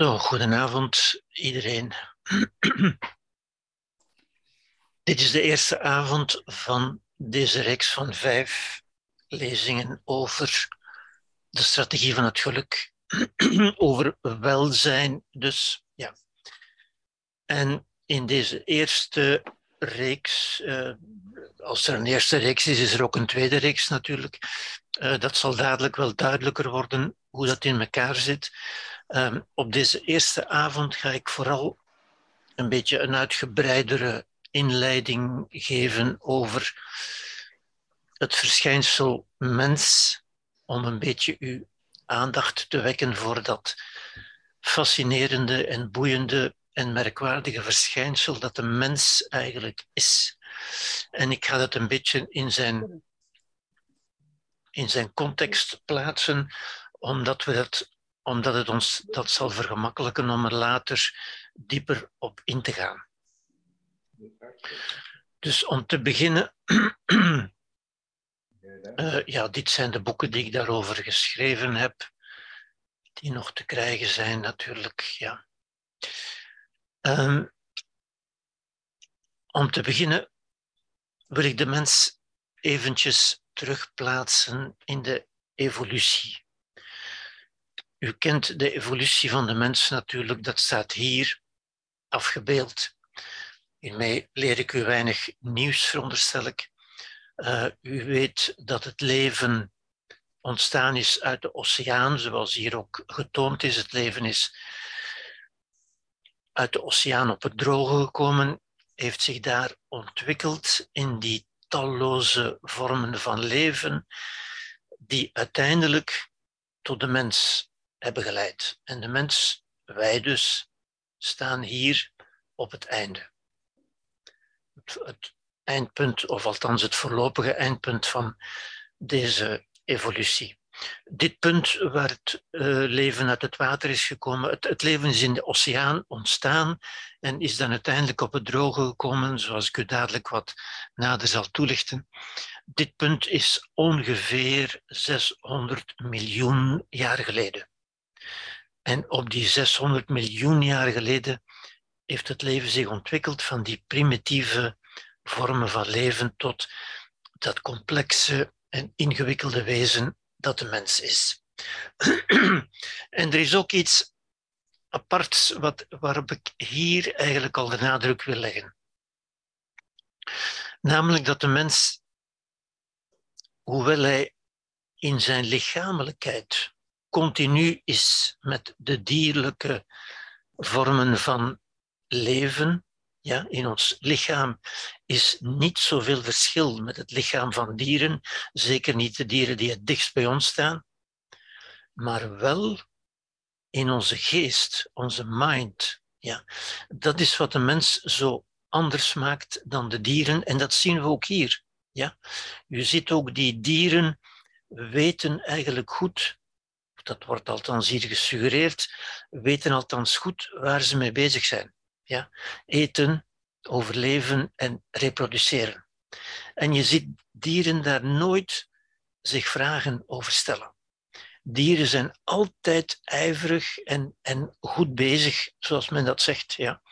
Zo, goedenavond iedereen. Dit is de eerste avond van deze reeks van vijf lezingen over de strategie van het geluk, over welzijn dus. Ja. En in deze eerste reeks, uh, als er een eerste reeks is, is er ook een tweede reeks natuurlijk. Uh, dat zal dadelijk wel duidelijker worden hoe dat in elkaar zit. Um, op deze eerste avond ga ik vooral een beetje een uitgebreidere inleiding geven over het verschijnsel mens, om een beetje uw aandacht te wekken voor dat fascinerende en boeiende en merkwaardige verschijnsel dat de mens eigenlijk is. En ik ga dat een beetje in zijn, in zijn context plaatsen, omdat, we dat, omdat het ons dat zal vergemakkelijken om er later dieper op in te gaan. Dus om te beginnen, uh, ja, dit zijn de boeken die ik daarover geschreven heb, die nog te krijgen zijn natuurlijk. Ja. Um, om te beginnen wil ik de mens eventjes terugplaatsen in de evolutie. U kent de evolutie van de mens natuurlijk, dat staat hier afgebeeld. Hiermee leer ik u weinig nieuws, veronderstel ik. Uh, u weet dat het leven ontstaan is uit de oceaan, zoals hier ook getoond is. Het leven is uit de oceaan op het droge gekomen, heeft zich daar ontwikkeld in die talloze vormen van leven, die uiteindelijk tot de mens hebben geleid. En de mens, wij dus, staan hier op het einde. Het, eindpunt, of althans het voorlopige eindpunt van deze evolutie. Dit punt waar het uh, leven uit het water is gekomen, het, het, leven is in de oceaan ontstaan en is dan uiteindelijk op het droge gekomen, zoals ik u dadelijk wat nader zal toelichten. Dit punt is ongeveer 600 miljoen jaar geleden. En op die 600 miljoen jaar geleden heeft het leven zich ontwikkeld van die primitieve vormen van leven tot dat complexe en ingewikkelde wezen dat de mens is. en er is ook iets aparts wat, waarop ik hier eigenlijk al de nadruk wil leggen. Namelijk dat de mens, hoewel hij in zijn lichamelijkheid continu is met de dierlijke vormen van leven, ja, in ons lichaam is niet zoveel verschil met het lichaam van dieren, zeker niet de dieren die het dichtst bij ons staan, maar wel in onze geest, onze mind. Ja. Dat is wat de mens zo anders maakt dan de dieren en dat zien we ook hier. Ja. U ziet ook die dieren weten eigenlijk goed, dat wordt althans hier gesuggereerd, weten althans goed waar ze mee bezig zijn. Ja? Eten, overleven en reproduceren. En je ziet dieren daar nooit zich vragen over stellen. Dieren zijn altijd ijverig en, en goed bezig, zoals men dat zegt. Ja.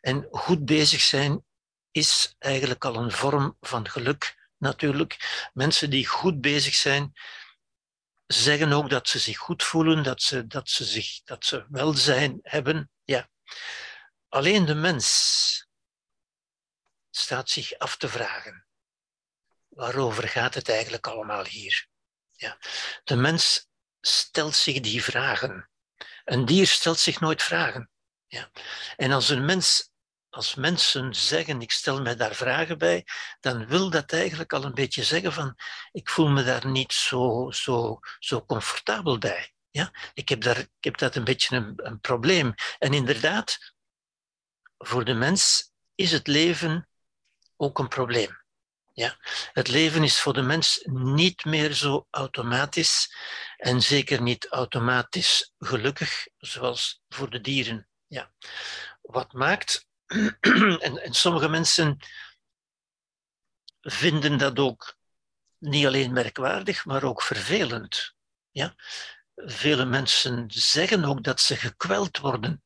En goed bezig zijn is eigenlijk al een vorm van geluk, natuurlijk. Mensen die goed bezig zijn, zeggen ook dat ze zich goed voelen, dat ze, dat ze, zich, dat ze welzijn hebben. Ja. Alleen de mens staat zich af te vragen. Waarover gaat het eigenlijk allemaal hier? Ja. De mens stelt zich die vragen. Een dier stelt zich nooit vragen. Ja. En als een mens, als mensen zeggen, ik stel me daar vragen bij, dan wil dat eigenlijk al een beetje zeggen van, ik voel me daar niet zo, zo, zo comfortabel bij. Ja? Ik, heb daar, ik heb dat een beetje een, een probleem. En inderdaad, voor de mens is het leven ook een probleem. Ja? Het leven is voor de mens niet meer zo automatisch en zeker niet automatisch gelukkig zoals voor de dieren. Ja. Wat maakt, en, en sommige mensen vinden dat ook niet alleen merkwaardig, maar ook vervelend. Ja? vele mensen zeggen ook dat ze gekweld worden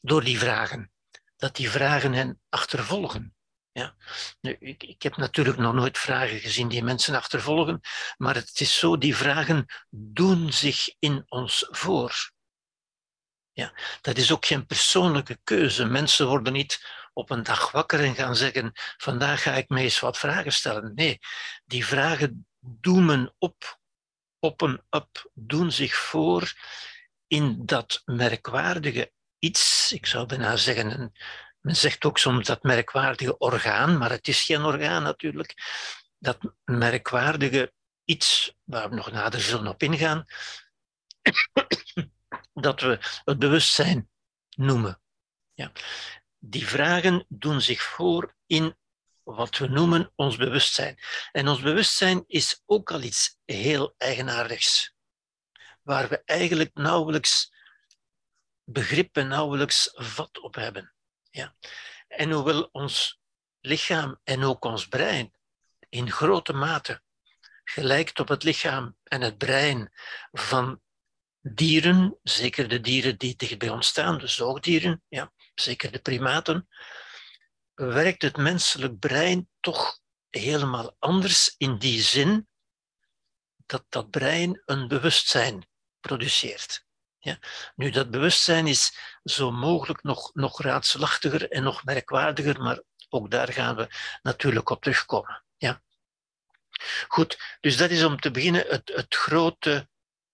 door die vragen. Dat die vragen hen achtervolgen. Ja. Ik, ik heb natuurlijk nog nooit vragen gezien die mensen achtervolgen, maar het is zo, die vragen doen zich in ons voor. Ja, dat is ook geen persoonlijke keuze. Mensen worden niet op een dag wakker en gaan zeggen: Vandaag ga ik me eens wat vragen stellen. Nee, die vragen doemen op, en up, doen zich voor in dat merkwaardige iets. Ik zou bijna zeggen, men zegt ook soms dat merkwaardige orgaan, maar het is geen orgaan natuurlijk. Dat merkwaardige iets, waar we nog nader zullen op ingaan, dat we het bewustzijn noemen. Ja. Die vragen doen zich voor in wat we noemen ons bewustzijn. En ons bewustzijn is ook al iets heel eigenaardigs, waar we eigenlijk nauwelijks begrip en nauwelijks vat op hebben. Ja. En hoewel ons lichaam en ook ons brein in grote mate gelijkt op het lichaam en het brein van dieren, zeker de dieren die dicht bij ons staan, de zoogdieren, ja, zeker de primaten, werkt het menselijk brein toch helemaal anders in die zin dat dat brein een bewustzijn produceert. Ja. Nu, dat bewustzijn is zo mogelijk nog, nog raadselachtiger en nog merkwaardiger, maar ook daar gaan we natuurlijk op terugkomen. Ja. Goed, dus dat is om te beginnen het, het grote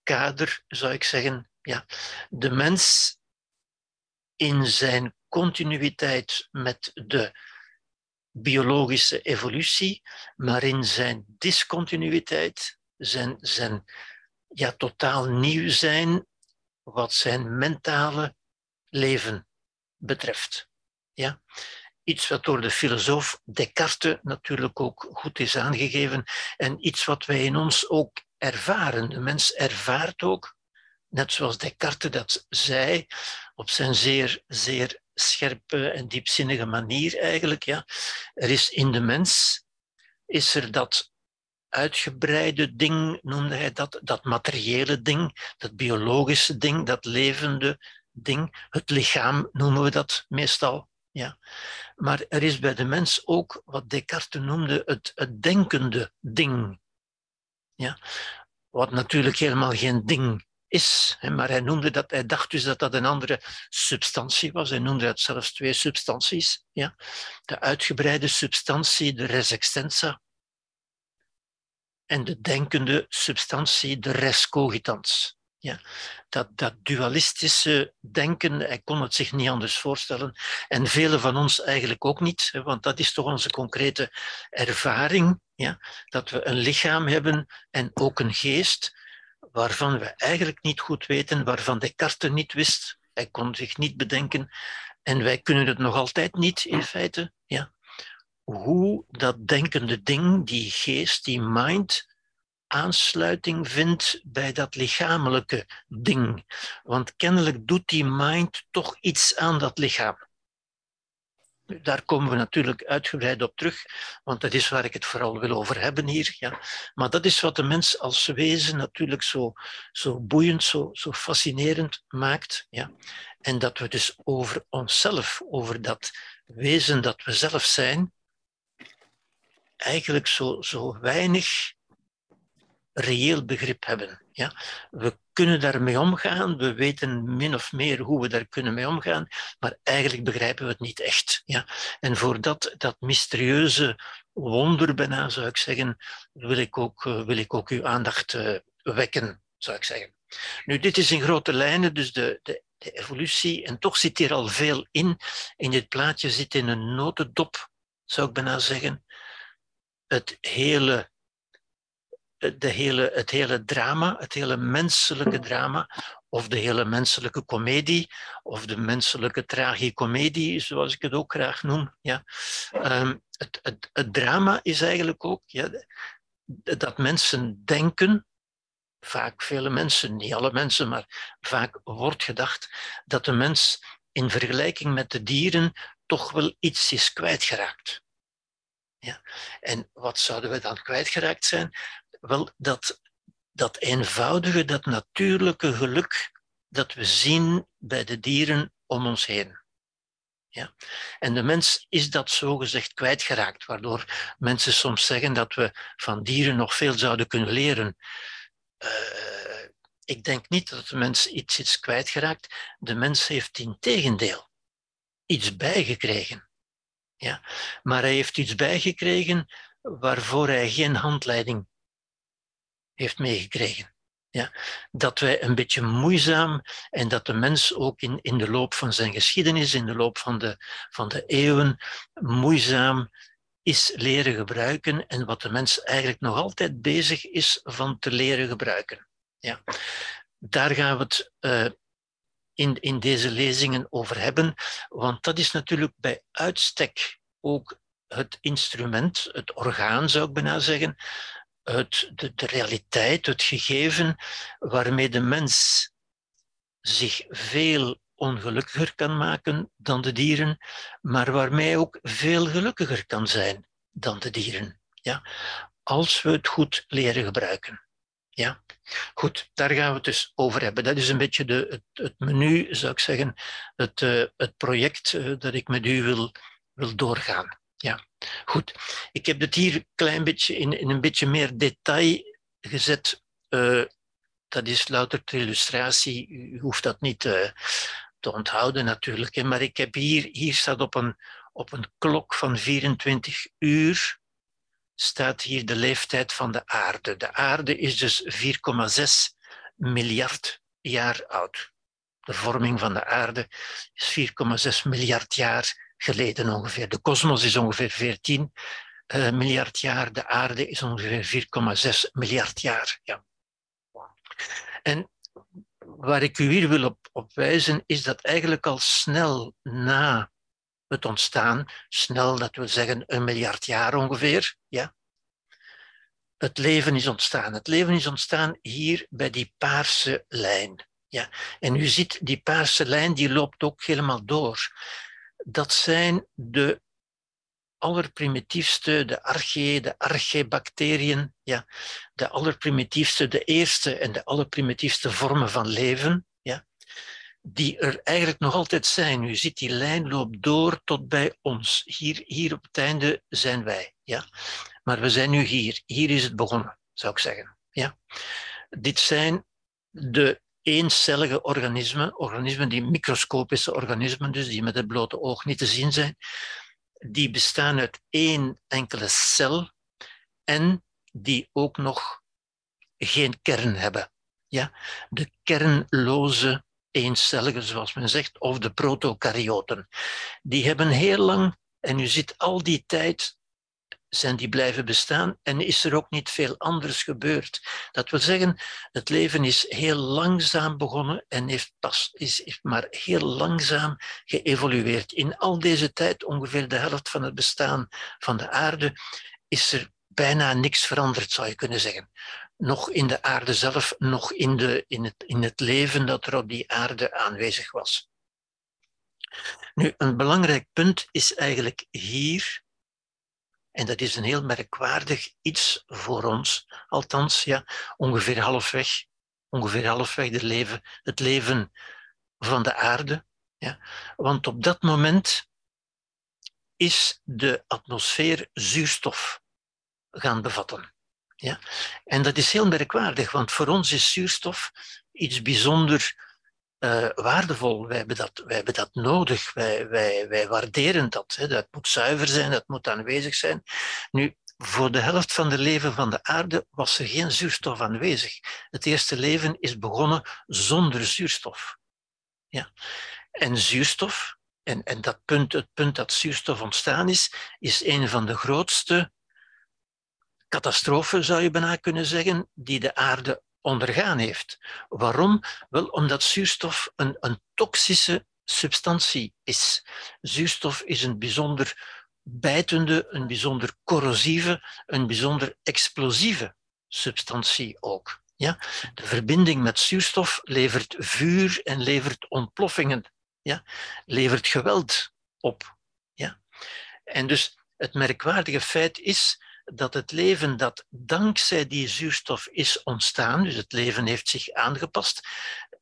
kader, zou ik zeggen. Ja. De mens in zijn continuïteit met de biologische evolutie, maar in zijn discontinuïteit, zijn, zijn ja, totaal nieuw zijn wat zijn mentale leven betreft. Ja? Iets wat door de filosoof Descartes natuurlijk ook goed is aangegeven en iets wat wij in ons ook ervaren. De mens ervaart ook, net zoals Descartes dat zei, op zijn zeer, zeer scherpe en diepzinnige manier eigenlijk. Ja. Er is in de mens, is er dat uitgebreide ding, noemde hij dat, dat materiële ding, dat biologische ding, dat levende ding. Het lichaam noemen we dat meestal. Ja. Maar er is bij de mens ook wat Descartes noemde het, het denkende ding. Ja. Wat natuurlijk helemaal geen ding is. Maar hij noemde dat, hij dacht dus dat dat een andere substantie was. Hij noemde het zelfs twee substanties. Ja. De uitgebreide substantie, de res extensa, en de denkende substantie, de res cogitans. Ja, dat, dat dualistische denken, hij kon het zich niet anders voorstellen. En velen van ons eigenlijk ook niet, want dat is toch onze concrete ervaring. Ja, dat we een lichaam hebben en ook een geest, waarvan we eigenlijk niet goed weten, waarvan Descartes niet wist. Hij kon zich niet bedenken. En wij kunnen het nog altijd niet, in feite. Ja. Hoe dat denkende ding, die geest, die mind, aansluiting vindt bij dat lichamelijke ding. Want kennelijk doet die mind toch iets aan dat lichaam. Daar komen we natuurlijk uitgebreid op terug, want dat is waar ik het vooral wil over hebben hier. Ja. Maar dat is wat de mens als wezen natuurlijk zo, zo boeiend, zo, zo fascinerend maakt. Ja. En dat we dus over onszelf, over dat wezen dat we zelf zijn, eigenlijk zo, zo weinig reëel begrip hebben. Ja? We kunnen daarmee omgaan, we weten min of meer hoe we daar kunnen mee omgaan, maar eigenlijk begrijpen we het niet echt. Ja? En voor dat, dat mysterieuze wonder bijna, zou ik zeggen, wil ik ook, eh, wil ik ook uw aandacht uh, wekken, zou ik zeggen. Nu, dit is in grote lijnen, dus de, de, de evolutie, en toch zit hier al veel in. In dit plaatje zit in een notendop, zou ik bijna zeggen, het hele de hele, het hele drama, het hele menselijke drama, of de hele menselijke komedie, of de menselijke tragicomedie, zoals ik het ook graag noem. Ja. Het, het, het, drama is eigenlijk ook ja, dat mensen denken, vaak vele mensen, niet alle mensen, maar vaak wordt gedacht dat de mens in vergelijking met de dieren toch wel iets is kwijtgeraakt. Ja. En wat zouden we dan kwijtgeraakt zijn? Wel, dat dat eenvoudige, dat natuurlijke geluk dat we zien bij de dieren om ons heen. Ja. En de mens is dat zogezegd kwijtgeraakt, waardoor mensen soms zeggen dat we van dieren nog veel zouden kunnen leren. Uh, ik denk niet dat de mens iets is kwijtgeraakt. De mens heeft in tegendeel iets bijgekregen. Ja. Maar hij heeft iets bijgekregen waarvoor hij geen handleiding heeft meegekregen. Ja, dat wij een beetje moeizaam en dat de mens ook in, in de loop van zijn geschiedenis, in de loop van de, van de eeuwen, moeizaam is leren gebruiken en wat de mens eigenlijk nog altijd bezig is van te leren gebruiken. Ja. Daar gaan we het uh, in, in deze lezingen over hebben, want dat is natuurlijk bij uitstek ook het instrument, het orgaan zou ik bijna zeggen, het, de, realiteit, het gegeven waarmee de mens zich veel ongelukkiger kan maken dan de dieren, maar waarmee ook veel gelukkiger kan zijn dan de dieren. Ja? Als we het goed leren gebruiken. Ja? Goed, daar gaan we het dus over hebben. Dat is een beetje de, het, menu, zou ik zeggen, het, uh, het project uh, dat ik met u wil, wil doorgaan. Ja, goed. Ik heb het hier een klein beetje in, in een beetje meer detail gezet. Uh, dat is louter ter illustratie. U hoeft dat niet uh, te onthouden natuurlijk. Hè. Maar ik heb hier, hier staat op een, op een klok van 24 uur, staat hier de leeftijd van de aarde. De aarde is dus 4,6 miljard jaar oud. De vorming van de aarde is 4,6 miljard jaar geleden ongeveer. De kosmos is ongeveer 14 uh, eh, miljard jaar, de aarde is ongeveer 4,6 miljard jaar. Ja. En waar ik u hier wil op, op wijzen, is dat eigenlijk al snel na het ontstaan, snel, dat wil zeggen een miljard jaar ongeveer, ja, het leven is ontstaan. Het leven is ontstaan hier bij die paarse lijn. Ja. En u ziet, die paarse lijn die loopt ook helemaal door dat zijn de allerprimitiefste, de archae, de archebacteriën, ja, de allerprimitiefste, de eerste en de allerprimitiefste vormen van leven, ja, die er eigenlijk nog altijd zijn. U ziet, die lijn loopt door tot bij ons. Hier, hier op het einde zijn wij, ja. Maar we zijn nu hier. Hier is het begonnen, zou ik zeggen. Ja. Dit zijn de eencellige organismen, organismen die microscopische organismen, dus die met het blote oog niet te zien zijn, die bestaan uit één enkele cel en die ook nog geen kern hebben. Ja? De kernloze eencellige, zoals men zegt, of de protokaryoten. Die hebben heel lang, en u ziet al die tijd zijn die blijven bestaan en is er ook niet veel anders gebeurd. Dat wil zeggen, het leven is heel langzaam begonnen en heeft pas, is, maar heel langzaam geëvolueerd. In al deze tijd, ongeveer de helft van het bestaan van de aarde, is er bijna niks veranderd, zou je kunnen zeggen. Nog in de aarde zelf, nog in, de, in, het, in het leven dat er op die aarde aanwezig was. Nu, een belangrijk punt is eigenlijk hier en dat is een heel merkwaardig iets voor ons, althans, ja, ongeveer halfweg, ongeveer halfweg het leven, het leven van de aarde. Ja. Want op dat moment is de atmosfeer zuurstof gaan bevatten. Ja. En dat is heel merkwaardig, want voor ons is zuurstof iets bijzonder uh, waardevol. Wij hebben dat, wij hebben dat nodig. Wij, wij, wij waarderen dat. Hè. Dat moet zuiver zijn, dat moet aanwezig zijn. Nu, voor de helft van het leven van de aarde was er geen zuurstof aanwezig. Het eerste leven is begonnen zonder zuurstof. Ja. En zuurstof, en, en dat punt, het punt dat zuurstof ontstaan is, is een van de grootste catastrofen, zou je bijna kunnen zeggen, die de aarde ondergaan heeft. Waarom? Wel omdat zuurstof een, een toxische substantie is. Zuurstof is een bijzonder bijtende, een bijzonder corrosieve, een bijzonder explosieve substantie ook. Ja? De verbinding met zuurstof levert vuur en levert ontploffingen, ja? levert geweld op. Ja? En dus het merkwaardige feit is dat het leven dat dankzij die zuurstof is ontstaan, dus het leven heeft zich aangepast,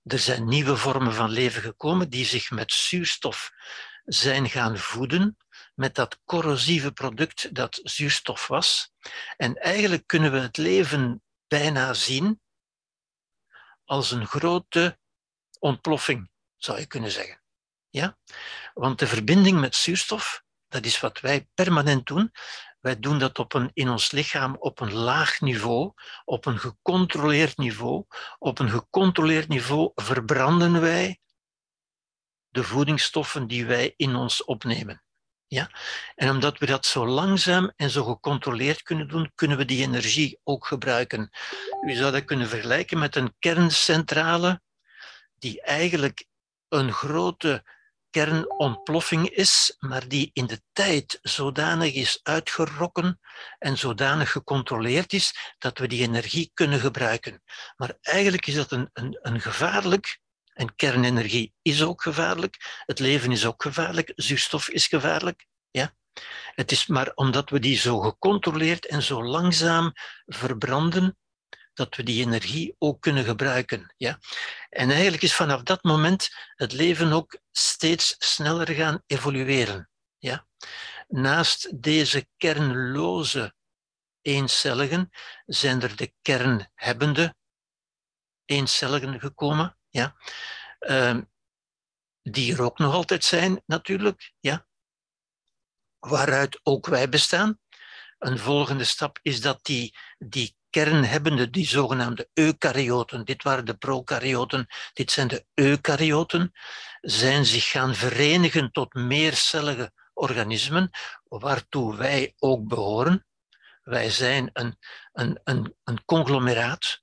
er zijn nieuwe vormen van leven gekomen die zich met zuurstof zijn gaan voeden, met dat corrosieve product dat zuurstof was. En eigenlijk kunnen we het leven bijna zien als een grote ontploffing, zou je kunnen zeggen. Ja? Want de verbinding met zuurstof, dat is wat wij permanent doen. Wij doen dat op een, in ons lichaam op een laag niveau, op een gecontroleerd niveau. Op een gecontroleerd niveau verbranden wij de voedingsstoffen die wij in ons opnemen. Ja? En omdat we dat zo langzaam en zo gecontroleerd kunnen doen, kunnen we die energie ook gebruiken. U zou dat kunnen vergelijken met een kerncentrale die eigenlijk een grote kernontploffing is, maar die in de tijd zodanig is uitgerokken en zodanig gecontroleerd is dat we die energie kunnen gebruiken. Maar eigenlijk is dat een, een, een gevaarlijk, en kernenergie is ook gevaarlijk, het leven is ook gevaarlijk, zuurstof is gevaarlijk. Ja? Het is maar omdat we die zo gecontroleerd en zo langzaam verbranden, dat we die energie ook kunnen gebruiken. Ja? En eigenlijk is vanaf dat moment het leven ook steeds sneller gaan evolueren. Ja? Naast deze kernloze eencelligen zijn er de kernhebbende eencelligen gekomen, ja? Uh, die er ook nog altijd zijn natuurlijk, ja? waaruit ook wij bestaan. Een volgende stap is dat die, die kernhebbende, die zogenaamde eukaryoten, dit waren de prokaryoten, dit zijn de eukaryoten, zijn zich gaan verenigen tot meercellige organismen, waartoe wij ook behoren. Wij zijn een, een, een, een conglomeraat,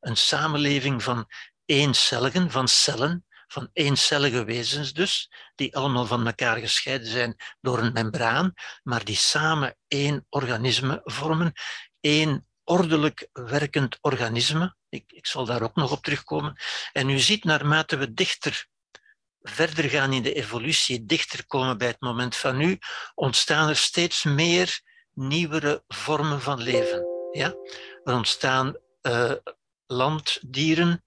een samenleving van eencelligen, van cellen, van eencellige wezens dus, die allemaal van elkaar gescheiden zijn door een membraan, maar die samen één organisme vormen, één ordelijk werkend organisme. Ik, ik zal daar ook nog op terugkomen. En u ziet, naarmate we dichter verder gaan in de evolutie, dichter komen bij het moment van nu, ontstaan er steeds meer nieuwere vormen van leven. Ja? Er ontstaan uh, landdieren,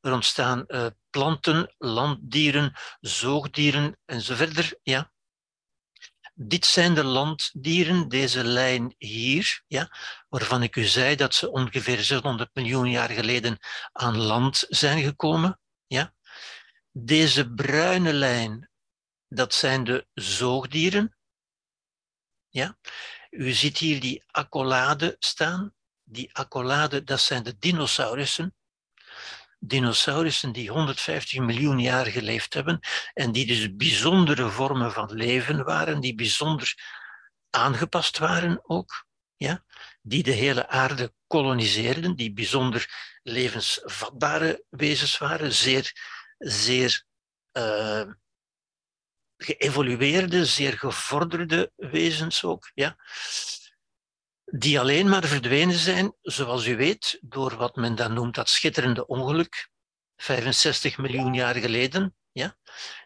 er ontstaan uh, planten, landdieren, zoogdieren enzovoort. Ja? Dit zijn de landdieren, deze lijn hier, ja, waarvan ik u zei dat ze ongeveer 600 miljoen jaar geleden aan land zijn gekomen. Ja. Deze bruine lijn, dat zijn de zoogdieren. Ja. U ziet hier die accolade staan. Die accolade, dat zijn de dinosaurussen dinosaurussen die 150 miljoen jaar geleefd hebben en die dus bijzondere vormen van leven waren, die bijzonder aangepast waren ook, ja? die de hele aarde koloniseerden, die bijzonder levensvatbare wezens waren, zeer, zeer uh, geëvolueerde, zeer gevorderde wezens ook. Ja? Die alleen maar verdwenen zijn, zoals u weet, door wat men dan noemt dat schitterende ongeluk, 65 miljoen jaar geleden, ja?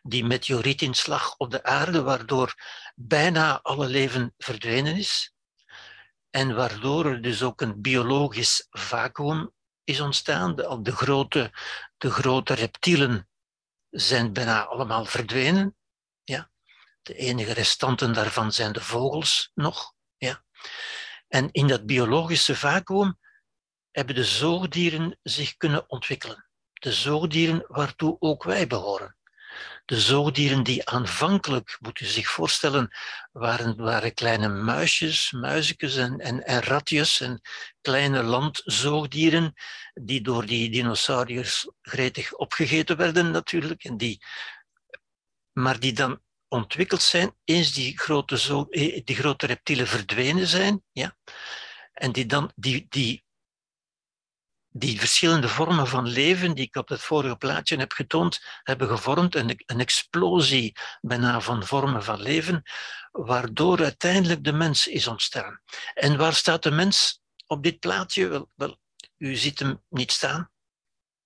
die meteorietinslag op de aarde, waardoor bijna alle leven verdwenen is. En waardoor er dus ook een biologisch vacuüm is ontstaan. De, de, grote, de grote reptielen zijn bijna allemaal verdwenen. Ja? De enige restanten daarvan zijn de vogels nog. Ja? En in dat biologische vacuüm hebben de zoogdieren zich kunnen ontwikkelen. De zoogdieren waartoe ook wij behoren. De zoogdieren die aanvankelijk, moet u zich voorstellen, waren, waren kleine muisjes, muizekjes en, en, en ratjes en kleine landzoogdieren die door die dinosauriërs gretig opgegeten werden natuurlijk. En die, maar die dan ontwikkeld zijn, eens die grote, zo, eh, die grote reptielen verdwenen zijn, ja, en die dan die, die, die verschillende vormen van leven die ik op het vorige plaatje heb getoond, hebben gevormd, een, een explosie bijna van vormen van leven, waardoor uiteindelijk de mens is ontstaan. En waar staat de mens op dit plaatje? Wel, wel u ziet hem niet staan.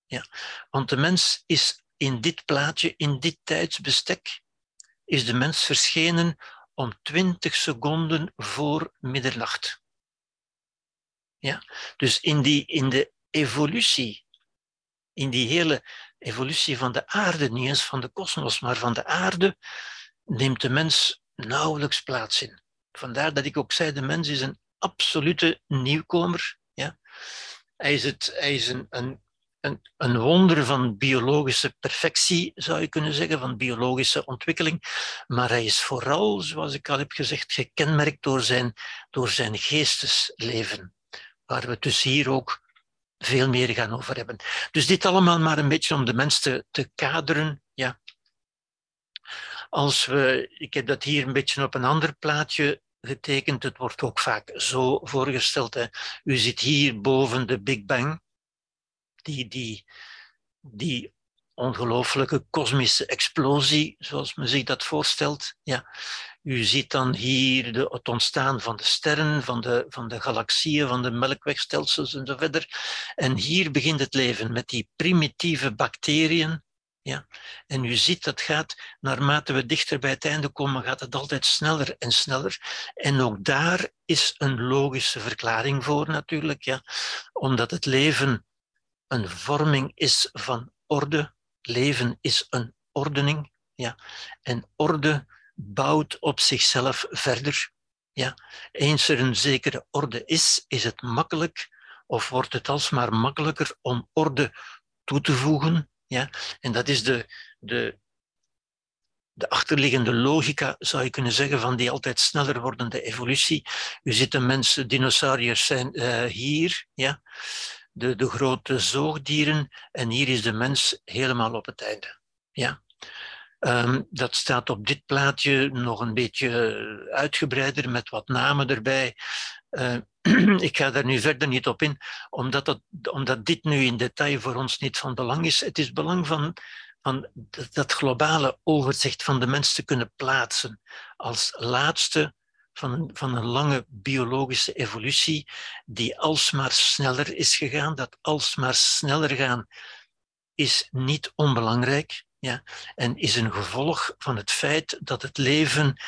Ja, want de mens is in dit plaatje, in dit tijdsbestek, is de mens verschenen om 20 seconden voor middernacht. Ja? Dus in, die, in de evolutie, in die hele evolutie van de aarde, niet eens van de kosmos, maar van de aarde, neemt de mens nauwelijks plaats in. Vandaar dat ik ook zei, de mens is een absolute nieuwkomer. Ja? Hij is, het, hij is een, een, een, een wonder van biologische perfectie, zou je kunnen zeggen, van biologische ontwikkeling. Maar hij is vooral, zoals ik al heb gezegd, gekenmerkt door zijn, door zijn geestesleven, waar we dus hier ook veel meer gaan over hebben. Dus dit allemaal maar een beetje om de mens te, te kaderen. Ja. Als we, ik heb dat hier een beetje op een ander plaatje getekend. Het wordt ook vaak zo voorgesteld. Hè. U zit hier boven de Big Bang, die, die, ongelooflijke kosmische explosie, zoals men zich dat voorstelt. Ja. U ziet dan hier de, het ontstaan van de sterren, van de, van de galaxieën, van de melkwegstelsels en zo verder. En hier begint het leven met die primitieve bacteriën ja? En u ziet dat gaat, naarmate we dichter bij het einde komen, gaat het altijd sneller en sneller. En ook daar is een logische verklaring voor natuurlijk, ja? omdat het leven een vorming is van orde. Leven is een ordening. Ja? En orde bouwt op zichzelf verder. Ja? Eens er een zekere orde is, is het makkelijk, of wordt het alsmaar makkelijker om orde toe te voegen ja? En dat is de, de, de achterliggende logica, zou je kunnen zeggen, van die altijd sneller wordende evolutie. U ziet mensen, dinosauriërs zijn uh, hier, ja? De, de grote zoogdieren, en hier is de mens helemaal op het einde. Ja? Um, dat staat op dit plaatje nog een beetje uitgebreider met wat namen erbij. Uh, ik ga daar nu verder niet op in, omdat, dat, omdat dit nu in detail voor ons niet van belang is. Het is belang van, van dat globale overzicht van de mens te kunnen plaatsen als laatste van een, van lange biologische evolutie die alsmaar sneller is gegaan. Dat alsmaar sneller gaan is niet onbelangrijk ja, en is een gevolg van het feit dat het leven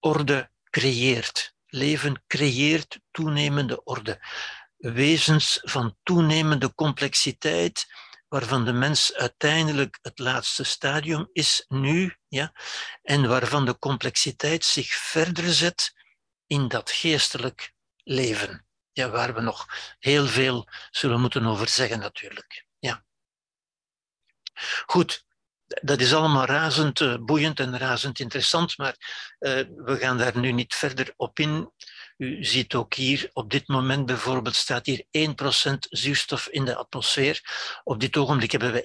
orde creëert leven creëert toenemende orde. Wezens van toenemende complexiteit, waarvan de mens uiteindelijk het laatste stadium is nu, ja, en waarvan de complexiteit zich verder zet in dat geestelijk leven. Ja, waar we nog heel veel zullen moeten over zeggen natuurlijk. Ja. Goed, dat is allemaal razend uh, boeiend en razend interessant, maar uh, we gaan daar nu niet verder op in. U ziet ook hier, op dit moment bijvoorbeeld, staat hier 1% zuurstof in de atmosfeer. Op dit ogenblik hebben we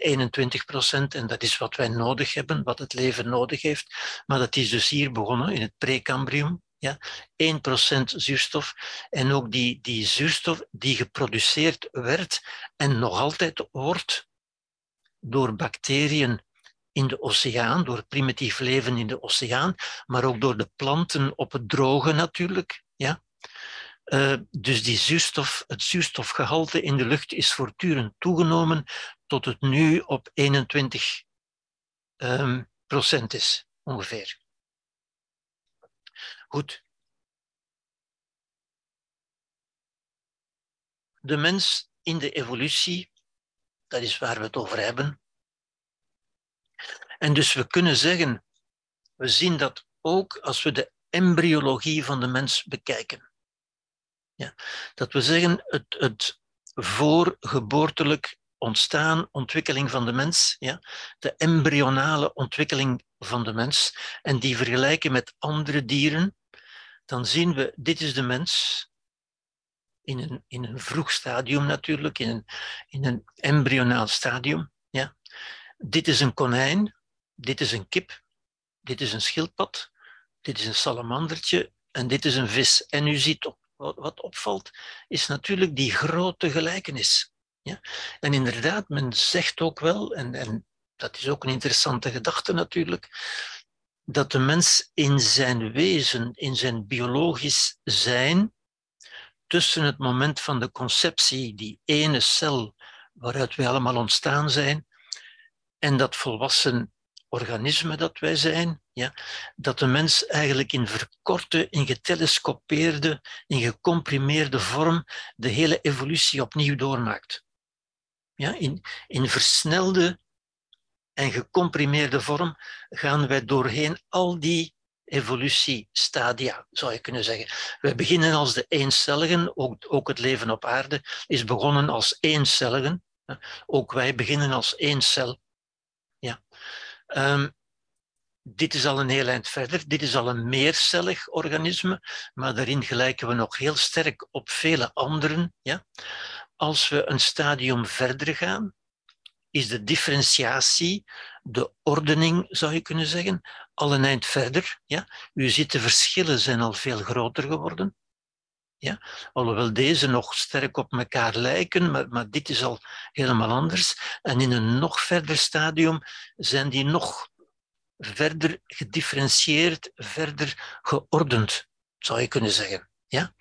21% en dat is wat wij nodig hebben, wat het leven nodig heeft. Maar dat is dus hier begonnen, in het precambrium. Ja, 1% zuurstof. En ook die, die zuurstof die geproduceerd werd en nog altijd wordt door bacteriën in de oceaan, door primitief leven in de oceaan, maar ook door de planten op het droge natuurlijk. Ja? Uh, dus die zuurstof, het zuurstofgehalte in de lucht is voortdurend toegenomen tot het nu op 21 um, ehm, procent is, ongeveer. Goed. De mens in de evolutie, dat is waar we het over hebben, en dus we kunnen zeggen, we zien dat ook als we de embryologie van de mens bekijken. Ja, dat we zeggen, het, het voorgeboortelijk ontstaan, ontwikkeling van de mens, ja, de embryonale ontwikkeling van de mens, en die vergelijken met andere dieren, dan zien we, dit is de mens, in een, in een vroeg stadium natuurlijk, in een, in een embryonaal stadium. Ja. Dit is een konijn, dit is een kip, dit is een schildpad, dit is een salamandertje en dit is een vis. En u ziet op, wat opvalt, is natuurlijk die grote gelijkenis. Ja? En inderdaad, men zegt ook wel, en, en dat is ook een interessante gedachte natuurlijk, dat de mens in zijn wezen, in zijn biologisch zijn, tussen het moment van de conceptie, die ene cel waaruit wij allemaal ontstaan zijn, en dat volwassen organisme dat wij zijn, ja, dat de mens eigenlijk in verkorte, in getelescopeerde, in gecomprimeerde vorm de hele evolutie opnieuw doormaakt. Ja, in, in versnelde en gecomprimeerde vorm gaan wij doorheen al die evolutiestadia, zou je kunnen zeggen. We beginnen als de eencelligen, ook, ook het leven op aarde is begonnen als eencelligen. Ook wij beginnen als één cel. Ja. Um, dit is al een heel eind verder. Dit is al een meercellig organisme, maar daarin gelijken we nog heel sterk op vele anderen. Ja? Als we een stadium verder gaan, is de differentiatie, de ordening zou je kunnen zeggen, al een eind verder. Ja? U ziet, de verschillen zijn al veel groter geworden. Ja? Alhoewel deze nog sterk op elkaar lijken, maar, maar dit is al helemaal anders. En in een nog verder stadium zijn die nog verder gedifferentieerd, verder geordend, zou je kunnen zeggen. Ja?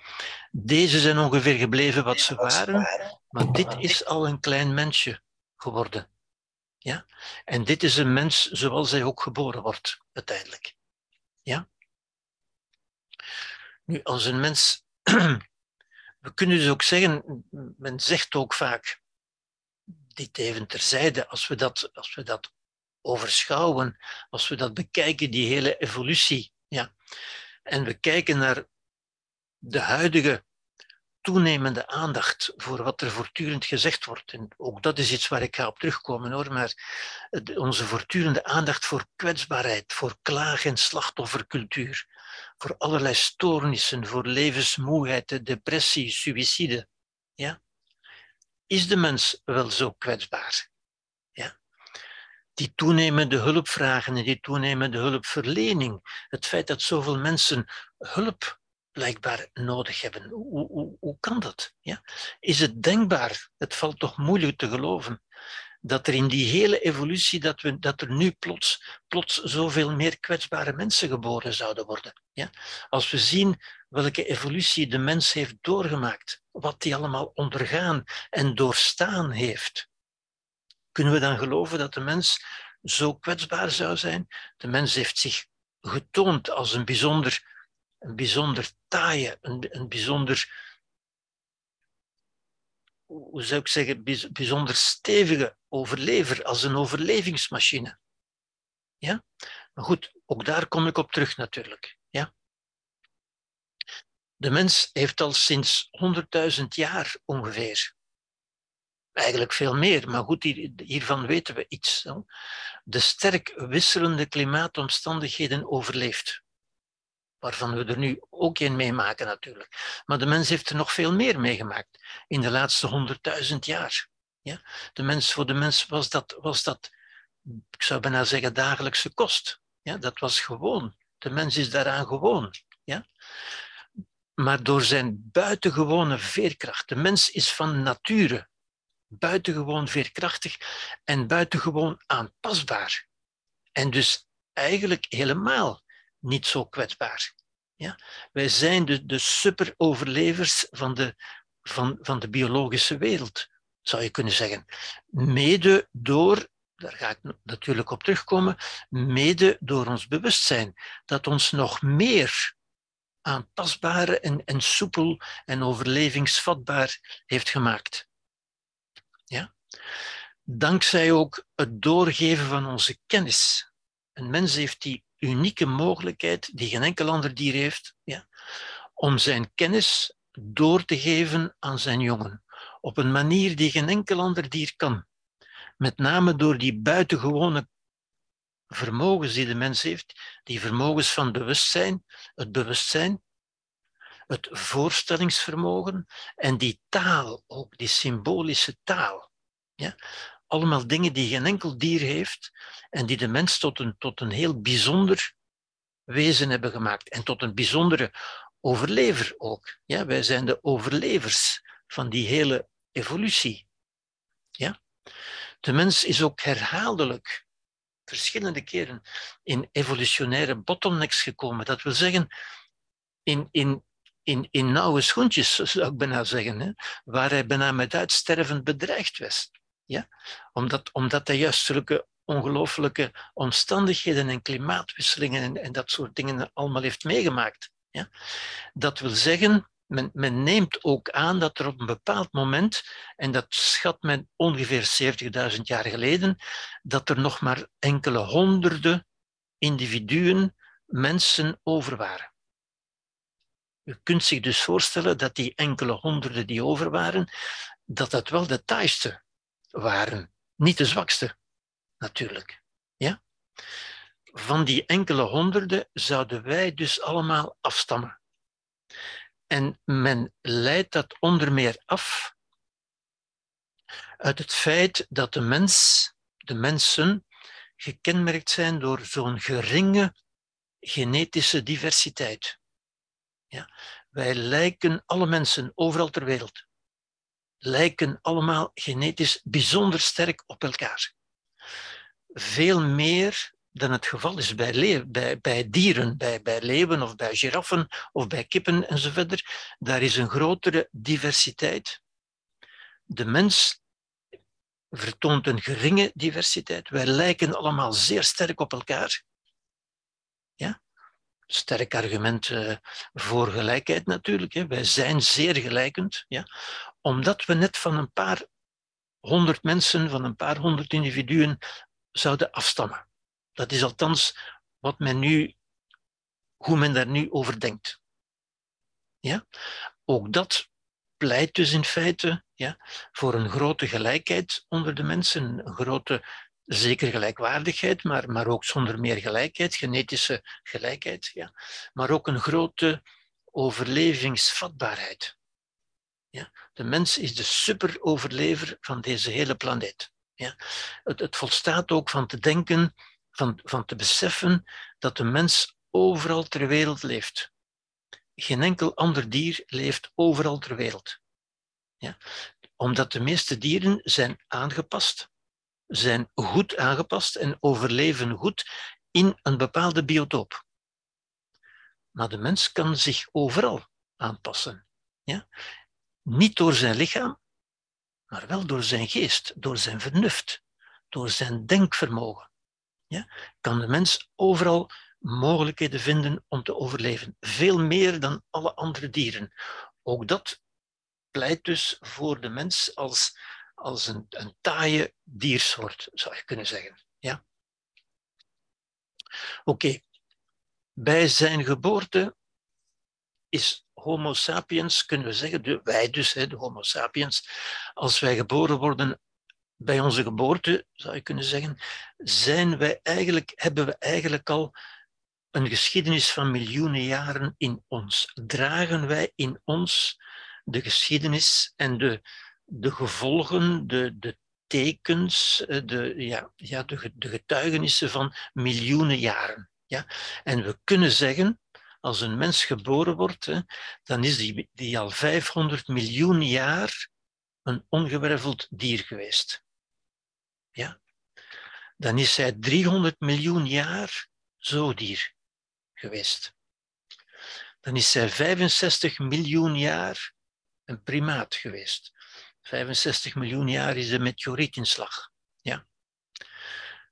Deze zijn ongeveer gebleven wat ze waren, maar dit is al een klein mensje geworden. Ja? En dit is een mens zoals hij ook geboren wordt, uiteindelijk. Ja? Nu, als een mens, we kunnen dus ook zeggen, men zegt ook vaak, dit even terzijde, als we dat, als we dat overschouwen, als we dat bekijken, die hele evolutie, ja, en we kijken naar de huidige toenemende aandacht voor wat er voortdurend gezegd wordt. En ook dat is iets waar ik ga op terugkomen hoor, maar onze voortdurende aandacht voor kwetsbaarheid, voor klaag- en slachtoffercultuur, voor allerlei stoornissen, voor levensmoeheid, depressie, suïcide. Ja? Is de mens wel zo kwetsbaar? Die toenemende hulpvragen en die toenemende hulpverlening, het feit dat zoveel mensen hulp blijkbaar nodig hebben. Hoe, hoe, hoe kan dat? Ja? Is het denkbaar? Het valt toch moeilijk te geloven dat er in die hele evolutie, dat, we, dat er nu plots, plots zoveel meer kwetsbare mensen geboren zouden worden. Ja? Als we zien welke evolutie de mens heeft doorgemaakt, wat die allemaal ondergaan en doorstaan heeft, kunnen we dan geloven dat de mens zo kwetsbaar zou zijn? De mens heeft zich getoond als een bijzonder een bijzonder taaie, een, een bijzonder, hoe zou ik zeggen, bijzonder stevige overlever, als een overlevingsmachine. Ja? Maar goed, ook daar kom ik op terug natuurlijk. Ja? De mens heeft al sinds 100.000 jaar ongeveer, eigenlijk veel meer, maar goed, hiervan weten we iets, de sterk wisselende klimaatomstandigheden overleeft waarvan we er nu ook een meemaken natuurlijk. Maar de mens heeft er nog veel meer meegemaakt in de laatste honderdduizend jaar. Ja? De mens, voor de mens was dat, was dat, ik zou bijna zeggen, dagelijkse kost. Ja? Dat was gewoon. De mens is daaraan gewoon. Ja? Maar door zijn buitengewone veerkracht, de mens is van nature buitengewoon veerkrachtig en buitengewoon aanpasbaar. En dus eigenlijk helemaal niet zo kwetsbaar. Ja? Wij zijn de, de superoverlevers van de, van, van de biologische wereld, zou je kunnen zeggen. Mede door, daar ga ik natuurlijk op terugkomen, mede door ons bewustzijn, dat ons nog meer aanpasbaar en, en soepel en overlevingsvatbaar heeft gemaakt. Ja? Dankzij ook het doorgeven van onze kennis. Een mens heeft die unieke mogelijkheid die geen enkel ander dier heeft, ja, om zijn kennis door te geven aan zijn jongen. Op een manier die geen enkel ander dier kan. Met name door die buitengewone vermogens die de mens heeft, die vermogens van bewustzijn, het bewustzijn, het voorstellingsvermogen en die taal, ook die symbolische taal. Ja? allemaal dingen die geen enkel dier heeft en die de mens tot een, tot een heel bijzonder wezen hebben gemaakt en tot een bijzondere overlever ook. Ja, wij zijn de overlevers van die hele evolutie. Ja? De mens is ook herhaaldelijk verschillende keren in evolutionaire bottlenecks gekomen. Dat wil zeggen, in, in, in, in nauwe schoentjes, zou ik bijna zeggen, hè, waar hij bijna met uitsterven bedreigd was. Ja? Omdat, omdat hij juist zulke ongelooflijke omstandigheden en klimaatwisselingen en, en, dat soort dingen allemaal heeft meegemaakt. Ja? Dat wil zeggen, men, men, neemt ook aan dat er op een bepaald moment, en dat schat men ongeveer 70.000 jaar geleden, dat er nog maar enkele honderden individuen, mensen over waren. U kunt zich dus voorstellen dat die enkele honderden die over waren, dat dat wel de taaiste waren, niet de zwakste, natuurlijk. Ja? Van die enkele honderden zouden wij dus allemaal afstammen. En men leidt dat onder meer af uit het feit dat de mens, de mensen, gekenmerkt zijn door zo'n geringe genetische diversiteit. Ja? Wij lijken, alle mensen overal ter wereld, lijken allemaal genetisch bijzonder sterk op elkaar. Veel meer dan het geval is bij, bij, bij dieren, bij, bij leeuwen of bij giraffen of bij kippen enzovoort. Daar is een grotere diversiteit. De mens vertoont een geringe diversiteit. Wij lijken allemaal zeer sterk op elkaar. Ja? Sterk argument voor gelijkheid natuurlijk. Hè. Wij zijn zeer gelijkend. Ja? Omdat we net van een paar honderd mensen, van een paar honderd individuen zouden afstammen. Dat is althans wat men nu, hoe men daar nu over denkt. Ja? Ook dat pleit dus in feite ja, voor een grote gelijkheid onder de mensen, een grote, zeker gelijkwaardigheid, maar, maar ook zonder meer gelijkheid, genetische gelijkheid, ja, maar ook een grote overlevingsvatbaarheid. Ja, de mens is de superoverlever van deze hele planeet. Ja. Het, het volstaat ook van te denken, van, van te beseffen dat de mens overal ter wereld leeft. Geen enkel ander dier leeft overal ter wereld. Ja? Omdat de meeste dieren zijn aangepast, zijn goed aangepast en overleven goed in een bepaalde biotoop. Maar de mens kan zich overal aanpassen. Ja? Niet door zijn lichaam, maar wel door zijn geest, door zijn vernuft, door zijn denkvermogen. Ja? Kan de mens overal mogelijkheden vinden om te overleven. Veel meer dan alle andere dieren. Ook dat pleit dus voor de mens als, als een, een taaie diersoort, zou je kunnen zeggen. Ja? Oké, bij zijn geboorte is Homo sapiens, kunnen we zeggen, wij dus, de Homo sapiens, als wij geboren worden bij onze geboorte, zou je kunnen zeggen, zijn wij eigenlijk, hebben we eigenlijk al een geschiedenis van miljoenen jaren in ons. Dragen wij in ons de geschiedenis en de, de gevolgen, de, de tekens, eh, de, ja, ja, de, getuigenissen van miljoenen jaren. Ja? En we kunnen zeggen, als een mens geboren wordt, hè, dan is die, die al 500 miljoen jaar een ongewerveld dier geweest. Ja? Dan is hij 300 miljoen jaar zoodier geweest. Dan is hij 65 miljoen jaar een primaat geweest. 65 miljoen jaar is de meteorietinslag. Ja.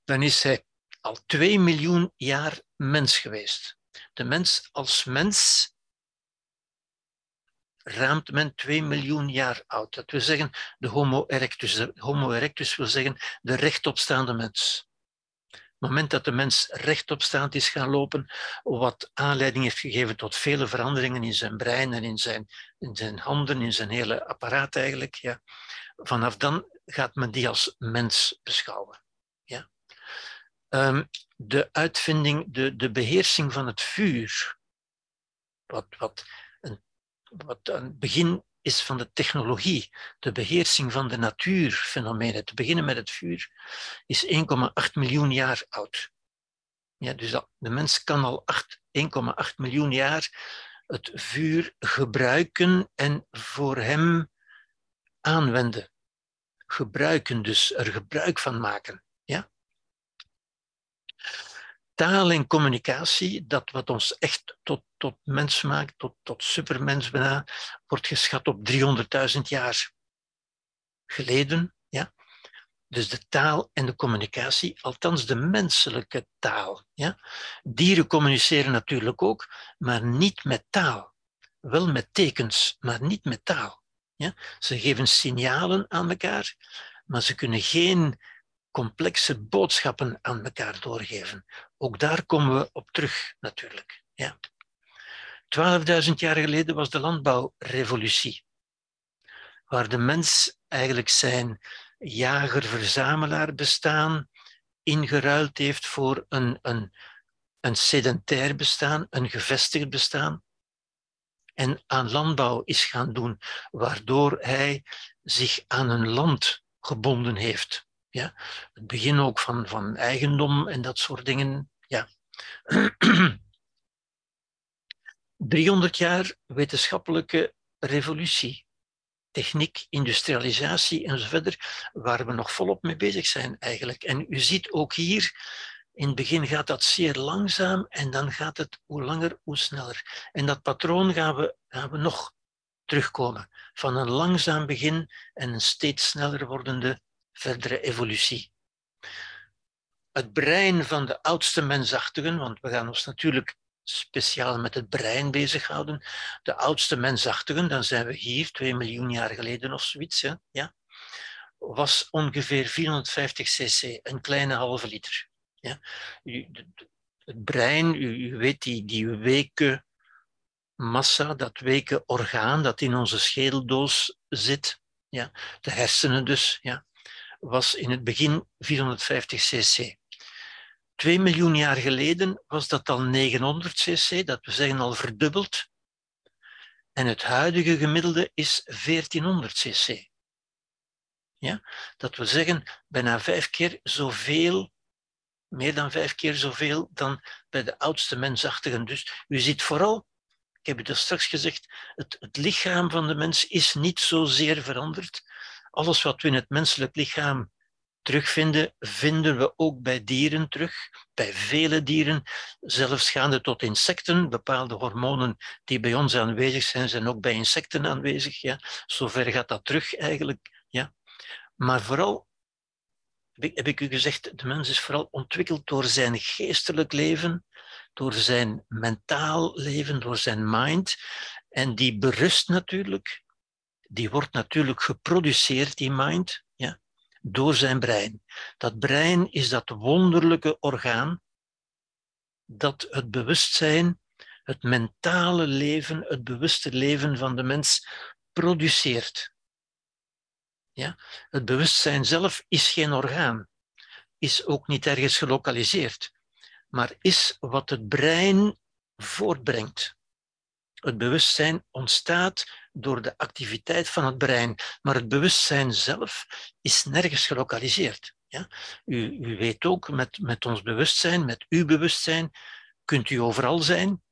Dan is hij al 2 miljoen jaar mens geweest. De mens als mens raamt men 2 miljoen jaar oud. Dat wil zeggen de Homo erectus. Homo erectus wil zeggen de rechtopstaande mens het moment dat de mens rechtopstaand is gaan lopen, wat aanleiding heeft gegeven tot vele veranderingen in zijn brein en in zijn, in zijn handen, in zijn hele apparaat eigenlijk, ja. vanaf dan gaat men die als mens beschouwen. Ja. Um, de uitvinding, de, de beheersing van het vuur, wat, wat, een, wat een begin is van de technologie, de beheersing van de natuurfenomenen, te beginnen met het vuur, is 1,8 miljoen jaar oud. Ja, dus de mens kan al 1,8 miljoen jaar het vuur gebruiken en voor hem aanwenden. Gebruiken, dus er gebruik van maken. Taal en communicatie, dat wat ons echt tot, tot mens maakt, tot, tot supermens bijna, wordt geschat op 300.000 jaar geleden. Ja? Dus de taal en de communicatie, althans de menselijke taal. Ja? Dieren communiceren natuurlijk ook, maar niet met taal. Wel met tekens, maar niet met taal. Ja? Ze geven signalen aan elkaar, maar ze kunnen geen complexe boodschappen aan elkaar doorgeven. Ook daar komen we op terug, natuurlijk. Ja. 12.000 jaar geleden was de landbouwrevolutie, waar de mens eigenlijk zijn jager-verzamelaar bestaan ingeruild heeft voor een, een, een sedentair bestaan, een gevestigd bestaan, en aan landbouw is gaan doen, waardoor hij zich aan een land gebonden heeft. Ja? Het begin ook van, van eigendom en dat soort dingen. Ja. 300 jaar wetenschappelijke revolutie, techniek, industrialisatie enzovoort, waar we nog volop mee bezig zijn eigenlijk. En u ziet ook hier, in het begin gaat dat zeer langzaam en dan gaat het hoe langer, hoe sneller. En dat patroon gaan we, gaan we nog terugkomen. Van een langzaam begin en een steeds sneller wordende verdere evolutie. Het brein van de oudste mensachtigen, want we gaan ons natuurlijk speciaal met het brein bezighouden. De oudste mensachtigen, dan zijn we hier, 2 miljoen jaar geleden of zoiets, ja, was ongeveer 450 cc, een kleine halve liter. Ja. Het brein, u, weet die, die weken massa, dat weken orgaan dat in onze schedeldoos zit, ja. de hersenen dus, ja was in het begin 450 cc. Twee miljoen jaar geleden was dat al 900 cc, dat we zeggen al verdubbeld. En het huidige gemiddelde is 1400 cc. Ja? Dat wil zeggen bijna vijf keer zoveel, meer dan vijf keer zoveel dan bij de oudste mensachtigen. Dus u ziet vooral, ik heb het straks gezegd, het, het lichaam van de mens is niet zozeer veranderd, alles wat we in het menselijk lichaam terugvinden, vinden we ook bij dieren terug, bij vele dieren, zelfs gaande tot insecten. Bepaalde hormonen die bij ons aanwezig zijn, zijn ook bij insecten aanwezig. Ja. Zover gaat dat terug eigenlijk. Ja. Maar vooral, heb ik u gezegd, de mens is vooral ontwikkeld door zijn geestelijk leven, door zijn mentaal leven, door zijn mind. En die berust natuurlijk die wordt natuurlijk geproduceerd, die mind, ja, door zijn brein. Dat brein is dat wonderlijke orgaan dat het bewustzijn, het mentale leven, het bewuste leven van de mens produceert. Ja? Het bewustzijn zelf is geen orgaan, is ook niet ergens gelokaliseerd, maar is wat het brein voortbrengt. Het bewustzijn ontstaat door de activiteit van het brein, maar het bewustzijn zelf is nergens gelokaliseerd. Ja? U, u weet ook, met, met ons bewustzijn, met uw bewustzijn, kunt u overal zijn.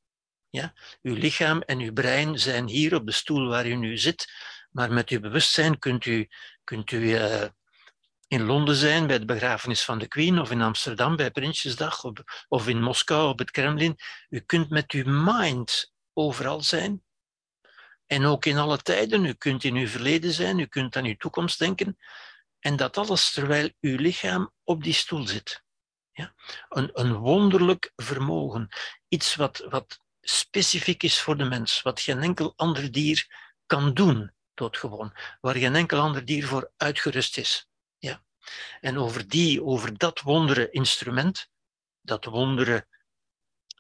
Ja? Uw lichaam en uw brein zijn hier op de stoel waar u nu zit, maar met uw bewustzijn kunt u, kunt u uh, in Londen zijn bij de begrafenis van de Queen, of in Amsterdam bij Prinsjesdag, of in Moskou op het Kremlin. U kunt met uw mind overal zijn. En ook in alle tijden. U kunt in uw verleden zijn, u kunt aan uw toekomst denken. En dat alles terwijl uw lichaam op die stoel zit. Ja? Een, een wonderlijk vermogen. Iets wat, wat specifiek is voor de mens, wat geen enkel ander dier kan doen, doodgewoon. Waar geen enkel ander dier voor uitgerust is. Ja? En over, die, over dat wondere instrument, dat wondere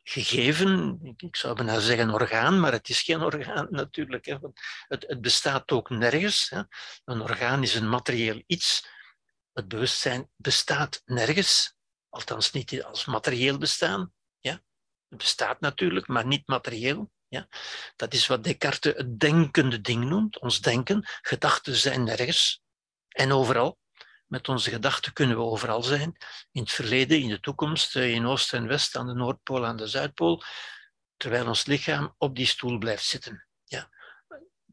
gegeven, ik zou bijna zeggen orgaan, maar het is geen orgaan natuurlijk. Hè, het, het, bestaat ook nergens. Hè. Een orgaan is een materieel iets. Het bewustzijn bestaat nergens, althans niet als materieel bestaan. Ja. Het bestaat natuurlijk, maar niet materieel. Ja. Dat is wat Descartes het denkende ding noemt, ons denken. Gedachten zijn nergens en overal. Met onze gedachten kunnen we overal zijn. In het verleden, in de toekomst, eh, in Oost en West, aan de Noordpool, aan de Zuidpool. Terwijl ons lichaam op die stoel blijft zitten. Ja.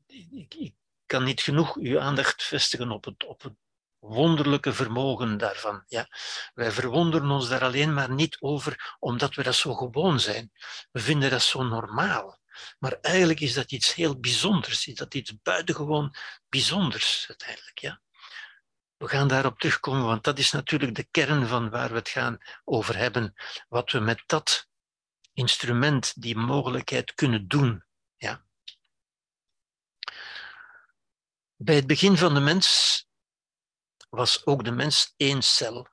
Ik, ik kan niet genoeg uw aandacht vestigen op het, op het wonderlijke vermogen daarvan. Ja. Wij verwonderen ons daar alleen maar niet over omdat we dat zo gewoon zijn. We vinden dat zo normaal. Maar eigenlijk is dat iets heel bijzonders, is dat iets buitengewoon bijzonders uiteindelijk. Ja. We gaan daarop terugkomen, want dat is natuurlijk de kern van waar we het gaan over hebben. Wat we met dat instrument, die mogelijkheid kunnen doen. Ja. Bij het begin van de mens was ook de mens één cel.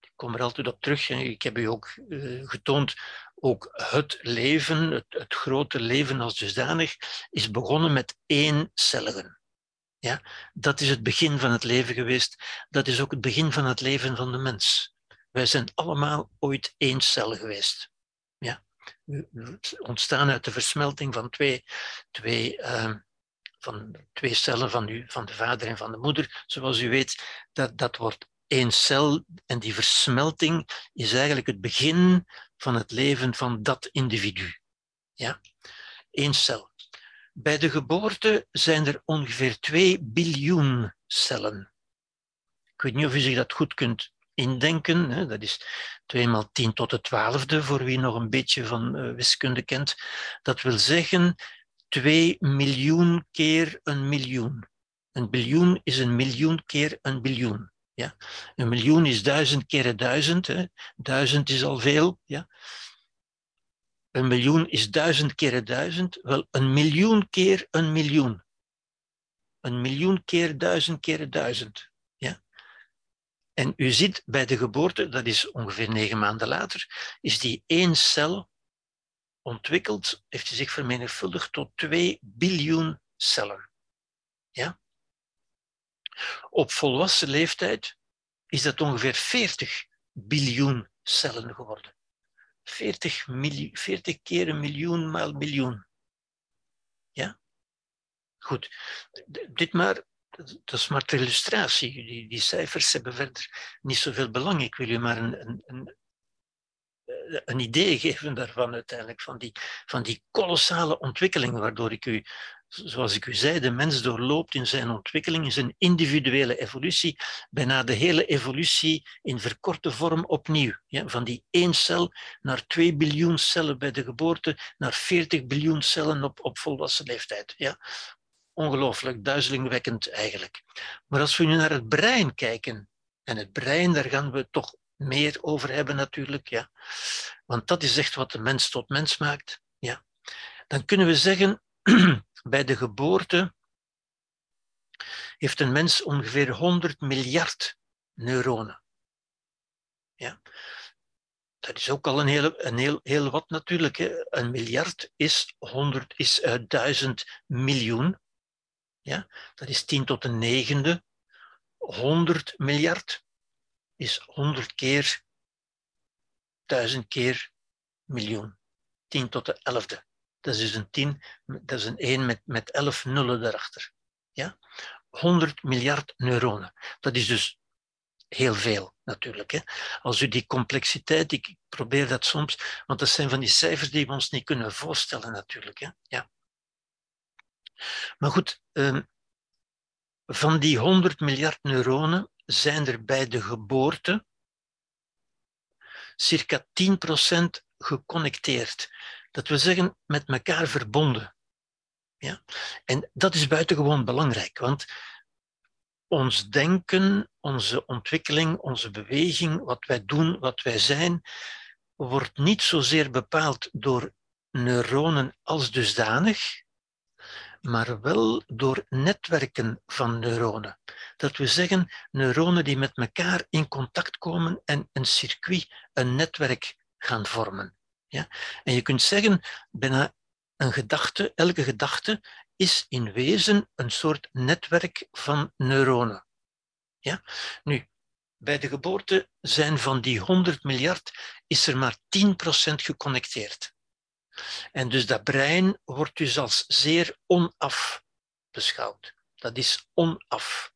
Ik kom er altijd op terug. Ik heb u ook uh, getoond, ook het leven, het, grote leven als dusdanig, is begonnen met één celligen. Ja, dat is het begin van het leven geweest. Dat is ook het begin van het leven van de mens. Wij zijn allemaal ooit één cel geweest. Ja. Ontstaan uit de versmelting van twee, twee, uh, van twee cellen van, u, van de vader en van de moeder. Zoals u weet, dat, dat wordt één cel en die versmelting is eigenlijk het begin van het leven van dat individu. Ja? Eén cel. Bij de geboorte zijn er ongeveer 2 biljoen cellen. Ik weet niet of u zich dat goed kunt indenken. Hè? Dat is 2 maal 10 tot de twaalfde, voor wie nog een beetje van uh, wiskunde kent. Dat wil zeggen 2 miljoen keer een miljoen. Een biljoen is een miljoen keer een biljoen. Ja? Een miljoen is duizend keer duizend. Hè? Duizend is al veel. Ja? Een miljoen is duizend keer duizend. Wel, een miljoen keer een miljoen. Een miljoen keer duizend keer duizend. Ja? En u ziet bij de geboorte, dat is ongeveer negen maanden later, is die één cel ontwikkeld, heeft hij zich vermenigvuldigd tot 2 biljoen cellen. Ja? Op volwassen leeftijd is dat ongeveer 40 biljoen cellen geworden. 40, miljoen, 40 keer een miljoen maal miljoen. Ja? Goed. Dit maar, dat is maar ter illustratie. Die, die cijfers hebben verder niet zoveel belang. Ik wil u maar een, een, een een idee geven daarvan uiteindelijk, van die, van die kolossale ontwikkeling, waardoor ik u, zoals ik u zei, de mens doorloopt in zijn ontwikkeling, in zijn individuele evolutie, bijna de hele evolutie in verkorte vorm opnieuw. Ja, van die één cel naar 2 biljoen cellen bij de geboorte, naar 40 biljoen cellen op, op volwassen leeftijd. Ja. Ongelooflijk, duizelingwekkend eigenlijk. Maar als we nu naar het brein kijken, en het brein, daar gaan we toch meer over hebben natuurlijk. Ja. Want dat is echt wat de mens tot mens maakt. Ja. Dan kunnen we zeggen, bij de geboorte heeft een mens ongeveer 100 miljard neuronen. Ja. Dat is ook al een heel, een heel, heel wat natuurlijk. Hè. Een miljard is, 100, is uh, 1000 miljoen. Ja. Dat is 10 tot de negende. 100 miljard is 100 keer 1000 keer miljoen. 10 tot de 11e. Dat is dus een 10, dat is een 1 met, met 11 nullen daarachter. Ja? 100 miljard neuronen. Dat is dus heel veel natuurlijk. Hè. Als u die complexiteit, ik probeer dat soms, want dat zijn van die cijfers die we ons niet kunnen voorstellen natuurlijk. Hè. Ja. Maar goed, ehm, van die 100 miljard neuronen zijn er bij de geboorte circa 10% geconnecteerd. Dat wil zeggen, met elkaar verbonden. Ja? En dat is buitengewoon belangrijk, want ons denken, onze ontwikkeling, onze beweging, wat wij doen, wat wij zijn, wordt niet zozeer bepaald door neuronen als dusdanig, maar wel door netwerken van neuronen. Dat we zeggen, neuronen die met elkaar in contact komen en een circuit, een netwerk gaan vormen. En je kunt zeggen, bijna een gedachte, elke gedachte is in wezen een soort netwerk van neuronen. Ja? Nu, bij de geboorte zijn van die 100 miljard is er maar 10% geconnecteerd. En dus dat brein wordt dus als zeer onaf beschouwd. Dat is onaf.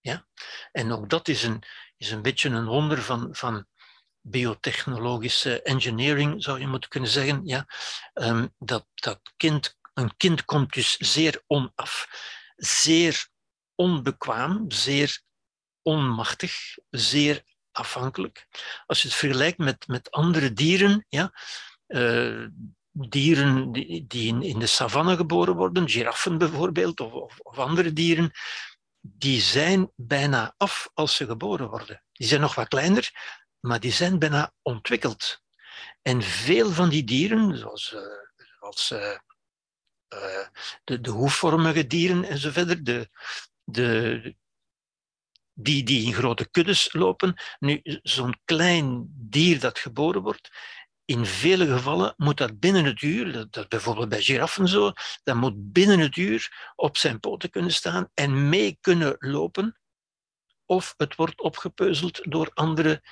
Ja? En ook dat is een, is een beetje een wonder van, van biotechnologische engineering, zou je moeten kunnen zeggen. Ja? Um, dat, dat kind, een kind komt dus zeer onaf, zeer onbekwaam, zeer onmachtig, zeer afhankelijk. Als je het vergelijkt met, met andere dieren, ja, uh, dieren die, die in, in, de savanne geboren worden, giraffen bijvoorbeeld, of, of, andere dieren, die zijn bijna af als ze geboren worden. Die zijn nog wat kleiner, maar die zijn bijna ontwikkeld. En veel van die dieren, zoals, zoals uh, uh, de, de hoefvormige dieren en zo verder, de, de, die, die in grote kuddes lopen. Nu, zo'n klein dier dat geboren wordt, in vele gevallen moet dat binnen het uur, dat, is bijvoorbeeld bij giraffen zo, dat moet binnen het uur op zijn poten kunnen staan en mee kunnen lopen, of het wordt opgepeuzeld door andere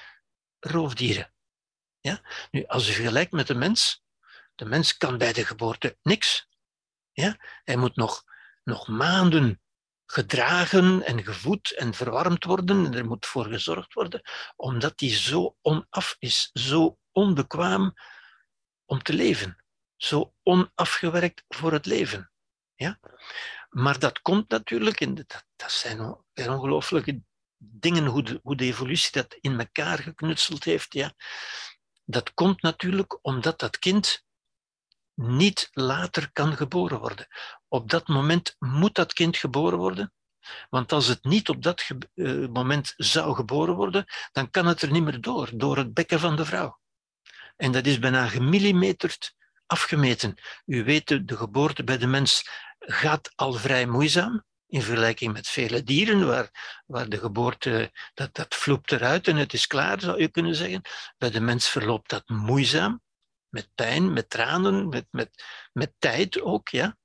roofdieren. Ja? Nu, als je vergelijkt met de mens, de mens kan bij de geboorte niks. Ja? Hij moet nog, nog maanden gedragen en gevoed en verwarmd worden. En er moet voor gezorgd worden, omdat hij zo onaf is, zo onbekwaam om te leven, zo onafgewerkt voor het leven. Ja? Maar dat komt natuurlijk, in dat, dat zijn ongelooflijke dingen, hoe de, hoe de evolutie dat in elkaar geknutseld heeft. Ja? Dat komt natuurlijk omdat dat kind niet later kan geboren worden. Op dat moment moet dat kind geboren worden, want als het niet op dat uh, moment zou geboren worden, dan kan het er niet meer door, door het bekken van de vrouw. En dat is bijna gemillimeterd afgemeten. U weet, de geboorte bij de mens gaat al vrij moeizaam in vergelijking met vele dieren, waar, waar de geboorte, dat, dat vloept eruit en het is klaar, zou je kunnen zeggen. Bij de mens verloopt dat moeizaam met pijn, met tranen, met, met, met tijd ook, ja.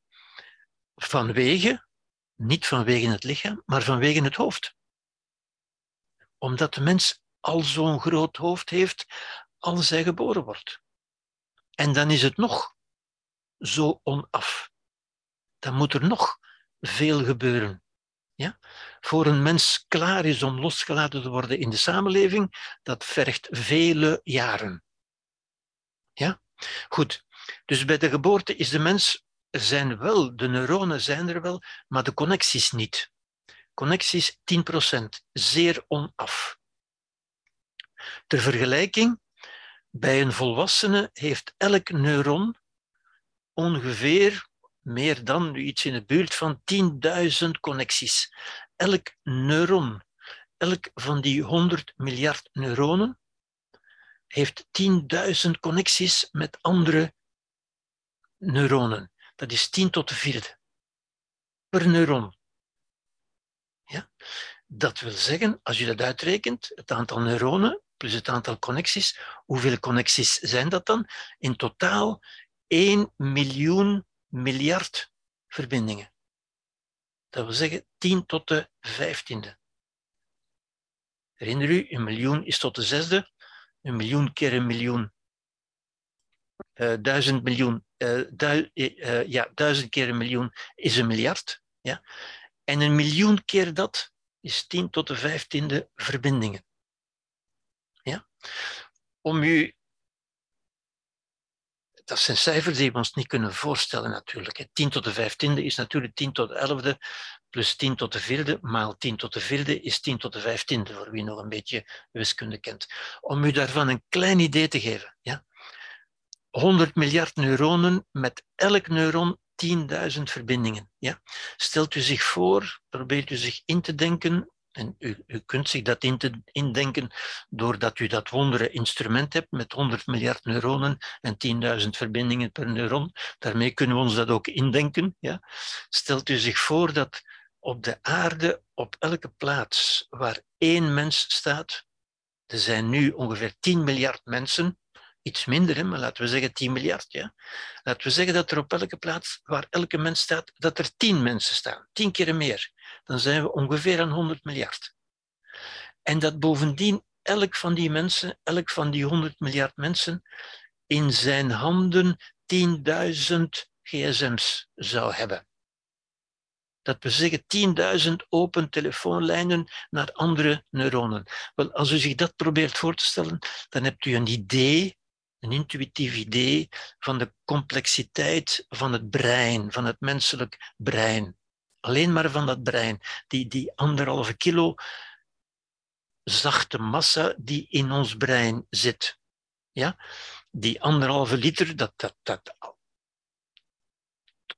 Vanwege, niet vanwege het lichaam, maar vanwege het hoofd. Omdat de mens al zo'n groot hoofd heeft als hij geboren wordt. En dan is het nog zo onaf. Dan moet er nog veel gebeuren. Ja? Voor een mens klaar is om losgelaten te worden in de samenleving, dat vergt vele jaren. Ja? Goed. Dus bij de geboorte is de mens, er zijn wel, de neuronen zijn er wel, maar de connecties niet. Connecties 10%, zeer onaf. Ter vergelijking, bij een volwassene heeft elk neuron ongeveer meer dan iets in de buurt van 10.000 connecties. Elk neuron, elk van die 100 miljard neuronen, heeft 10.000 connecties met andere neuronen. Dat is 10 tot de vierde per neuron. Ja? Dat wil zeggen, als je dat uitrekent, het aantal neuronen plus het aantal connecties, hoeveel connecties zijn dat dan? In totaal 1 miljoen miljard verbindingen. Dat wil zeggen 10 tot de vijftiende. Herinner u, een miljoen is tot de zesde, een miljoen keer een miljoen, uh, duizend miljoen, du uh, ja, duizend keer een miljoen is een miljard. Ja? En een miljoen keer dat is 10 tot de vijftiende verbindingen. Ja? Om u dat zijn cijfers die we ons niet kunnen voorstellen natuurlijk. 10 tot de vijftiende is natuurlijk 10 tot de elfde, plus 10 tot de vierde, maal 10 tot de vierde is 10 tot de vijftiende, voor wie nog een beetje wiskunde kent. Om u daarvan een klein idee te geven. Ja? 100 miljard neuronen met elk neuron 10.000 verbindingen. Ja? Stelt u zich voor, probeert u zich in te denken en u, u kunt zich dat indenken doordat u dat wondere instrument hebt met 100 miljard neuronen en 10.000 verbindingen per neuron. Daarmee kunnen we ons dat ook indenken. Ja? Stelt u zich voor dat op de aarde, op elke plaats waar één mens staat, er zijn nu ongeveer 10 miljard mensen, iets minder, hè, maar laten we zeggen 10 miljard. Ja? Laten we zeggen dat er op elke plaats waar elke mens staat, dat er 10 mensen staan, 10 keer meer dan zijn we ongeveer aan 100 miljard. En dat bovendien elk van die mensen, elk van die 100 miljard mensen, in zijn handen 10.000 gsm's zou hebben. Dat we zeggen 10.000 open telefoonlijnen naar andere neuronen. Wel, als u zich dat probeert voor te stellen, dan hebt u een idee, een intuïtief idee van de complexiteit van het brein, van het menselijk brein. Alleen maar van dat brein. Die, die anderhalve kilo zachte massa die in ons brein zit. Ja? Die anderhalve liter, dat, dat, dat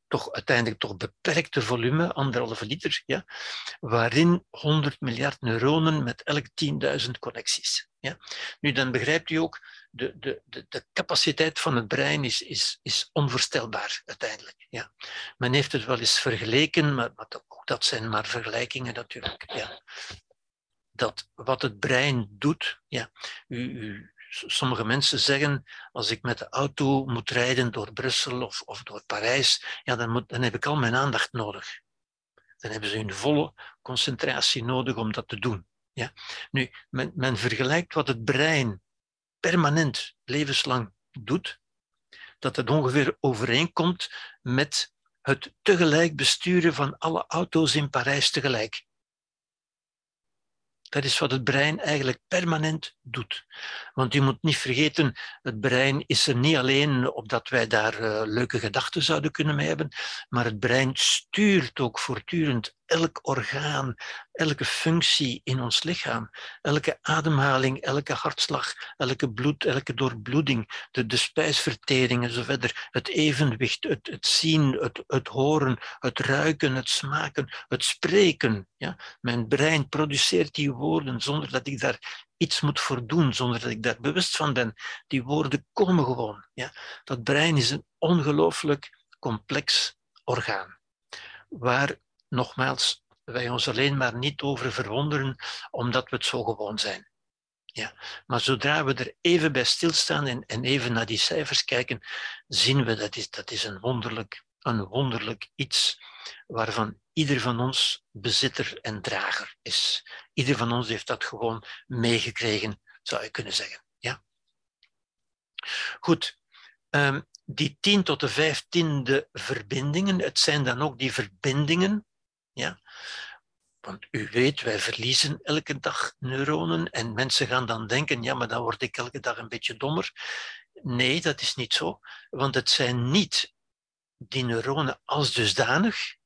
toch uiteindelijk toch beperkte volume, anderhalve liter, ja, waarin 100 miljard neuronen met elk 10.000 connecties. Ja. Nu, dan begrijpt u ook, de, de, de, de capaciteit van het brein is, is, is onvoorstelbaar uiteindelijk. Ja. Men heeft het wel eens vergeleken, maar, ook dat zijn maar vergelijkingen natuurlijk. Ja. Dat wat het brein doet, ja, u, u sommige mensen zeggen, als ik met de auto moet rijden door Brussel of, of door Parijs, ja, dan, moet, dan heb ik al mijn aandacht nodig. Dan hebben ze hun volle concentratie nodig om dat te doen. Ja? Nu, men, men vergelijkt wat het brein permanent, levenslang doet, dat het ongeveer overeenkomt met het tegelijk besturen van alle auto's in Parijs tegelijk. Dat is wat het brein eigenlijk permanent doet. Want je moet niet vergeten, het brein is er niet alleen opdat wij daar uh, leuke gedachten zouden kunnen hebben, maar het brein stuurt ook voortdurend elk orgaan, elke functie in ons lichaam, elke ademhaling, elke hartslag, elke bloed, elke doorbloeding, de, de spijsvertering en zo verder, het evenwicht, het, het zien, het, het horen, het ruiken, het smaken, het spreken. Ja? Mijn brein produceert die woorden zonder dat ik daar iets moet voor doen, zonder dat ik daar bewust van ben. Die woorden komen gewoon. Ja? Dat brein is een ongelooflijk complex orgaan, waar nogmaals, wij ons alleen maar niet over verwonderen, omdat we het zo gewoon zijn. Ja. Maar zodra we er even bij stilstaan en, en even naar die cijfers kijken, zien we dat is, dat is een, wonderlijk, een wonderlijk iets waarvan ieder van ons bezitter en drager is. Ieder van ons heeft dat gewoon meegekregen, zou je kunnen zeggen. Ja? Goed, um, die 10 tot de 15e verbindingen, het zijn dan ook die verbindingen ja? Want u weet, wij verliezen elke dag neuronen en mensen gaan dan denken, ja, maar dan word ik elke dag een beetje dommer. Nee, dat is niet zo, want het zijn niet die neuronen als dusdanig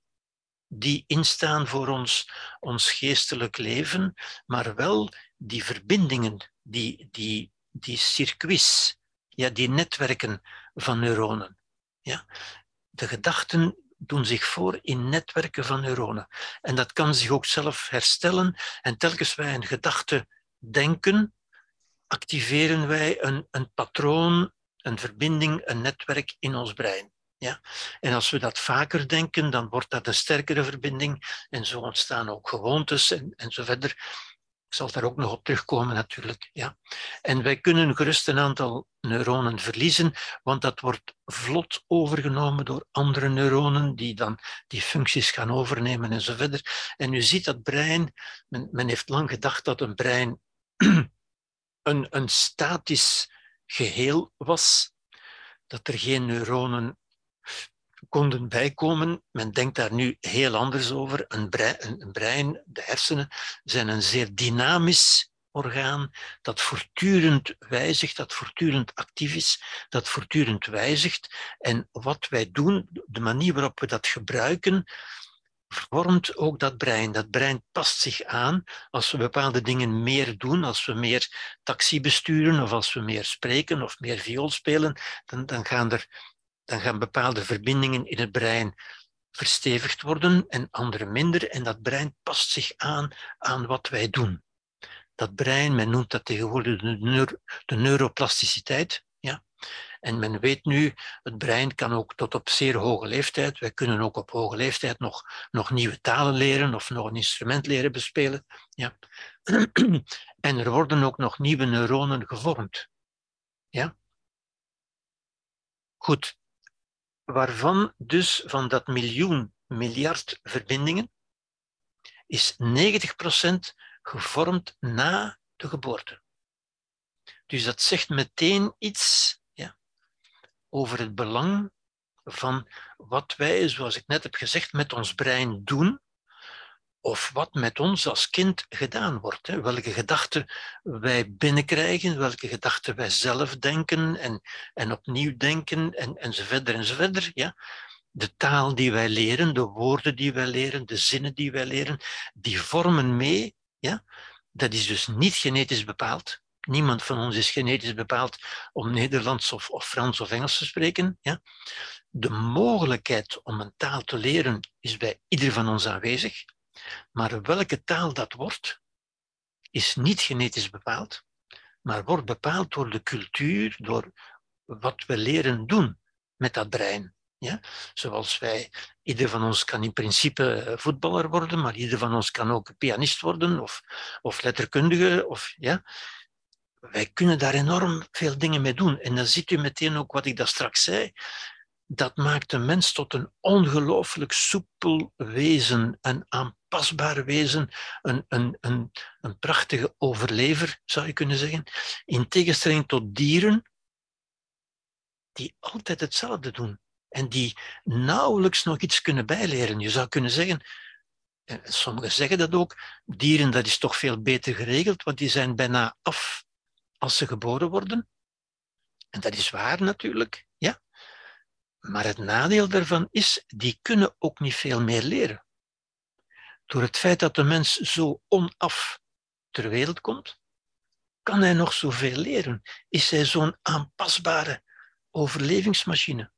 die instaan voor ons, ons geestelijk leven, maar wel die verbindingen, die, die, die circuits, ja, die netwerken van neuronen. Ja. De gedachten doen zich voor in netwerken van neuronen. En dat kan zich ook zelf herstellen. En telkens wij een gedachte denken, activeren wij een, een patroon, een verbinding, een netwerk in ons brein. Ja? En als we dat vaker denken, dan wordt dat een sterkere verbinding en zo ontstaan ook gewoontes en, en zo verder. Ik zal daar ook nog op terugkomen natuurlijk. Ja. En wij kunnen gerust een aantal neuronen verliezen, want dat wordt vlot overgenomen door andere neuronen die dan die functies gaan overnemen en zo verder. En u ziet dat brein, men, men heeft lang gedacht dat een brein een, een statisch geheel was, dat er geen neuronen konden bijkomen. Men denkt daar nu heel anders over. Een brein, een brein, de hersenen, zijn een zeer dynamisch orgaan dat voortdurend wijzigt, dat voortdurend actief is, dat voortdurend wijzigt. En wat wij doen, de manier waarop we dat gebruiken, vormt ook dat brein. Dat brein past zich aan als we bepaalde dingen meer doen, als we meer taxi besturen of als we meer spreken of meer viool spelen, dan, dan gaan er dan gaan bepaalde verbindingen in het brein verstevigd worden en andere minder. En dat brein past zich aan aan wat wij doen. Dat brein, men noemt dat tegenwoordig de, de neuroplasticiteit. Ja? En men weet nu, het brein kan ook tot op zeer hoge leeftijd, wij kunnen ook op hoge leeftijd nog, nog nieuwe talen leren of nog een instrument leren bespelen. Ja? En er worden ook nog nieuwe neuronen gevormd. Ja? Goed, waarvan dus van dat miljoen miljard verbindingen is 90% gevormd na de geboorte. Dus dat zegt meteen iets ja, over het belang van wat wij, zoals ik net heb gezegd, met ons brein doen of wat met ons als kind gedaan wordt. Hè. Welke gedachten wij binnenkrijgen, welke gedachten wij zelf denken en, en opnieuw denken en, en zo verder en zo verder. Ja. De taal die wij leren, de woorden die wij leren, de zinnen die wij leren, die vormen mee. Ja. Dat is dus niet genetisch bepaald. Niemand van ons is genetisch bepaald om Nederlands of, of Frans of Engels te spreken. Ja? De mogelijkheid om een taal te leren is bij ieder van ons aanwezig. Maar welke taal dat wordt, is niet genetisch bepaald, maar wordt bepaald door de cultuur, door wat we leren doen met dat brein. Ja? Zoals wij, ieder van ons kan in principe eh, voetballer worden, maar ieder van ons kan ook pianist worden of, of letterkundige. Of, ja? Wij kunnen daar enorm veel dingen mee doen. En dan ziet u meteen ook wat ik daar straks zei. Dat maakt de mens tot een ongelooflijk soepel wezen, een wezen, een, een, een, een prachtige overlever, zou je kunnen zeggen. In tegenstelling tot dieren, die altijd hetzelfde doen en die nauwelijks nog iets kunnen bijleren. Je zou kunnen zeggen, en sommigen zeggen dat ook, dieren dat is toch veel beter geregeld, want die zijn bijna af als ze geboren worden. En dat is waar natuurlijk, ja. Maar het nadeel daarvan is, die kunnen ook niet veel meer leren. Door het feit dat de mens zo onaf ter wereld komt, kan hij nog zoveel leren. Is hij zo'n aanpasbare overlevingsmachine.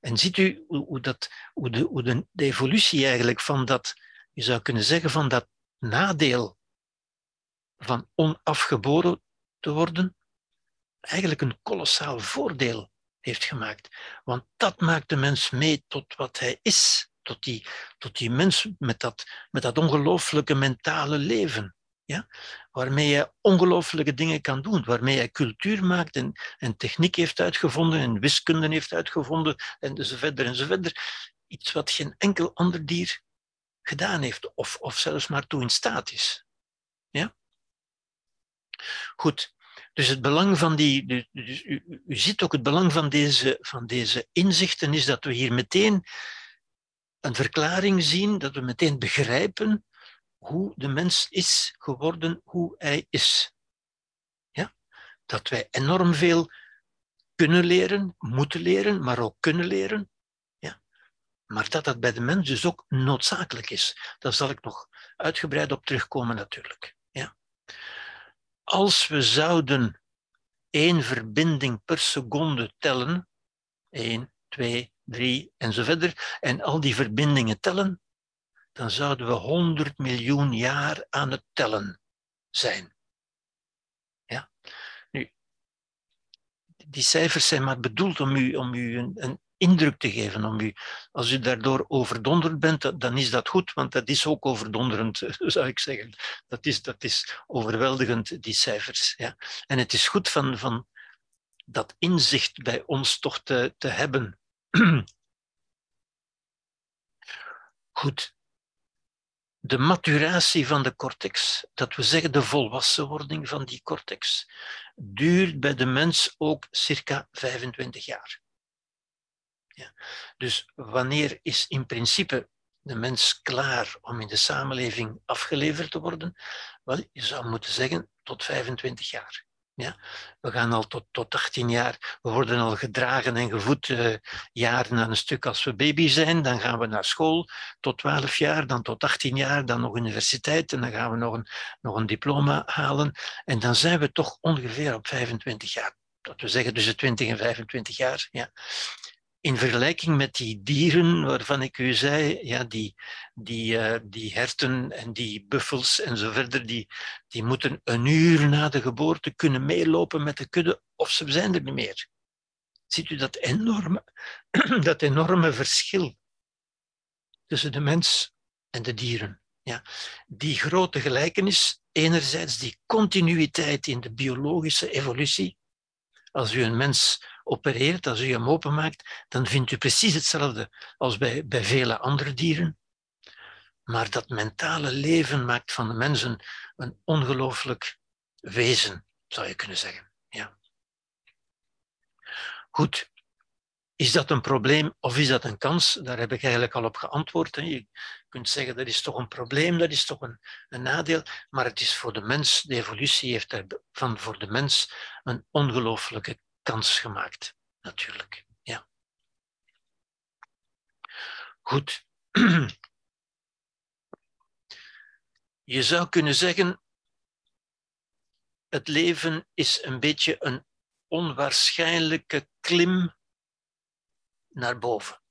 En ziet u hoe, hoe, dat, hoe, de, hoe de, de evolutie eigenlijk van dat, je zou kunnen zeggen, van dat nadeel van onafgeboren te worden, eigenlijk een kolossaal voordeel heeft gemaakt. Want dat maakt de mens mee tot wat hij is, tot die, tot die mens met dat, met dat ongelooflijke mentale leven ja? waarmee je ongelooflijke dingen kan doen, waarmee je cultuur maakt en, en techniek heeft uitgevonden en wiskunde heeft uitgevonden en zo verder en zo verder. Iets wat geen enkel ander dier gedaan heeft of, of zelfs maar toe in staat is. Ja? Goed, dus het belang van die, u, u ziet ook het belang van deze, van deze inzichten is dat we hier meteen een verklaring zien, dat we meteen begrijpen hoe de mens is geworden, hoe hij is. Ja? Dat wij enorm veel kunnen leren, moeten leren, maar ook kunnen leren. Ja? Maar dat dat bij de mens dus ook noodzakelijk is. Daar zal ik nog uitgebreid op terugkomen natuurlijk. Ja? Als we zouden één verbinding per seconde tellen, één, twee, drie en zo verder, en al die verbindingen tellen, dan zouden we 100 miljoen jaar aan het tellen zijn. Ja? Nu, die cijfers zijn maar bedoeld om u, om u een, een indruk te geven. Om u, als u daardoor overdonderd bent, dan is dat goed, want dat is ook overdonderend, zou ik zeggen. Dat is, dat is overweldigend, die cijfers. Ja? En het is goed van, van dat inzicht bij ons toch te, te hebben. Goed, de maturatie van de cortex, dat we zeggen de volwassenwording van die cortex, duurt bij de mens ook circa 25 jaar. Ja. Dus wanneer is in principe de mens klaar om in de samenleving afgeleverd te worden? Wel, je zou moeten zeggen tot 25 jaar. Ja? We gaan al tot, tot 18 jaar, we worden al gedragen en gevoed uh, jaren aan een stuk als we baby zijn. Dan gaan we naar school tot 12 jaar, dan tot 18 jaar, dan nog universiteit en dan gaan we nog een, nog een diploma halen. En dan zijn we toch ongeveer op 25 jaar. Dat we zeggen tussen 20 en 25 jaar. Ja in vergelijking met die dieren waarvan ik u zei, ja, die, die, uh, die herten en die buffels en zo verder, die, die moeten een uur na de geboorte kunnen meelopen met de kudde of ze zijn er niet meer. Ziet u dat enorme, dat enorme verschil tussen de mens en de dieren? Ja. Die grote gelijkenis, enerzijds die continuïteit in de biologische evolutie, als u een mens opereert, als u hem openmaakt, dan vindt u precies hetzelfde als bij, bij vele andere dieren. Maar dat mentale leven maakt van de mensen een ongelooflijk wezen, zou je kunnen zeggen. Ja. Goed, is dat een probleem of is dat een kans? Daar heb ik eigenlijk al op geantwoord. Je kunt zeggen dat is toch een probleem, dat is toch een, een nadeel, maar het is voor de mens, de evolutie heeft van voor de mens een ongelooflijke kans gemaakt, natuurlijk. Ja. Goed. Je zou kunnen zeggen, het leven is een beetje een onwaarschijnlijke klim naar boven.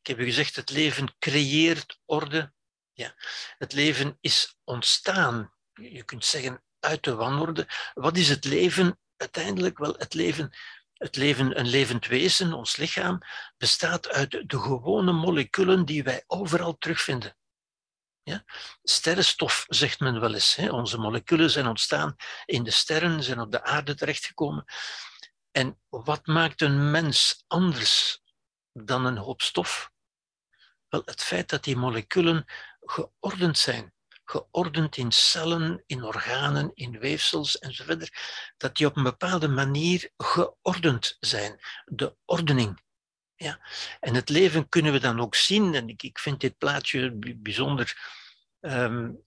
Ik heb u gezegd, het leven creëert orde. Ja. Het leven is ontstaan, je kunt zeggen, uit de wanorde. Wat is het leven? Uiteindelijk wel het leven. Het leven, een levend wezen, ons lichaam, bestaat uit de gewone moleculen die wij overal terugvinden. Ja? Sterrenstof zegt men wel eens. Hè? Onze moleculen zijn ontstaan in de sterren, zijn op de aarde terechtgekomen. En wat maakt een mens anders dan een hoop stof? Wel, het feit dat die moleculen geordend zijn. Geordend in cellen, in organen, in weefsels enzovoort. Dat die op een bepaalde manier geordend zijn. De ordening. Ja. En het leven kunnen we dan ook zien, en ik, ik vind dit plaatje bijzonder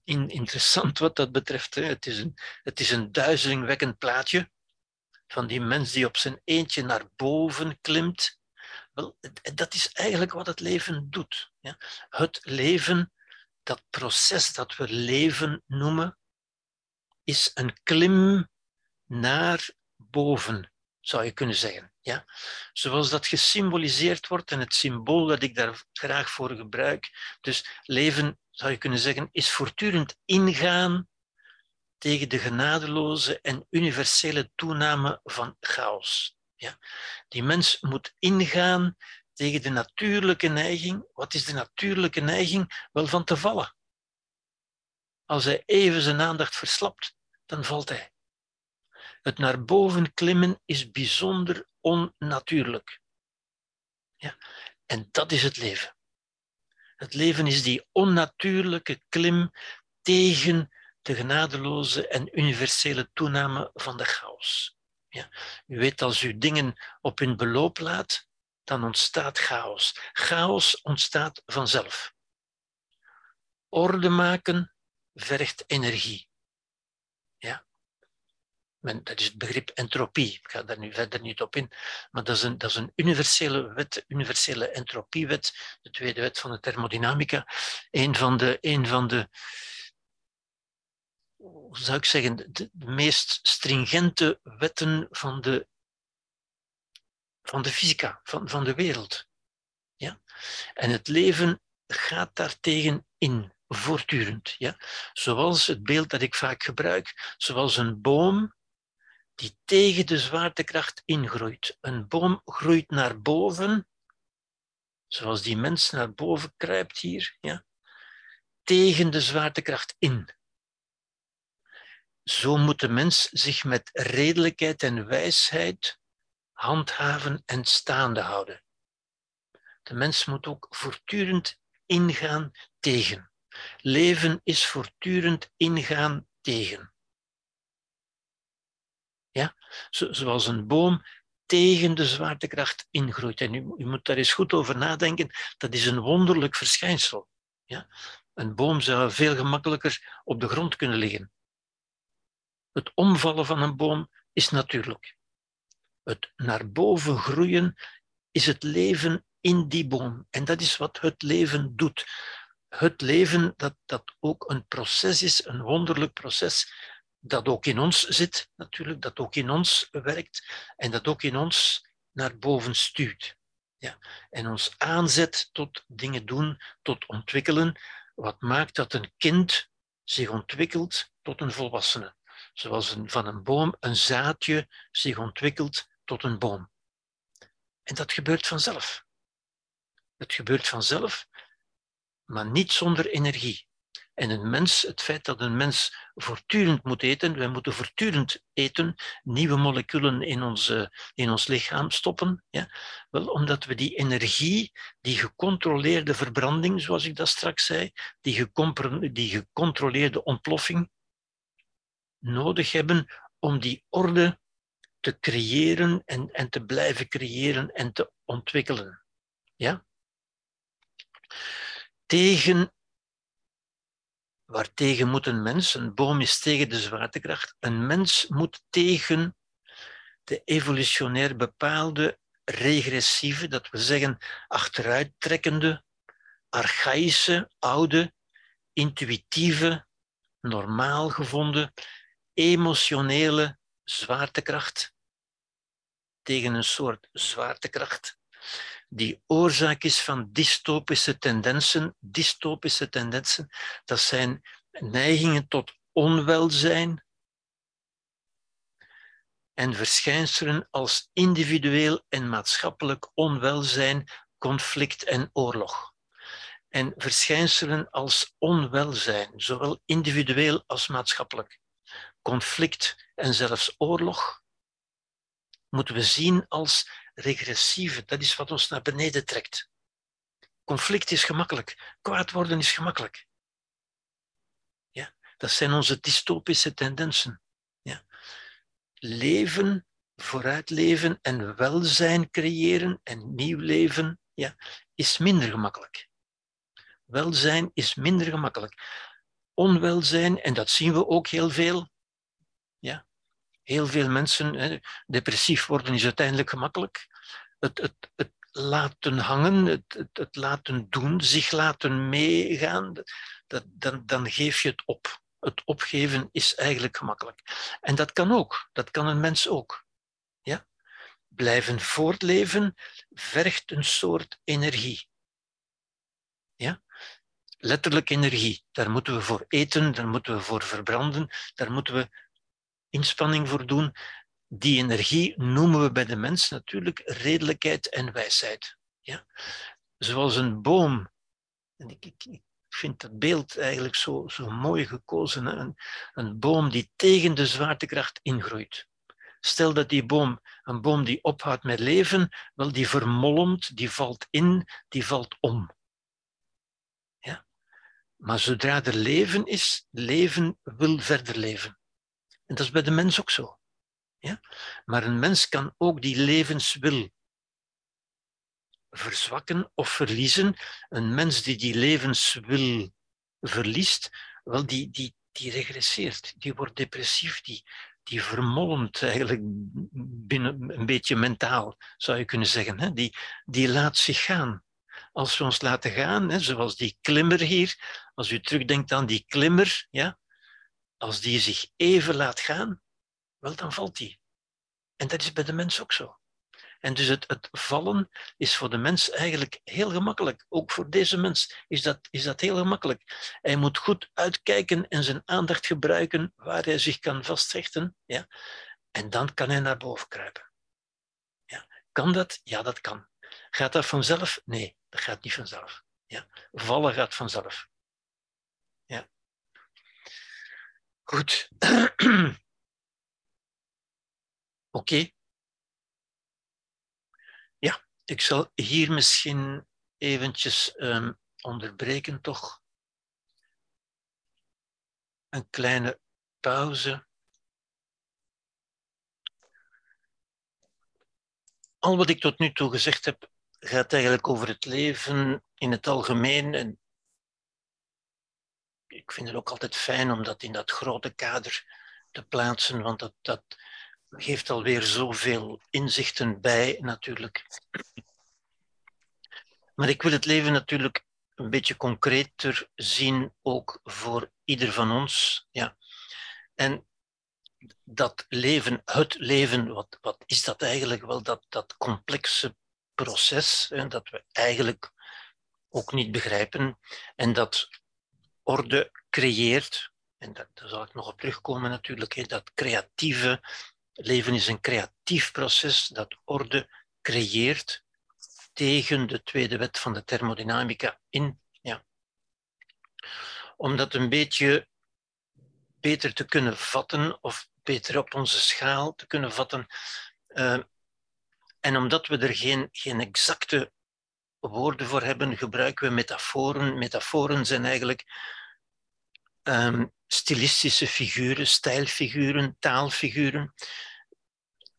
in, interessant wat dat betreft. Hè. Het, is een, het is een duizelingwekkend plaatje van die mens die op zijn eentje naar boven klimt. Wel, dat is eigenlijk wat het leven doet. Ja. Het leven, dat proces dat we leven noemen, is een klim naar boven, zou je kunnen zeggen. Ja? Zoals dat gesymboliseerd wordt en het symbool dat ik daar graag voor gebruik. Dus leven, zou je kunnen zeggen, is voortdurend ingaan tegen de genadeloze en universele toename van chaos. Ja? Die mens moet ingaan tegen de natuurlijke neiging. Wat is de natuurlijke neiging? Wel van te vallen. Als hij even zijn aandacht verslapt, dan valt hij. Het naar boven klimmen is bijzonder onnatuurlijk. Ja. En dat is het leven. Het leven is die onnatuurlijke klim tegen de genadeloze en universele toename van de chaos. Ja. U weet, als u dingen op hun beloop laat, dan ontstaat chaos. Chaos ontstaat vanzelf. Orde maken vergt energie. Ja dat is het begrip entropie. Ik ga daar nu verder niet op in, maar dat is een, dat is een universele wet, universele entropiewet, de tweede wet van de thermodynamica. Een van de, een van de hoe zou ik zeggen, de, meest stringente wetten van de, van de fysica, van, van de wereld. Ja? En het leven gaat daartegen in, voortdurend. Ja? Zoals het beeld dat ik vaak gebruik, zoals een boom die tegen de zwaartekracht ingroeit. Een boom groeit naar boven, zoals die mens naar boven kruipt hier, ja, tegen de zwaartekracht in. Zo moet de mens zich met redelijkheid en wijsheid handhaven en staande houden. De mens moet ook voortdurend ingaan tegen. Leven is voortdurend ingaan tegen. Ja? Zoals een boom tegen de zwaartekracht ingroeit. En u, moet daar eens goed over nadenken. Dat is een wonderlijk verschijnsel. Ja? Een boom zou veel gemakkelijker op de grond kunnen liggen. Het omvallen van een boom is natuurlijk. Het naar boven groeien is het leven in die boom. En dat is wat het leven doet. Het leven dat, dat ook een proces is, een wonderlijk proces, dat ook in ons zit, natuurlijk, dat ook in ons werkt en dat ook in ons naar boven stuurt. Ja. En ons aanzet tot dingen doen, tot ontwikkelen, wat maakt dat een kind zich ontwikkelt tot een volwassene. Zoals van een boom een zaadje zich ontwikkelt tot een boom. En dat gebeurt vanzelf. Het gebeurt vanzelf, maar niet zonder energie. En een mens, het feit dat een mens voortdurend moet eten, wij moeten voortdurend eten, nieuwe moleculen in ons, in ons lichaam stoppen, ja? Wel, omdat we die energie, die gecontroleerde verbranding, zoals ik dat straks zei, die, die gecontroleerde ontploffing, nodig hebben om die orde te creëren en, en te blijven creëren en te ontwikkelen. Ja? Tegen Waartegen moet een mens, een boom is tegen de zwaartekracht, een mens moet tegen de evolutionair bepaalde regressieve, dat we zeggen achteruittrekkende, archaïsche, oude, intuïtieve, normaal gevonden, emotionele zwaartekracht tegen een soort zwaartekracht die oorzaak is van dystopische tendensen. Dystopische tendensen, dat zijn neigingen tot onwelzijn en verschijnselen als individueel en maatschappelijk onwelzijn, conflict en oorlog. En verschijnselen als onwelzijn, zowel individueel als maatschappelijk, conflict en zelfs oorlog, moeten we zien als regressieve. Dat is wat ons naar beneden trekt. Conflict is gemakkelijk, kwaad worden is gemakkelijk. Ja, dat zijn onze dystopische tendensen. Ja. Leven, vooruitleven en welzijn creëren en nieuw leven ja, is minder gemakkelijk. Welzijn is minder gemakkelijk. Onwelzijn, en dat zien we ook heel veel, heel veel mensen, hè, depressief worden is uiteindelijk gemakkelijk. Het, het, het laten hangen, het, het, laten doen, zich laten meegaan, dat, dan, dan geef je het op. Het opgeven is eigenlijk gemakkelijk. En dat kan ook, dat kan een mens ook. Ja? Blijven voortleven vergt een soort energie. Ja? Letterlijk energie. Daar moeten we voor eten, daar moeten we voor verbranden, daar moeten we inspanning voor doen. Die energie noemen we bij de mens natuurlijk redelijkheid en wijsheid. Ja? Zoals een boom. En ik, ik, vind dat beeld eigenlijk zo, zo mooi gekozen. Een, een boom die tegen de zwaartekracht ingroeit. Stel dat die boom, een boom die ophoudt met leven, wel die vermolmt, die valt in, die valt om. Ja? Maar zodra er leven is, leven wil verder leven. En dat is bij de mens ook zo. Ja? Maar een mens kan ook die levenswil verzwakken of verliezen. Een mens die die levenswil verliest, wel, die, die, die regresseert, die wordt depressief, die, die vermolmt eigenlijk binnen een beetje mentaal, zou je kunnen zeggen. Hè? Die, die laat zich gaan. Als we ons laten gaan, hè, zoals die klimmer hier, als u terugdenkt aan die klimmer, ja, als die zich even laat gaan, wel, dan valt die. En dat is bij de mens ook zo. En dus het, het, vallen is voor de mens eigenlijk heel gemakkelijk. Ook voor deze mens is dat, is dat heel gemakkelijk. Hij moet goed uitkijken en zijn aandacht gebruiken waar hij zich kan vasthechten. Ja? En dan kan hij naar boven kruipen. Ja? Kan dat? Ja, dat kan. Gaat dat vanzelf? Nee, dat gaat niet vanzelf. Ja? Vallen gaat vanzelf. Ja. Goed. Oké. Ja, ik zal hier misschien eventjes um, onderbreken toch. Een kleine pauze. Al wat ik tot nu toe gezegd heb, gaat eigenlijk over het leven in het algemeen. En ik vind het ook altijd fijn om dat in dat grote kader te plaatsen, want dat, dat geeft alweer zoveel inzichten bij, natuurlijk. Maar ik wil het leven natuurlijk een beetje concreter zien, ook voor ieder van ons. Ja. En dat leven, het leven, wat, wat is dat eigenlijk wel? Dat, dat complexe proces, hè, dat we eigenlijk ook niet begrijpen en dat orde creëert, en daar, zal ik nog op terugkomen natuurlijk, hè, dat creatieve Leven is een creatief proces dat orde creëert tegen de tweede wet van de thermodynamica in. Ja. Om dat een beetje beter te kunnen vatten of beter op onze schaal te kunnen vatten. Uh, en omdat we er geen, geen exacte woorden voor hebben, gebruiken we metaforen. Metaforen zijn eigenlijk um, stilistische figuren, stijlfiguren, taalfiguren,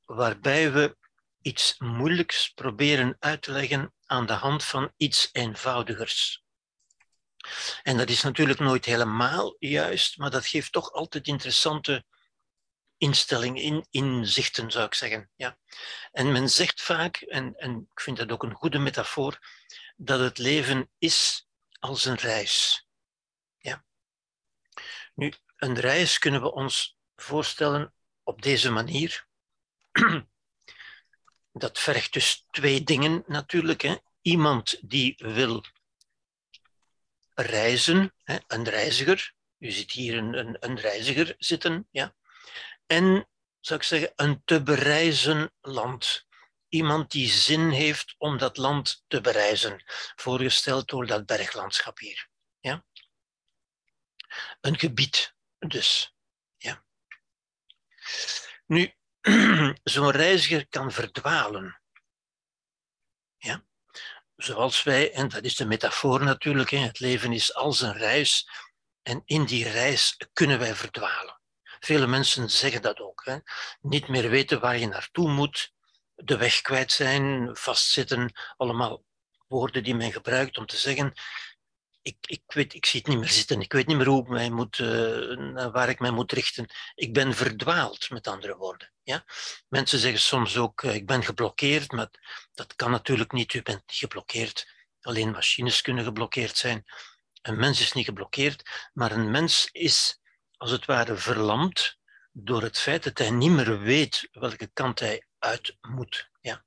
waarbij we iets moeilijks proberen uit te leggen aan de hand van iets eenvoudigers. En dat is natuurlijk nooit helemaal juist, maar dat geeft toch altijd interessante instellingen, in, inzichten, zou ik zeggen. Ja. En men zegt vaak, en, en ik vind dat ook een goede metafoor, dat het leven is als een reis. Nu, een reis kunnen we ons voorstellen op deze manier. Dat vergt dus twee dingen natuurlijk. Hè. Iemand die wil reizen, hè, een reiziger. U ziet hier een, een, een reiziger zitten. Ja. En, zou ik zeggen, een te bereizen land. Iemand die zin heeft om dat land te bereizen, voorgesteld door dat berglandschap hier. Ja. Een gebied dus. Ja. Nu, zo'n reiziger kan verdwalen. Ja? Zoals wij, en dat is de metafoor natuurlijk, het leven is als een reis en in die reis kunnen wij verdwalen. Vele mensen zeggen dat ook. Hè? Niet meer weten waar je naartoe moet, de weg kwijt zijn, vastzitten, allemaal woorden die men gebruikt om te zeggen ik, ik, weet, ik zie het niet meer zitten. Ik weet niet meer hoe ik mij moet, uh, waar ik mij moet richten. Ik ben verdwaald, met andere woorden. Ja? Mensen zeggen soms ook, uh, ik ben geblokkeerd, maar dat kan natuurlijk niet. U bent niet geblokkeerd. Alleen machines kunnen geblokkeerd zijn. Een mens is niet geblokkeerd, maar een mens is als het ware verlamd door het feit dat hij niet meer weet welke kant hij uit moet. Ja?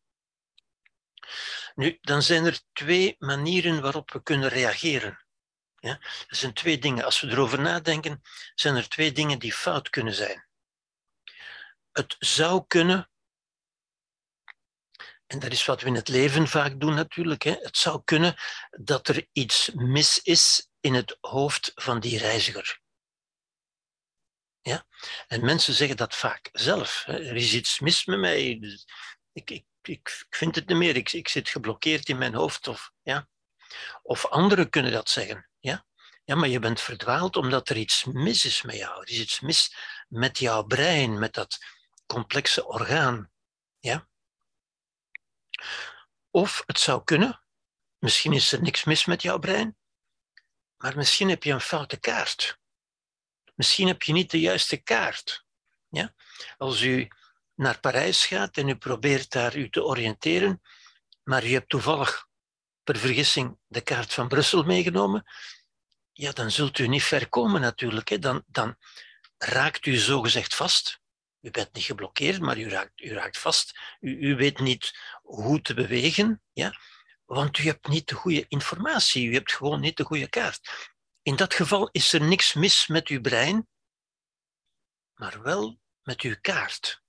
Nu, dan zijn er twee manieren waarop we kunnen reageren. Ja? Er zijn twee dingen. Als we erover nadenken, zijn er twee dingen die fout kunnen zijn. Het zou kunnen, en dat is wat we in het leven vaak doen natuurlijk, hè? het zou kunnen dat er iets mis is in het hoofd van die reiziger. Ja? En mensen zeggen dat vaak zelf. Hè? Er is iets mis met mij. Ik, ik, ik vind het niet meer. Ik, ik zit geblokkeerd in mijn hoofd. Of, ja? of anderen kunnen dat zeggen. Ja? ja, maar je bent verdwaald omdat er iets mis is met jou. Er is iets mis met jouw brein, met dat complexe orgaan. Ja? Of het zou kunnen, misschien is er niks mis met jouw brein, maar misschien heb je een foute kaart. Misschien heb je niet de juiste kaart. Ja? Als u naar Parijs gaat en u probeert daar u te oriënteren, maar u hebt toevallig per vergissing de kaart van Brussel meegenomen, ja, dan zult u niet ver komen natuurlijk. Hè. Dan, dan raakt u zogezegd vast. U bent niet geblokkeerd, maar u raakt, u raakt vast. U, u weet niet hoe te bewegen, ja? want u hebt niet de goede informatie. U hebt gewoon niet de goede kaart. In dat geval is er niks mis met uw brein, maar wel met uw kaart.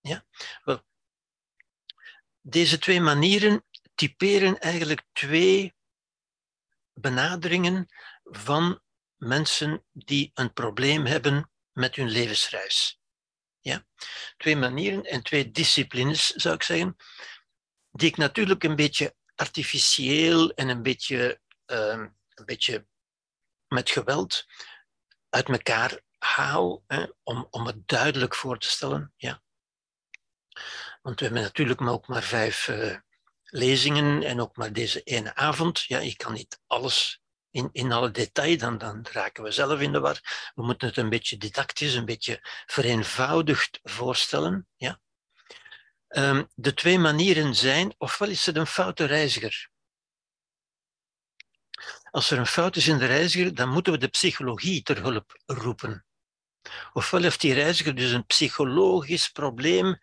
Ja? Wel, deze twee manieren typeren eigenlijk twee benaderingen van mensen die een probleem hebben met hun levensreis. Ja? Twee manieren en twee disciplines, zou ik zeggen, die ik natuurlijk een beetje artificieel en een beetje, uh, een beetje met geweld uit elkaar haal, hè, om, om het duidelijk voor te stellen. Ja. Want we hebben natuurlijk ook maar vijf uh, lezingen en ook maar deze ene avond. Ja, ik kan niet alles in, in alle detail, dan, dan raken we zelf in de war. We moeten het een beetje didactisch, een beetje vereenvoudigd voorstellen. Ja? Um, de twee manieren zijn, ofwel is het een foute reiziger. Als er een fout is in de reiziger, dan moeten we de psychologie ter hulp roepen. Ofwel heeft die reiziger dus een psychologisch probleem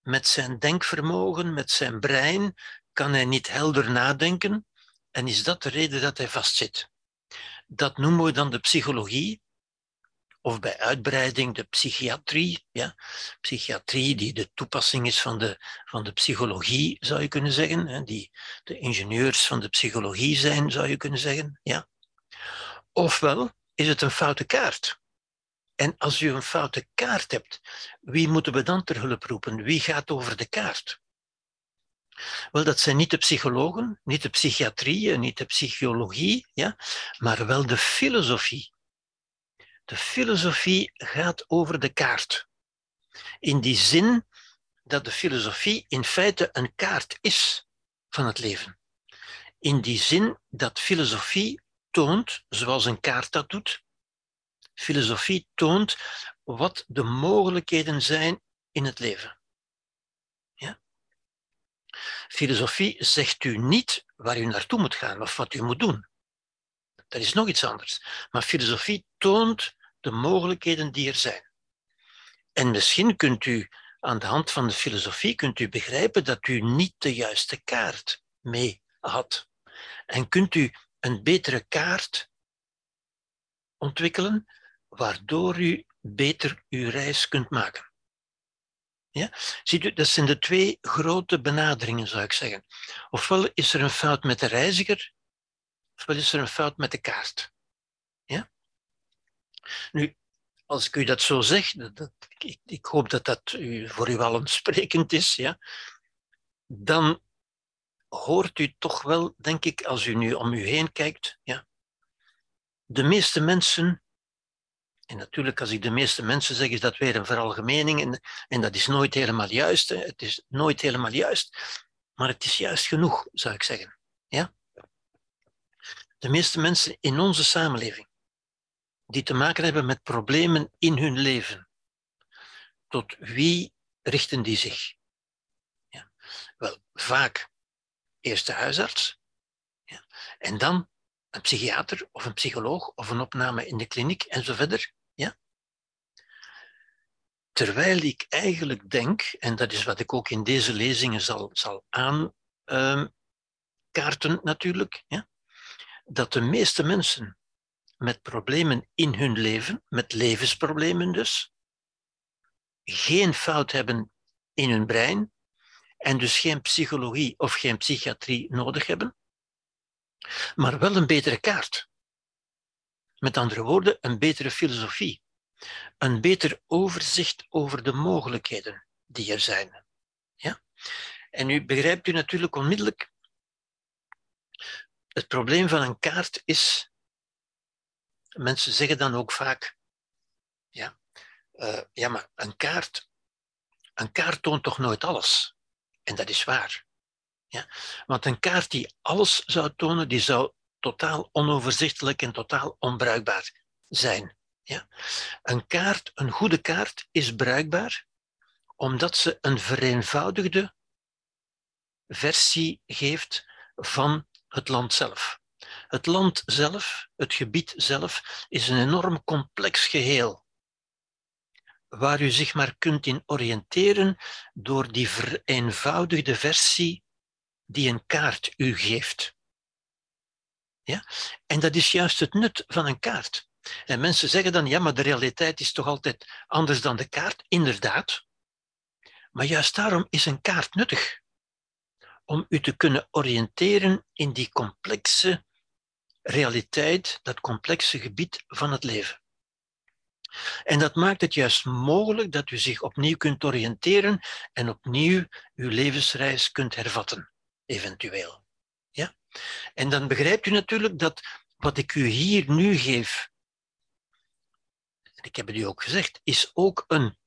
met zijn denkvermogen, met zijn brein, kan hij niet helder nadenken, en is dat de reden dat hij vastzit? Dat noemen we dan de psychologie, of bij uitbreiding de psychiatrie. Ja? Psychiatrie die de toepassing is van de, van de psychologie, zou je kunnen zeggen. Hè? Die de ingenieurs van de psychologie zijn, zou je kunnen zeggen. Ja? Ofwel is het een foute kaart. En als u een foute kaart hebt, wie moeten we dan ter hulp roepen? Wie gaat over de kaart? Wel, dat zijn niet de psychologen, niet de psychiatrie, niet de psychologie, ja, maar wel de filosofie. De filosofie gaat over de kaart. In die zin dat de filosofie in feite een kaart is van het leven. In die zin dat filosofie toont, zoals een kaart dat doet, filosofie toont wat de mogelijkheden zijn in het leven. Filosofie zegt u niet waar u naartoe moet gaan of wat u moet doen. Dat is nog iets anders. Maar filosofie toont de mogelijkheden die er zijn. En misschien kunt u aan de hand van de filosofie kunt u begrijpen dat u niet de juiste kaart mee had. En kunt u een betere kaart ontwikkelen, waardoor u beter uw reis kunt maken. Ja? Ziet u, dat zijn de twee grote benaderingen, zou ik zeggen. Ofwel is er een fout met de reiziger, ofwel is er een fout met de kaart. Nu, als ik u dat zo zeg, dat, ik, ik, hoop dat dat u, voor u al sprekend is, ja, dan hoort u toch wel, denk ik, als u nu om u heen kijkt, ja, de meeste mensen, en natuurlijk als ik de meeste mensen zeg, is dat weer een veralgemening, en, en dat is nooit helemaal juist, hè. het is nooit helemaal juist, maar het is juist genoeg, zou ik zeggen. Ja? De meeste mensen in onze samenleving, die te maken hebben met problemen in hun leven, tot wie richten die zich? Ja. Wel, vaak eerst de huisarts, ja. en dan een psychiater of een psycholoog of een opname in de kliniek en zo verder. Ja? Terwijl ik eigenlijk denk, en dat is wat ik ook in deze lezingen zal, zal aankaarten ehm, natuurlijk, ja? dat de meeste mensen met problemen in hun leven, met levensproblemen dus, geen fout hebben in hun brein en dus geen psychologie of geen psychiatrie nodig hebben, maar wel een betere kaart. Met andere woorden, een betere filosofie, een beter overzicht over de mogelijkheden die er zijn. Ja? En nu begrijpt u natuurlijk onmiddellijk, het probleem van een kaart is, mensen zeggen dan ook vaak, ja, uh, ja maar een kaart, een kaart toont toch nooit alles? En dat is waar. Ja? Want een kaart die alles zou tonen, die zou totaal onoverzichtelijk en totaal onbruikbaar zijn. Ja? Een kaart, een goede kaart, is bruikbaar omdat ze een vereenvoudigde versie geeft van het land zelf. Het land zelf, het gebied zelf, is een enorm complex geheel waar u zich maar kunt in oriënteren door die vereenvoudigde versie die een kaart u geeft. Ja? En dat is juist het nut van een kaart. En mensen zeggen dan, ja, maar de realiteit is toch altijd anders dan de kaart? Inderdaad. Maar juist daarom is een kaart nuttig. Om u te kunnen oriënteren in die complexe realiteit, dat complexe gebied van het leven. En dat maakt het juist mogelijk dat u zich opnieuw kunt oriënteren en opnieuw uw levensreis kunt hervatten, eventueel. Ja? En dan begrijpt u natuurlijk dat wat ik u hier nu geef, en ik heb het u ook gezegd, is ook een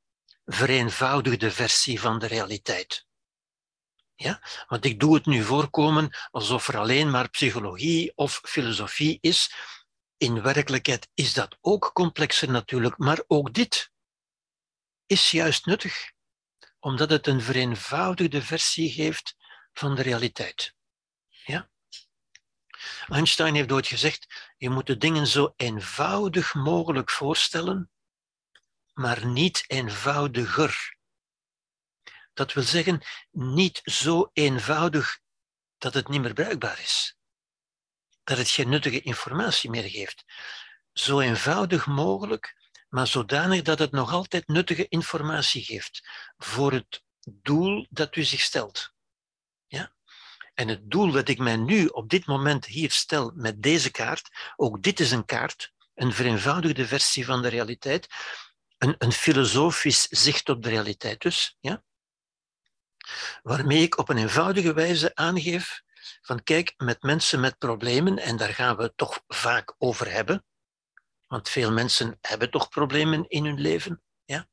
vereenvoudigde versie van de realiteit. Ja? Want ik doe het nu voorkomen alsof er alleen maar psychologie of filosofie is, in werkelijkheid is dat ook complexer natuurlijk, maar ook dit is juist nuttig, omdat het een vereenvoudigde versie geeft van de realiteit. Ja? Einstein heeft ooit gezegd, je moet de dingen zo eenvoudig mogelijk voorstellen, maar niet eenvoudiger. Dat wil zeggen, niet zo eenvoudig dat het niet meer bruikbaar is dat het geen nuttige informatie meer geeft. Zo eenvoudig mogelijk, maar zodanig dat het nog altijd nuttige informatie geeft voor het doel dat u zich stelt. Ja? En het doel dat ik mij nu op dit moment hier stel met deze kaart, ook dit is een kaart, een vereenvoudigde versie van de realiteit, een, een filosofisch zicht op de realiteit dus, ja? Waarmee ik op een eenvoudige wijze aangeef van kijk, met mensen met problemen, en daar gaan we het toch vaak over hebben, want veel mensen hebben toch problemen in hun leven. Ja?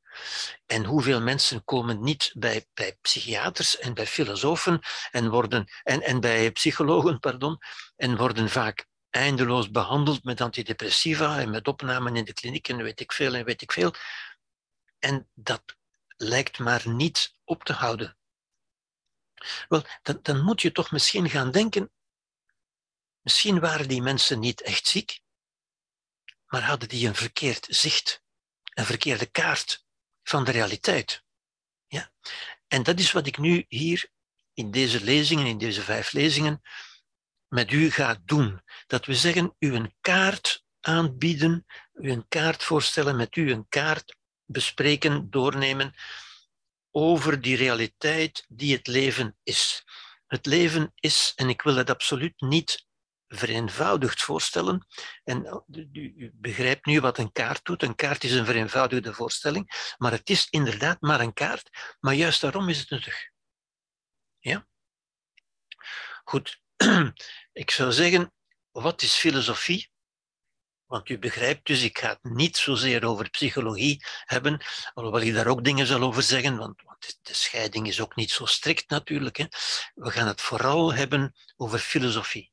En hoeveel mensen komen niet bij, bij psychiaters en bij filosofen en, worden, en, en bij psychologen pardon, en worden vaak eindeloos behandeld met antidepressiva en met opnamen in de kliniek en weet ik veel en weet ik veel. En dat lijkt maar niet op te houden. Wel, dan, moet je toch misschien gaan denken, misschien waren die mensen niet echt ziek, maar hadden die een verkeerd zicht, een verkeerde kaart van de realiteit. Ja? En dat is wat ik nu hier in deze lezingen, in deze vijf lezingen, met u ga doen. Dat we zeggen, u een kaart aanbieden, u een kaart voorstellen, met u een kaart bespreken, doornemen over die realiteit die het leven is. Het leven is, en ik wil het absoluut niet vereenvoudigd voorstellen. En u begrijpt nu wat een kaart doet. Een kaart is een vereenvoudigde voorstelling, maar het is inderdaad maar een kaart. Maar juist daarom is het nuttig. Ja? Goed, ik zou zeggen, wat is filosofie? Want u begrijpt dus, ik ga het niet zozeer over psychologie hebben, alhoewel ik daar ook dingen zal over zeggen, want, want de scheiding is ook niet zo strikt natuurlijk. Hè. We gaan het vooral hebben over filosofie.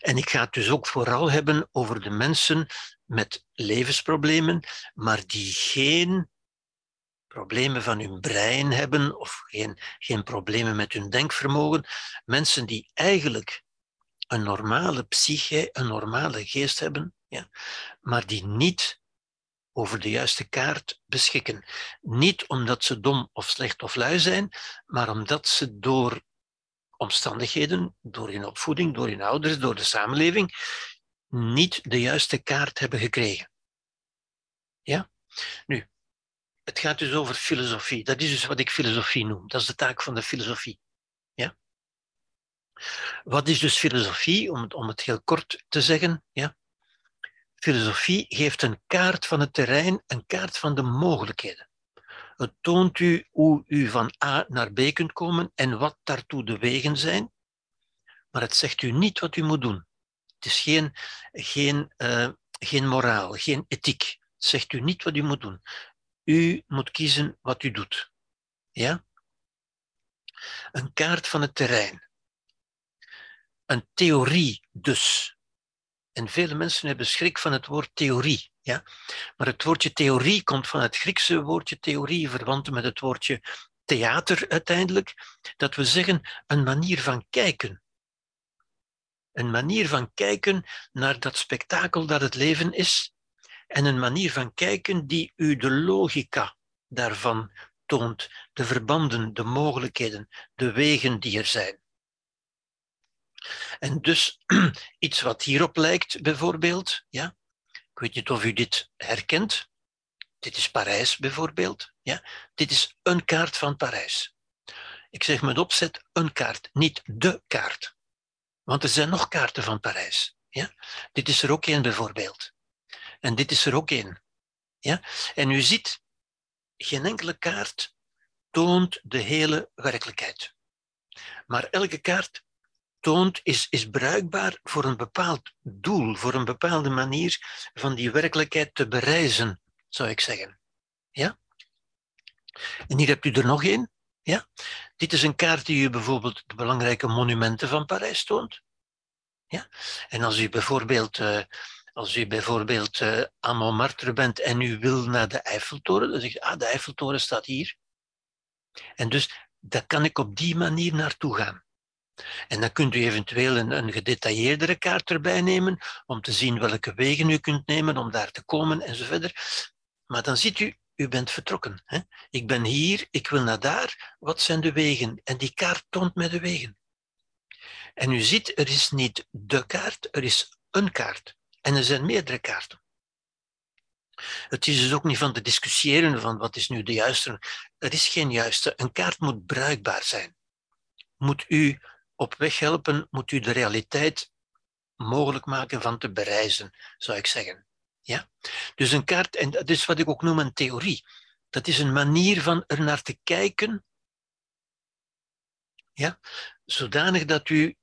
En ik ga het dus ook vooral hebben over de mensen met levensproblemen, maar die geen problemen van hun brein hebben of geen, geen problemen met hun denkvermogen. Mensen die eigenlijk een normale psyche, een normale geest hebben, ja, maar die niet over de juiste kaart beschikken. Niet omdat ze dom of slecht of lui zijn, maar omdat ze door omstandigheden, door hun opvoeding, door hun ouders, door de samenleving, niet de juiste kaart hebben gekregen. Ja? Nu, het gaat dus over filosofie. Dat is dus wat ik filosofie noem. Dat is de taak van de filosofie. Wat is dus filosofie? Om het, om het heel kort te zeggen. Ja? Filosofie geeft een kaart van het terrein, een kaart van de mogelijkheden. Het toont u hoe u van A naar B kunt komen en wat daartoe de wegen zijn, maar het zegt u niet wat u moet doen. Het is geen, geen, uh, geen moraal, geen ethiek. Het zegt u niet wat u moet doen. U moet kiezen wat u doet. Ja? Een kaart van het terrein. Een theorie dus. En vele mensen hebben schrik van het woord theorie. Ja? Maar het woordje theorie komt van het Griekse woordje theorie, verwant met het woordje theater uiteindelijk. Dat we zeggen een manier van kijken. Een manier van kijken naar dat spektakel dat het leven is. En een manier van kijken die u de logica daarvan toont. De verbanden, de mogelijkheden, de wegen die er zijn. En dus iets wat hierop lijkt, bijvoorbeeld, ja, ik weet niet of u dit herkent. Dit is Parijs bijvoorbeeld. Ja? Dit is een kaart van Parijs. Ik zeg met opzet een kaart, niet de kaart. Want er zijn nog kaarten van Parijs. Ja? Dit is er ook één bijvoorbeeld. En dit is er ook één. Ja? En u ziet, geen enkele kaart toont de hele werkelijkheid. Maar elke kaart toont, is, is bruikbaar voor een bepaald doel, voor een bepaalde manier van die werkelijkheid te bereizen, zou ik zeggen. Ja? En hier hebt u er nog één. Ja? Dit is een kaart die u bijvoorbeeld de belangrijke monumenten van Parijs toont. Ja? En als u bijvoorbeeld, uh, als u bijvoorbeeld uh, à Montmartre bent en u wil naar de Eiffeltoren, dan zegt u, ah, de Eiffeltoren staat hier. En dus, daar kan ik op die manier naartoe gaan. En dan kunt u eventueel een, een gedetailleerdere kaart erbij nemen om te zien welke wegen u kunt nemen om daar te komen en zo verder. Maar dan ziet u, u bent vertrokken. Hè? Ik ben hier, ik wil naar daar. Wat zijn de wegen? En die kaart toont mij de wegen. En u ziet, er is niet de kaart, er is een kaart. En er zijn meerdere kaarten. Het is dus ook niet van te discussiëren van wat is nu de juiste. Er is geen juiste. Een kaart moet bruikbaar zijn. Moet u op weg helpen, moet u de realiteit mogelijk maken van te bereizen, zou ik zeggen. Ja? Dus een kaart, en dat is wat ik ook noem een theorie. Dat is een manier van er naar te kijken, ja? zodanig dat u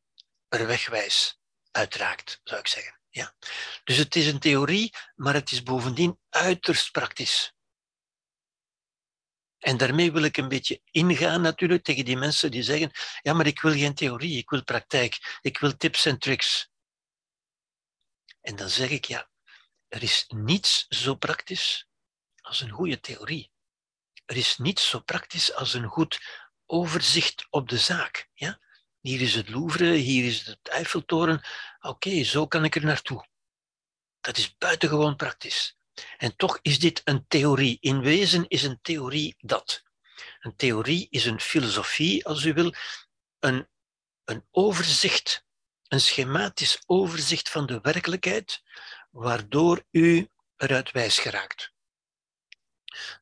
er wegwijs uitraakt, zou ik zeggen. Ja? Dus het is een theorie, maar het is bovendien uiterst praktisch. En daarmee wil ik een beetje ingaan natuurlijk tegen die mensen die zeggen, ja, maar ik wil geen theorie, ik wil praktijk, ik wil tips en tricks. En dan zeg ik, ja, er is niets zo praktisch als een goede theorie. Er is niets zo praktisch als een goed overzicht op de zaak. Ja? Hier is het Louvre, hier is het Eiffeltoren. Oké, zo kan ik er naartoe. Dat is buitengewoon praktisch. En toch is dit een theorie. In wezen is een theorie dat. Een theorie is een filosofie, als u wil, een, een overzicht, een schematisch overzicht van de werkelijkheid, waardoor u eruit wijs geraakt.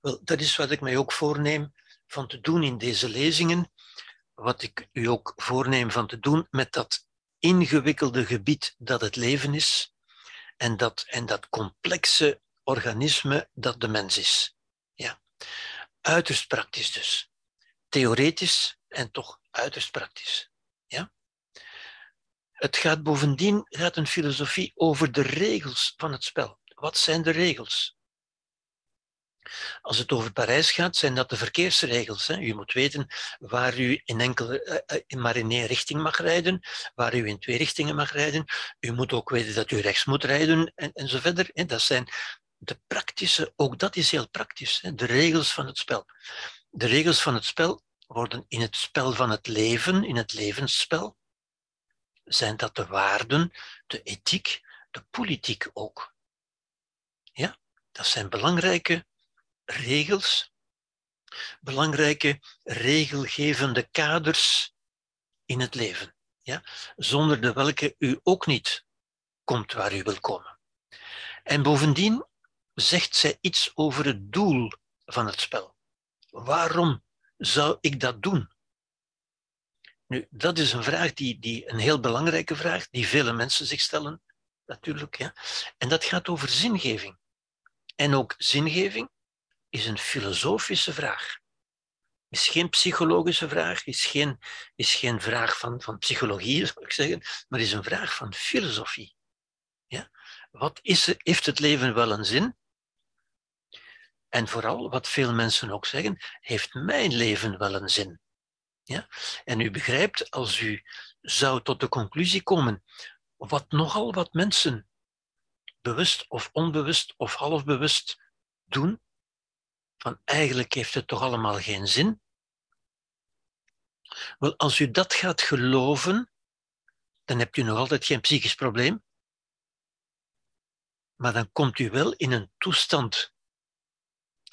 Wel, dat is wat ik mij ook voorneem van te doen in deze lezingen, wat ik u ook voorneem van te doen met dat ingewikkelde gebied dat het leven is en dat, en dat complexe organisme dat de mens is. Ja. Uiterst praktisch dus. Theoretisch en toch uiterst praktisch. Ja. Het gaat bovendien, gaat een filosofie over de regels van het spel. Wat zijn de regels? Als het over Parijs gaat, zijn dat de verkeersregels. Hè. U moet weten waar u in enkele, eh, eh, maar in één richting mag rijden, waar u in twee richtingen mag rijden. U moet ook weten dat u rechts moet rijden en, en zo verder. Dat zijn de praktische, ook dat is heel praktisch, hè. de regels van het spel. De regels van het spel worden in het spel van het leven, in het levensspel, zijn dat de waarden, de ethiek, de politiek ook. Ja, dat zijn belangrijke regels, belangrijke regelgevende kaders in het leven, ja? zonder de welke u ook niet komt waar u wil komen. En bovendien zegt zij iets over het doel van het spel. Waarom zou ik dat doen? Nu, dat is een vraag die, die een heel belangrijke vraag, die vele mensen zich stellen, natuurlijk. Ja? En dat gaat over zingeving. En ook zingeving is een filosofische vraag. Is geen psychologische vraag, is geen, is geen vraag van, van psychologie, zou ik zeggen, maar is een vraag van filosofie. Ja? Wat is, heeft het leven wel een zin? En vooral, wat veel mensen ook zeggen, heeft mijn leven wel een zin? Ja? En u begrijpt, als u zou tot de conclusie komen, wat nogal wat mensen bewust of onbewust of halfbewust doen, van eigenlijk heeft het toch allemaal geen zin. Wel, als u dat gaat geloven, dan hebt u nog altijd geen psychisch probleem. Maar dan komt u wel in een toestand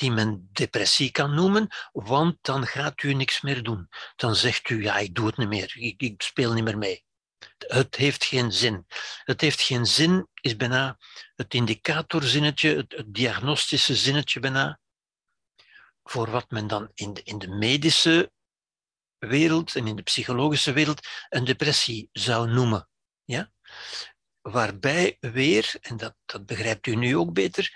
die men depressie kan noemen, want dan gaat u niks meer doen. Dan zegt u, ja, ik doe het niet meer, ik, ik speel niet meer mee. Het heeft geen zin. Het heeft geen zin is bijna het indicatorzinnetje, het, het diagnostische zinnetje bijna, voor wat men dan in de, in de medische wereld en in de psychologische wereld een depressie zou noemen. Ja? Waarbij weer, en dat, dat begrijpt u nu ook beter,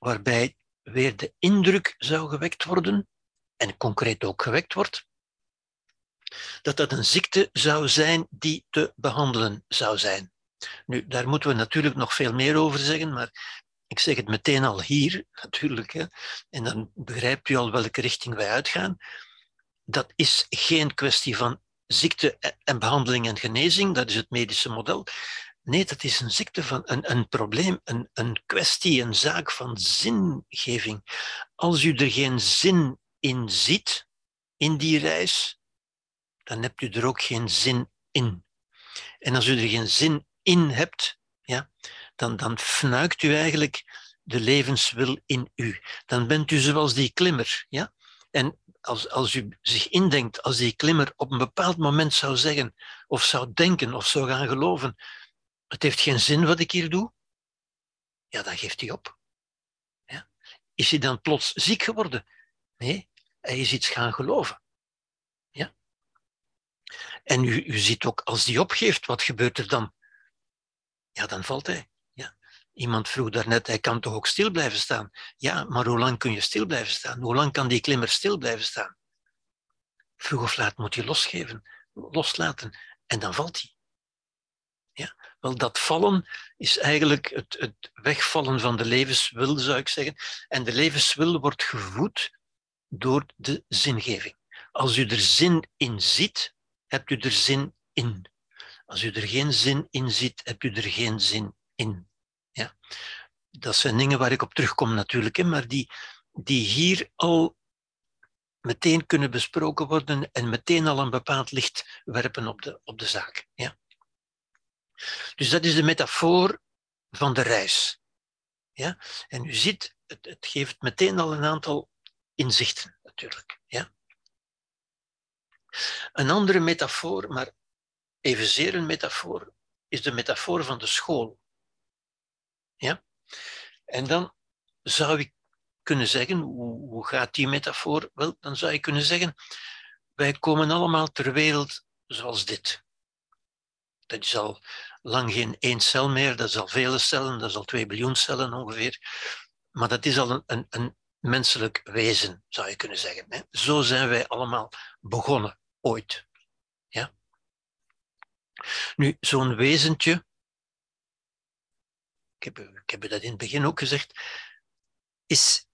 waarbij weer de indruk zou gewekt worden, en concreet ook gewekt wordt, dat dat een ziekte zou zijn die te behandelen zou zijn. Nu, daar moeten we natuurlijk nog veel meer over zeggen, maar ik zeg het meteen al hier, natuurlijk, hè, en dan begrijpt u al welke richting wij uitgaan. Dat is geen kwestie van ziekte en behandeling en genezing, dat is het medische model. Nee, dat is een ziekte van een, een probleem, een, een kwestie, een zaak van zingeving. Als u er geen zin in ziet, in die reis, dan hebt u er ook geen zin in. En als u er geen zin in hebt, ja, dan, dan fnuikt u eigenlijk de levenswil in u. Dan bent u zoals die klimmer. Ja? En als, als u zich indenkt, als die klimmer op een bepaald moment zou zeggen, of zou denken, of zou gaan geloven, het heeft geen zin wat ik hier doe, ja, dan geeft hij op. Ja? Is hij dan plots ziek geworden? Nee, hij is iets gaan geloven. Ja? En u, u ziet ook, als die opgeeft, wat gebeurt er dan? Ja, dan valt hij. Iemand vroeg daarnet, hij kan toch ook stil blijven staan? Ja, maar hoe lang kun je stil blijven staan? Hoe lang kan die klimmer stil blijven staan? Vroeg of laat moet hij losgeven, loslaten en dan valt hij. Wel, dat vallen is eigenlijk het, het wegvallen van de levenswil, zou ik zeggen. En de levenswil wordt gevoed door de zingeving. Als u er zin in ziet, hebt u er zin in. Als u er geen zin in ziet, hebt u er geen zin in. Ja. Dat zijn dingen waar ik op terugkom natuurlijk, maar die, die hier al meteen kunnen besproken worden en meteen al een bepaald licht werpen op de, op de zaak. Ja. Dus dat is de metafoor van de reis. Ja? En u ziet, het, het geeft meteen al een aantal inzichten natuurlijk. Ja? Een andere metafoor, maar evenzeer een metafoor, is de metafoor van de school. Ja? En dan zou ik kunnen zeggen, hoe, gaat die metafoor? Wel, dan zou je kunnen zeggen, wij komen allemaal ter wereld zoals dit. Dat is al lang geen één cel meer, dat is al vele cellen, dat is al twee biljoen cellen ongeveer. Maar dat is al een, een, een menselijk wezen, zou je kunnen zeggen. Hè? Zo zijn wij allemaal begonnen, ooit. Ja? Nu, zo'n wezentje, ik heb, ik heb dat in het begin ook gezegd, is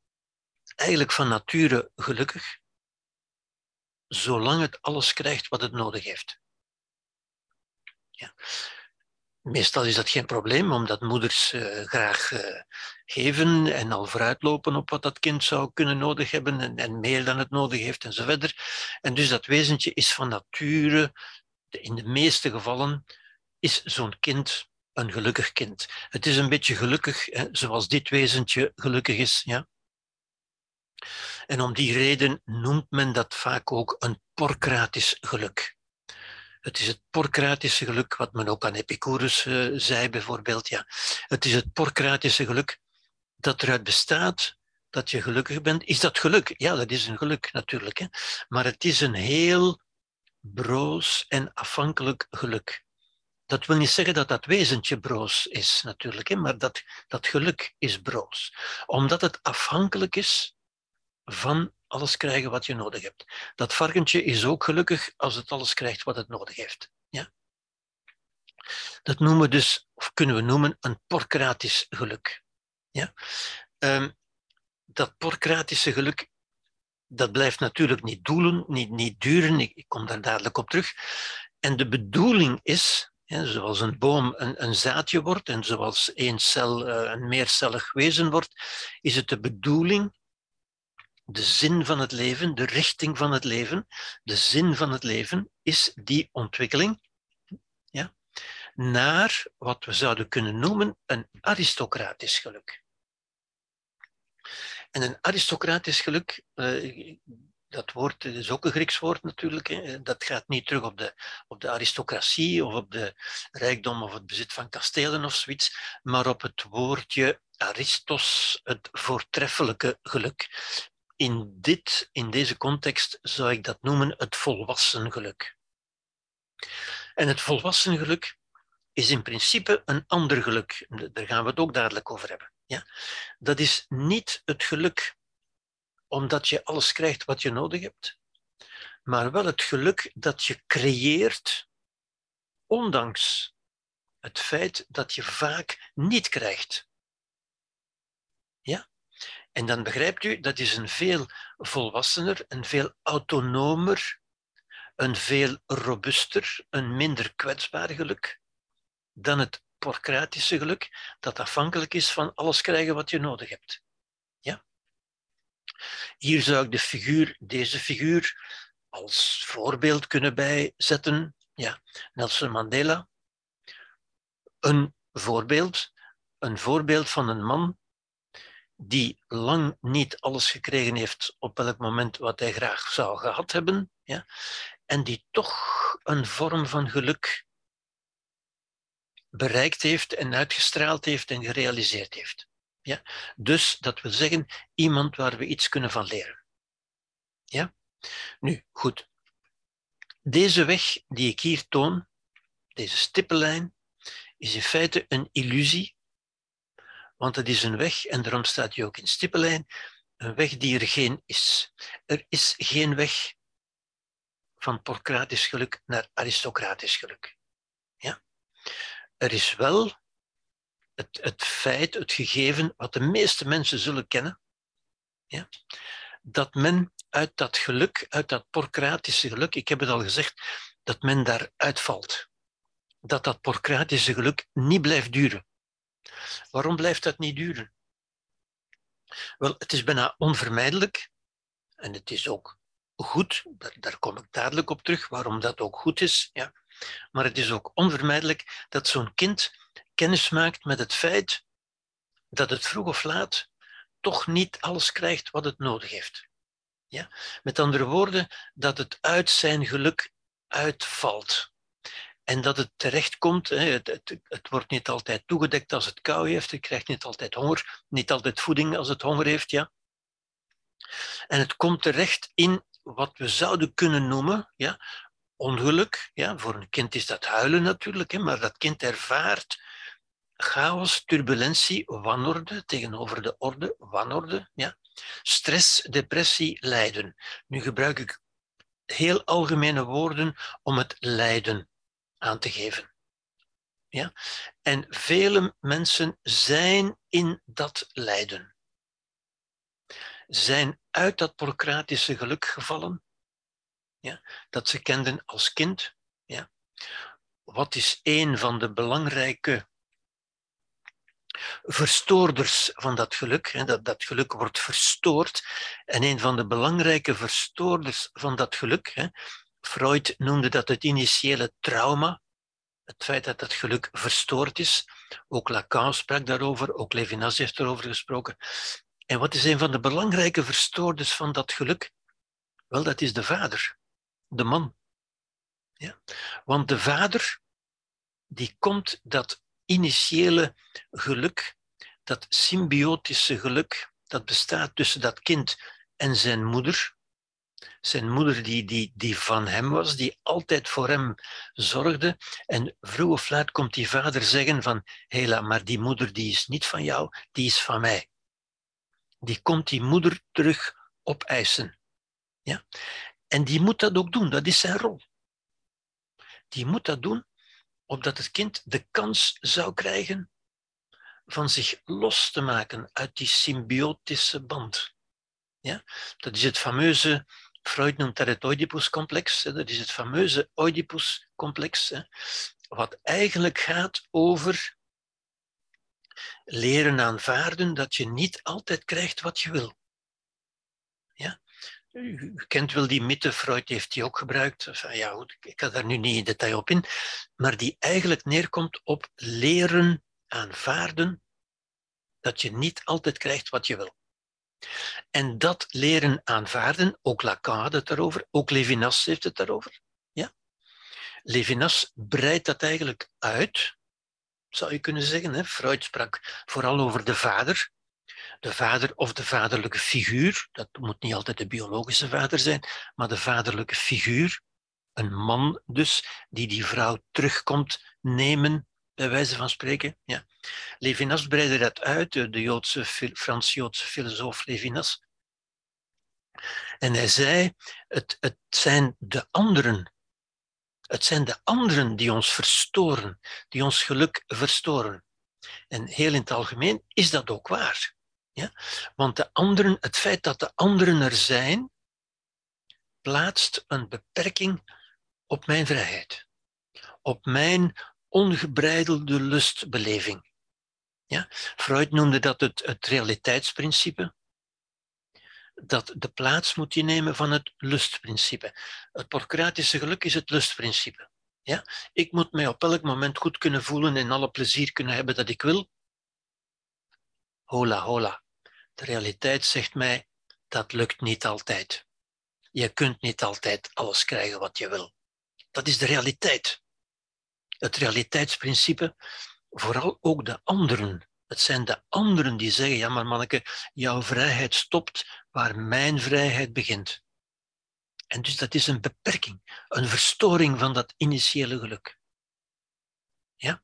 eigenlijk van nature gelukkig, zolang het alles krijgt wat het nodig heeft. Ja. Meestal is dat geen probleem, omdat moeders uh, graag uh, geven en al vooruitlopen op wat dat kind zou kunnen nodig hebben en, en meer dan het nodig heeft en zo verder. En dus dat wezentje is van nature, in de meeste gevallen, is zo'n kind een gelukkig kind. Het is een beetje gelukkig, hè, zoals dit wezentje gelukkig is. Ja? En om die reden noemt men dat vaak ook een porcratisch geluk. Het is het porcratische geluk, wat men ook aan Epicurus uh, zei bijvoorbeeld. Ja. Het is het porcratische geluk dat eruit bestaat dat je gelukkig bent. Is dat geluk? Ja, dat is een geluk natuurlijk. Hè. Maar het is een heel broos en afhankelijk geluk. Dat wil niet zeggen dat dat wezentje broos is natuurlijk, hè, maar dat, dat geluk is broos. Omdat het afhankelijk is van alles krijgen wat je nodig hebt. Dat varkentje is ook gelukkig als het alles krijgt wat het nodig heeft. Ja? Dat noemen dus, of kunnen we noemen, een porcratisch geluk. Ja? Um, dat porcratische geluk, dat blijft natuurlijk niet doelen, niet, niet duren. Ik, ik kom daar dadelijk op terug. En de bedoeling is, zoals een boom een, een, zaadje wordt en zoals één cel uh, een meercellig wezen wordt, is het de bedoeling de zin van het leven, de richting van het leven, de zin van het leven is die ontwikkeling ja, naar wat we zouden kunnen noemen een aristocratisch geluk. En een aristocratisch geluk, uh, dat woord is ook een Grieks woord natuurlijk, dat gaat niet terug op de, op de aristocratie of op de rijkdom of het bezit van kastelen of zoiets, maar op het woordje aristos, het voortreffelijke geluk in, dit, in deze context zou ik dat noemen het volwassen geluk. En het volwassen geluk is in principe een ander geluk. Daar gaan we het ook dadelijk over hebben. Ja? Dat is niet het geluk omdat je alles krijgt wat je nodig hebt, maar wel het geluk dat je creëert, ondanks het feit dat je vaak niet krijgt. En dan begrijpt u, dat is een veel volwassener, een veel autonomer, een veel robuuster, een minder kwetsbaar geluk dan het porcratische geluk, dat afhankelijk is van alles krijgen wat je nodig hebt. Ja? Hier zou ik de figuur, deze figuur als voorbeeld kunnen bijzetten. Ja, Nelson Mandela. Een voorbeeld, een voorbeeld van een man die lang niet alles gekregen heeft op welk moment wat hij graag zou gehad hebben, ja, en die toch een vorm van geluk bereikt heeft en uitgestraald heeft en gerealiseerd heeft. Ja? Dus dat wil zeggen, iemand waar we iets kunnen van leren. Ja? Nu, goed. Deze weg die ik hier toon, deze stippenlijn, is in feite een illusie want het is een weg, en daarom staat hij ook in stippellijn, een weg die er geen is. Er is geen weg van porcratisch geluk naar aristocratisch geluk. Ja? Er is wel het, het feit, het gegeven, wat de meeste mensen zullen kennen, ja? dat men uit dat geluk, uit dat porcratische geluk, ik heb het al gezegd, dat men daar uitvalt. Dat dat porcratische geluk niet blijft duren. Waarom blijft dat niet duren? Wel, het is bijna onvermijdelijk en het is ook goed, daar, kom ik dadelijk op terug, waarom dat ook goed is. Ja. Maar het is ook onvermijdelijk dat zo'n kind kennis maakt met het feit dat het vroeg of laat toch niet alles krijgt wat het nodig heeft. Ja? Met andere woorden, dat het uit zijn geluk uitvalt. En dat het terechtkomt, het, het, het wordt niet altijd toegedekt als het kou heeft, het krijgt niet altijd honger, niet altijd voeding als het honger heeft, ja. En het komt terecht in wat we zouden kunnen noemen ja, ongeluk. Ja, voor een kind is dat huilen natuurlijk, hè, maar dat kind ervaart chaos, turbulentie, wanorde tegenover de orde, wanorde. Ja. Stress, depressie, lijden. Nu gebruik ik heel algemene woorden om het lijden aan te geven. Ja? En vele mensen zijn in dat lijden. Zijn uit dat procratische geluk gevallen, ja? dat ze kenden als kind. Ja? Wat is een van de belangrijke verstoorders van dat geluk. Dat, dat geluk wordt verstoord. En een van de belangrijke verstoorders van dat geluk, Freud noemde dat het initiële trauma, het feit dat het geluk verstoord is. Ook Lacan sprak daarover, ook Levinas heeft erover gesproken. En wat is een van de belangrijke verstoorders van dat geluk? Wel, dat is de vader, de man. Ja? Want de vader, die komt dat initiële geluk, dat symbiotische geluk, dat bestaat tussen dat kind en zijn moeder. Zijn moeder die, die, die van hem was, die altijd voor hem zorgde. En vroeg of laat komt die vader zeggen van, hela, maar die moeder die is niet van jou, die is van mij. Die komt die moeder terug opeisen. Ja? En die moet dat ook doen, dat is zijn rol. Die moet dat doen opdat het kind de kans zou krijgen van zich los te maken uit die symbiotische band. Ja? Dat is het fameuze, Freud noemt dat het Oedipus-complex, dat is het fameuze Oedipus-complex, wat eigenlijk gaat over leren aanvaarden dat je niet altijd krijgt wat je wil. Ja? U kent wel die mythe, Freud heeft die ook gebruikt. ja, goed, ik ga daar nu niet in detail op in. Maar die eigenlijk neerkomt op leren aanvaarden dat je niet altijd krijgt wat je wil. En dat leren aanvaarden, ook Lacan had het daarover, ook Levinas heeft het daarover. Ja? Levinas breidt dat eigenlijk uit, zou je kunnen zeggen. Hè? Freud sprak vooral over de vader, de vader of de vaderlijke figuur, dat moet niet altijd de biologische vader zijn, maar de vaderlijke figuur, een man dus, die die vrouw terugkomt nemen, bij wijze van spreken. Ja. Levinas breidde dat uit, de Joodse, Frans-Joodse filosoof Levinas. En hij zei, het, het zijn de anderen het zijn de anderen die ons verstoren, die ons geluk verstoren. En heel in het algemeen is dat ook waar. Ja? Want de anderen, het feit dat de anderen er zijn, plaatst een beperking op mijn vrijheid, op mijn ongebreidelde lustbeleving. Ja? Freud noemde dat het, het realiteitsprincipe, dat de plaats moet innemen van het lustprincipe. Het procratische geluk is het lustprincipe. Ja? Ik moet mij op elk moment goed kunnen voelen en alle plezier kunnen hebben dat ik wil. Hola, hola. De realiteit zegt mij, dat lukt niet altijd. Je kunt niet altijd alles krijgen wat je wil. Dat is de realiteit. Het realiteitsprincipe, vooral ook de anderen. Het zijn de anderen die zeggen, ja maar manneke, jouw vrijheid stopt waar mijn vrijheid begint. En dus dat is een beperking, een verstoring van dat initiële geluk. Ja?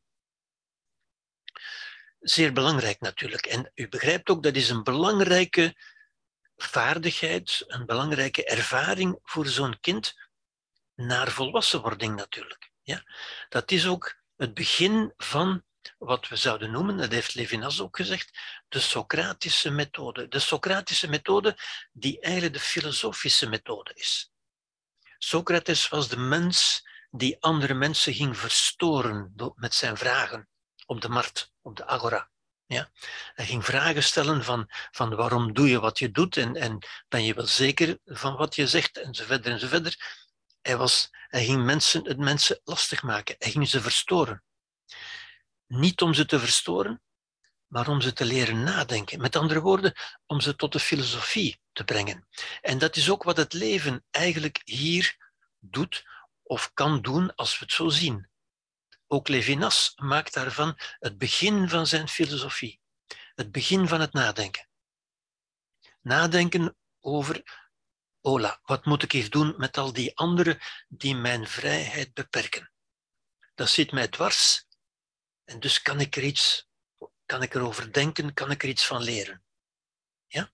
zeer belangrijk natuurlijk. En u begrijpt ook, dat is een belangrijke vaardigheid, een belangrijke ervaring voor zo'n kind naar volwassenwording natuurlijk. Ja? Dat is ook het begin van wat we zouden noemen, dat heeft Levinas ook gezegd, de Socratische methode. De Socratische methode die eigenlijk de filosofische methode is. Socrates was de mens die andere mensen ging verstoren met zijn vragen op de markt, op de agora. Ja? Hij ging vragen stellen van, van waarom doe je wat je doet en, en ben je wel zeker van wat je zegt en zo verder en zo verder. Hij, was, hij ging mensen, het mensen lastig maken, hij ging ze verstoren. Niet om ze te verstoren, maar om ze te leren nadenken. Met andere woorden, om ze tot de filosofie te brengen. En dat is ook wat het leven eigenlijk hier doet of kan doen als we het zo zien. Ook Levinas maakt daarvan het begin van zijn filosofie, het begin van het nadenken. Nadenken over, Ola, wat moet ik hier doen met al die anderen die mijn vrijheid beperken? Dat zit mij dwars en dus kan ik er iets, kan ik erover denken, kan ik er iets van leren. Ja?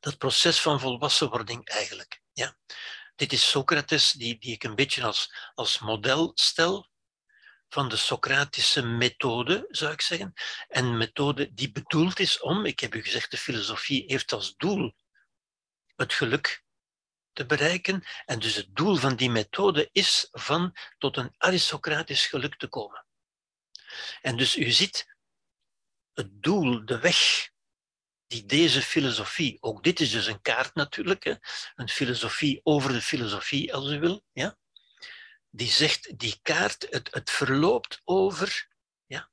Dat proces van volwassenwording eigenlijk. Ja? Dit is Socrates, die, die ik een beetje als, als model stel van de Socratische methode, zou ik zeggen. Een methode die bedoeld is om, ik heb u gezegd, de filosofie heeft als doel het geluk te bereiken. En dus het doel van die methode is van tot een aristocratisch geluk te komen. En dus u ziet het doel, de weg die deze filosofie, ook dit is dus een kaart natuurlijk, hè, een filosofie over de filosofie als u wil, ja, die zegt, die kaart, het, het verloopt over. Ja,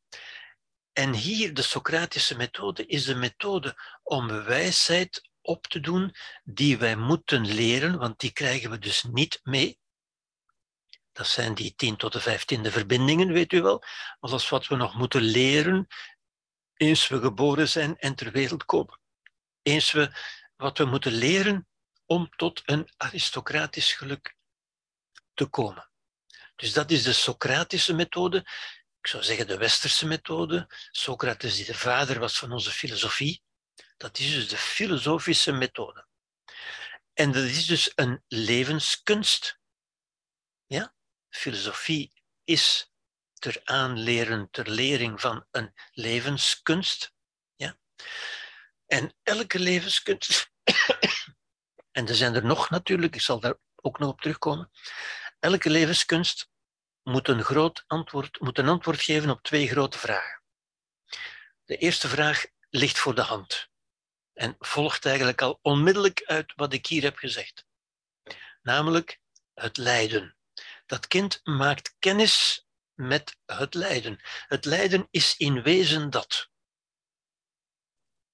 en hier, de Socratische methode, is de methode om wijsheid op te doen die wij moeten leren, want die krijgen we dus niet mee. Dat zijn die 10 tot de 15e verbindingen, weet u wel. Alles wat we nog moeten leren eens we geboren zijn en ter wereld komen. Eens we wat we moeten leren om tot een aristocratisch geluk te komen. Dus dat is de Socratische methode. Ik zou zeggen de Westerse methode. Socrates, die de vader was van onze filosofie. Dat is dus de filosofische methode. En dat is dus een levenskunst. Ja? Filosofie is ter aanleren, ter lering van een levenskunst. Ja? En elke levenskunst, en er zijn er nog natuurlijk, ik zal daar ook nog op terugkomen, elke levenskunst moet een, groot antwoord, moet een antwoord geven op twee grote vragen. De eerste vraag ligt voor de hand en volgt eigenlijk al onmiddellijk uit wat ik hier heb gezegd. Namelijk het lijden. Dat kind maakt kennis met het lijden. Het lijden is in wezen dat.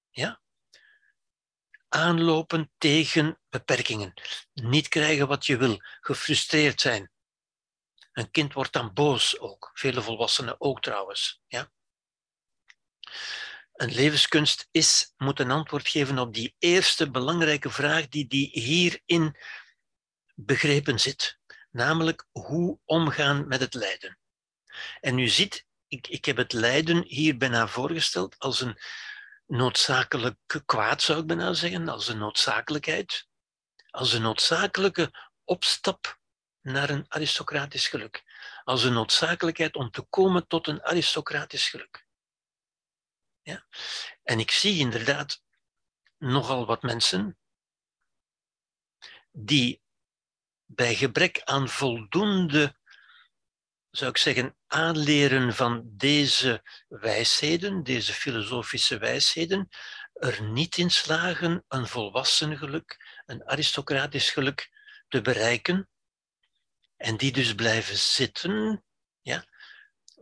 Ja? Aanlopen tegen beperkingen. Niet krijgen wat je wil. Gefrustreerd zijn. Een kind wordt dan boos ook. Vele volwassenen ook trouwens. Ja? Een levenskunst is, moet een antwoord geven op die eerste belangrijke vraag die, die hierin begrepen zit. Namelijk hoe omgaan met het lijden. En u ziet, ik, ik heb het lijden hier bijna voorgesteld als een noodzakelijk kwaad, zou ik bijna zeggen, als een noodzakelijkheid, als een noodzakelijke opstap naar een aristocratisch geluk, als een noodzakelijkheid om te komen tot een aristocratisch geluk. Ja? En ik zie inderdaad nogal wat mensen die bij gebrek aan voldoende zou ik zeggen, aanleren van deze wijsheden, deze filosofische wijsheden, er niet in slagen een volwassen geluk, een aristocratisch geluk te bereiken. En die dus blijven zitten,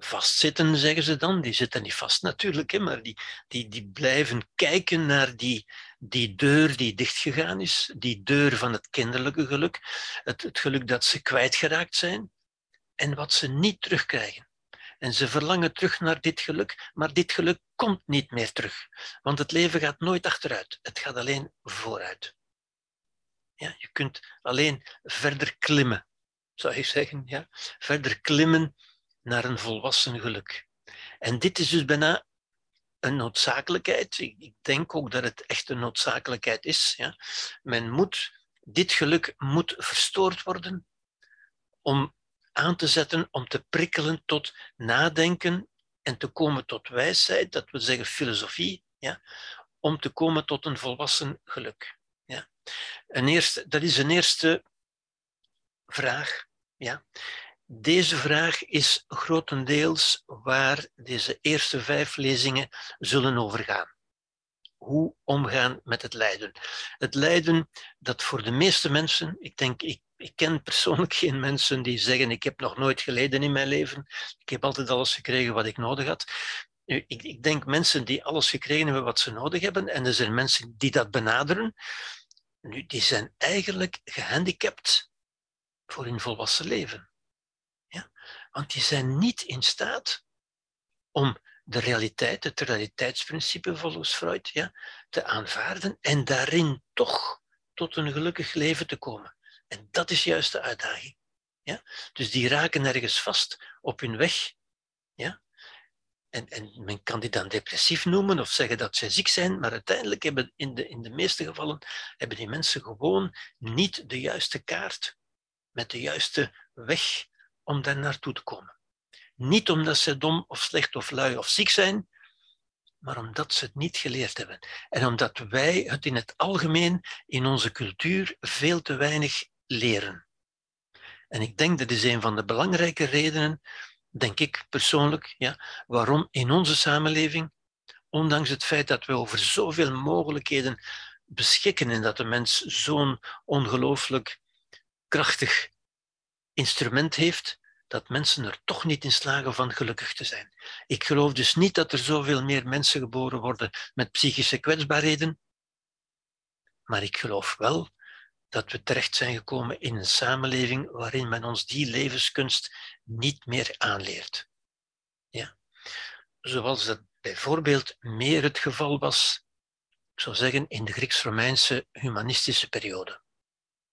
vastzitten zeggen ze dan, die zitten niet vast natuurlijk, hè, maar die, die, die blijven kijken naar die, die deur die dichtgegaan is, die deur van het kinderlijke geluk, het, het geluk dat ze kwijtgeraakt zijn en wat ze niet terugkrijgen. En ze verlangen terug naar dit geluk, maar dit geluk komt niet meer terug. Want het leven gaat nooit achteruit, het gaat alleen vooruit. Ja, je kunt alleen verder klimmen, zou je zeggen. Ja? Verder klimmen naar een volwassen geluk. En dit is dus bijna een noodzakelijkheid. Ik denk ook dat het echt een noodzakelijkheid is. Ja? Men moet, dit geluk moet verstoord worden om aan te zetten om te prikkelen tot nadenken en te komen tot wijsheid, dat wil zeggen filosofie, ja, om te komen tot een volwassen geluk. Ja. Een eerste, dat is een eerste vraag. Ja. Deze vraag is grotendeels waar deze eerste vijf lezingen zullen over gaan. Hoe omgaan met het lijden. Het lijden dat voor de meeste mensen, ik denk, ik ik ken persoonlijk geen mensen die zeggen: Ik heb nog nooit geleden in mijn leven. Ik heb altijd alles gekregen wat ik nodig had. Nu, ik, ik denk mensen die alles gekregen hebben wat ze nodig hebben, en er zijn mensen die dat benaderen, nu, die zijn eigenlijk gehandicapt voor hun volwassen leven. Want die zijn niet in staat om de realiteit, het realiteitsprincipe volgens Freud, ja, te aanvaarden en daarin toch tot een gelukkig leven te komen. En dat is juist de uitdaging. Ja? Dus die raken ergens vast op hun weg. Ja? En, en men kan die dan depressief noemen of zeggen dat ze ziek zijn, maar uiteindelijk hebben in de, in de meeste gevallen hebben die mensen gewoon niet de juiste kaart met de juiste weg om daar naartoe te komen. Niet omdat ze dom of slecht of lui of ziek zijn, maar omdat ze het niet geleerd hebben. En omdat wij het in het algemeen in onze cultuur veel te weinig leren. En ik denk dat is een van de belangrijke redenen, denk ik persoonlijk, ja, waarom in onze samenleving, ondanks het feit dat we over zoveel mogelijkheden beschikken en dat de mens zo'n ongelooflijk krachtig instrument heeft, dat mensen er toch niet in slagen van gelukkig te zijn. Ik geloof dus niet dat er zoveel meer mensen geboren worden met psychische kwetsbaarheden, maar ik geloof wel dat we terecht zijn gekomen in een samenleving waarin men ons die levenskunst niet meer aanleert. Ja? Zoals dat bijvoorbeeld meer het geval was, ik zou zeggen, in de Grieks-Romeinse humanistische periode.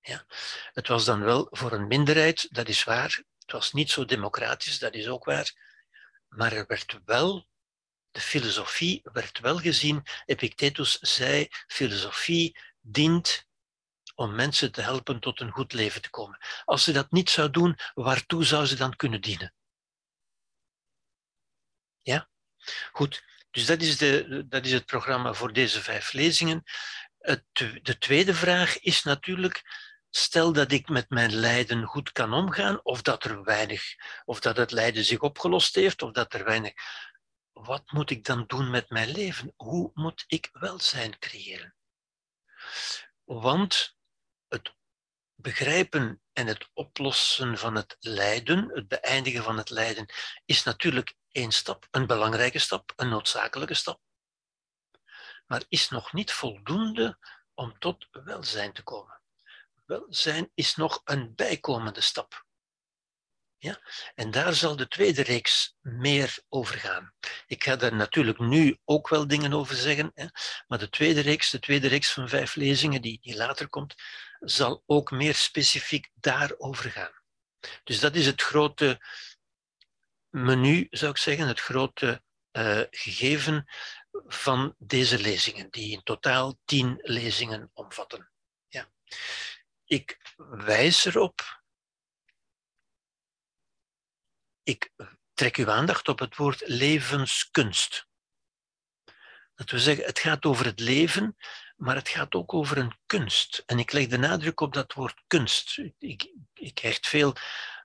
Ja? Het was dan wel voor een minderheid, dat is waar, het was niet zo democratisch, dat is ook waar. Maar er werd wel, de filosofie werd wel gezien. Epictetus zei, filosofie dient om mensen te helpen tot een goed leven te komen. Als ze dat niet zou doen, waartoe zou ze dan kunnen dienen? Ja? Goed, dus dat is, de, dat is het programma voor deze vijf lezingen. Het, de tweede vraag is natuurlijk, stel dat ik met mijn lijden goed kan omgaan, of dat er weinig, of dat het lijden zich opgelost heeft, of dat er weinig. Wat moet ik dan doen met mijn leven? Hoe moet ik welzijn creëren? Want het begrijpen en het oplossen van het lijden, het beëindigen van het lijden, is natuurlijk één stap, een belangrijke stap, een noodzakelijke stap, maar is nog niet voldoende om tot welzijn te komen. Welzijn is nog een bijkomende stap. Ja? En daar zal de tweede reeks meer over gaan. Ik ga daar natuurlijk nu ook wel dingen over zeggen, hè? maar de tweede reeks, de tweede reeks van vijf lezingen die, die later komt, zal ook meer specifiek daarover gaan. Dus dat is het grote menu, zou ik zeggen, het grote uh, gegeven van deze lezingen, die in totaal tien lezingen omvatten. Ja. Ik wijs erop. Ik trek uw aandacht op het woord levenskunst. Dat wil zeggen, het gaat over het leven, maar het gaat ook over een kunst. En ik leg de nadruk op dat woord kunst. Ik, ik hecht veel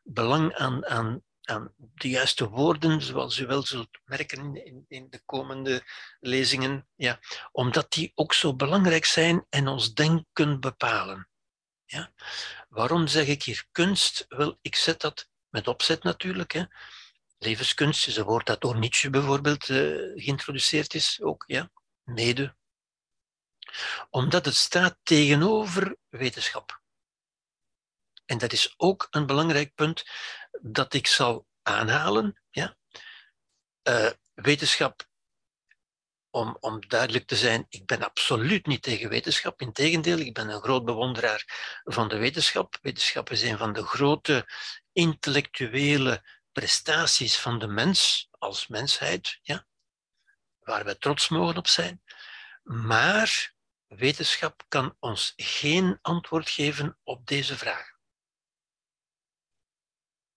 belang aan, aan, aan de juiste woorden, zoals u wel zult merken in, in de komende lezingen, ja, omdat die ook zo belangrijk zijn en ons denken bepalen. Ja? Waarom zeg ik hier kunst? Wel, ik zet dat met opzet natuurlijk. Hè. Levenskunst is een woord dat door Nietzsche bijvoorbeeld uh, geïntroduceerd is, ook, ja, mede. Omdat het staat tegenover wetenschap. En dat is ook een belangrijk punt dat ik zal aanhalen. Ja. Uh, wetenschap om, om duidelijk te zijn, ik ben absoluut niet tegen wetenschap. Integendeel, ik ben een groot bewonderaar van de wetenschap. Wetenschap is een van de grote intellectuele prestaties van de mens als mensheid, ja, waar we trots mogen op zijn. Maar wetenschap kan ons geen antwoord geven op deze vraag.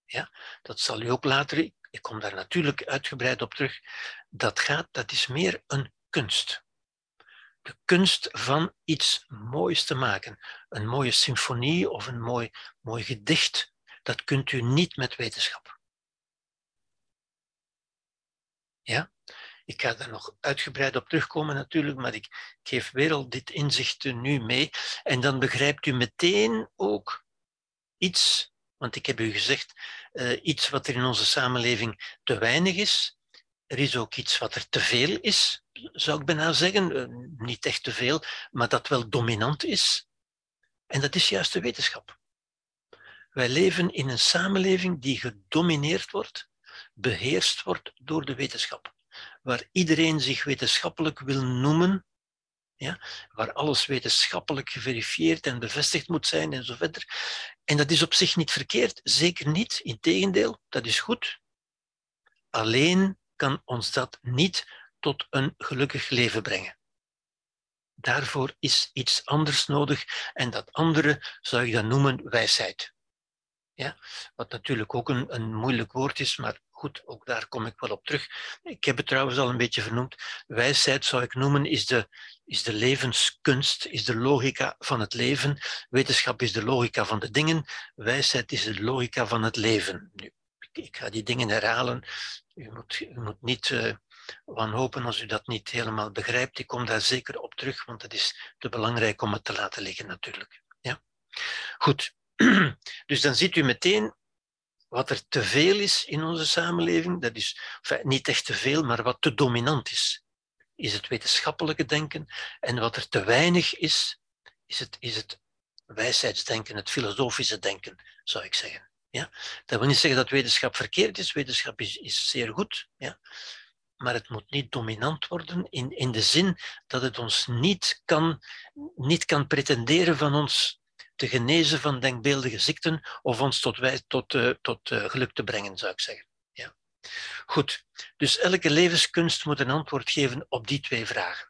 Ja, dat zal u ook later ik kom daar natuurlijk uitgebreid op terug, dat gaat, dat is meer een kunst. De kunst van iets moois te maken. Een mooie symfonie of een mooi, mooi gedicht, dat kunt u niet met wetenschap. Ja? Ik ga daar nog uitgebreid op terugkomen natuurlijk, maar ik geef weer al dit inzicht nu mee. En dan begrijpt u meteen ook iets want ik heb u gezegd, uh, iets wat er in onze samenleving te weinig is, er is ook iets wat er te veel is, zou ik bijna zeggen. Eh, niet echt te veel, maar dat wel dominant is. En dat is juist de wetenschap. Wij leven in een samenleving die gedomineerd wordt, beheerst wordt door de wetenschap. Waar iedereen zich wetenschappelijk wil noemen, ja, waar alles wetenschappelijk geverifieerd en bevestigd moet zijn en zo verder. En dat is op zich niet verkeerd, zeker niet. Integendeel, dat is goed. Alleen kan ons dat niet tot een gelukkig leven brengen. Daarvoor is iets anders nodig en dat andere zou ik dan noemen wijsheid. Ja? Wat natuurlijk ook een, een moeilijk woord is, maar goed, ook daar kom ik wel op terug. Ik heb het trouwens al een beetje vernoemd. Wijsheid zou ik noemen, is de, is de levenskunst, is de logica van het leven. Wetenschap is de logica van de dingen. Wijsheid is de logica van het leven. Nu, ik ga die dingen herhalen. U moet, moet niet uh, wanhopen als u dat niet helemaal begrijpt. Ik kom daar zeker op terug, want het is te belangrijk om het te laten liggen natuurlijk. Ja? Goed, dus dan ziet u meteen wat er te veel is in onze samenleving. Dat is niet echt te veel, maar wat te dominant is. Is het wetenschappelijke denken. En wat er te weinig is, is het, is het wijsheidsdenken, het filosofische denken, zou ik zeggen. Ja? Dat wil niet zeggen dat wetenschap verkeerd is. Wetenschap is, is zeer goed. Ja? Maar het moet niet dominant worden in, in de zin dat het ons niet kan, niet kan pretenderen van ons te genezen van denkbeeldige ziekten of ons tot, wij, tot, uh, tot uh, geluk te brengen, zou ik zeggen. Ja. Goed, dus elke levenskunst moet een antwoord geven op die twee vragen.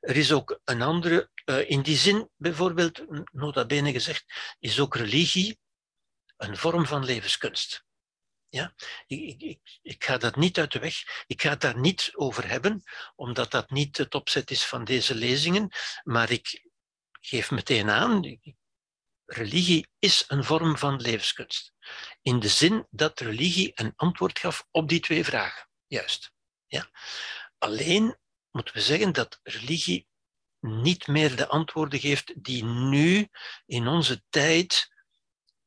Er is ook een andere, uh, in die zin bijvoorbeeld, nota bene gezegd, is ook religie een vorm van levenskunst. Ja? Ik, ik, ik, ga dat niet uit de weg. Ik ga het daar niet over hebben, omdat dat niet het opzet is van deze lezingen. Maar ik geef meteen aan, religie is een vorm van levenskunst. In de zin dat religie een antwoord gaf op die twee vragen. Juist. Ja? Alleen moeten we zeggen dat religie niet meer de antwoorden geeft die nu in onze tijd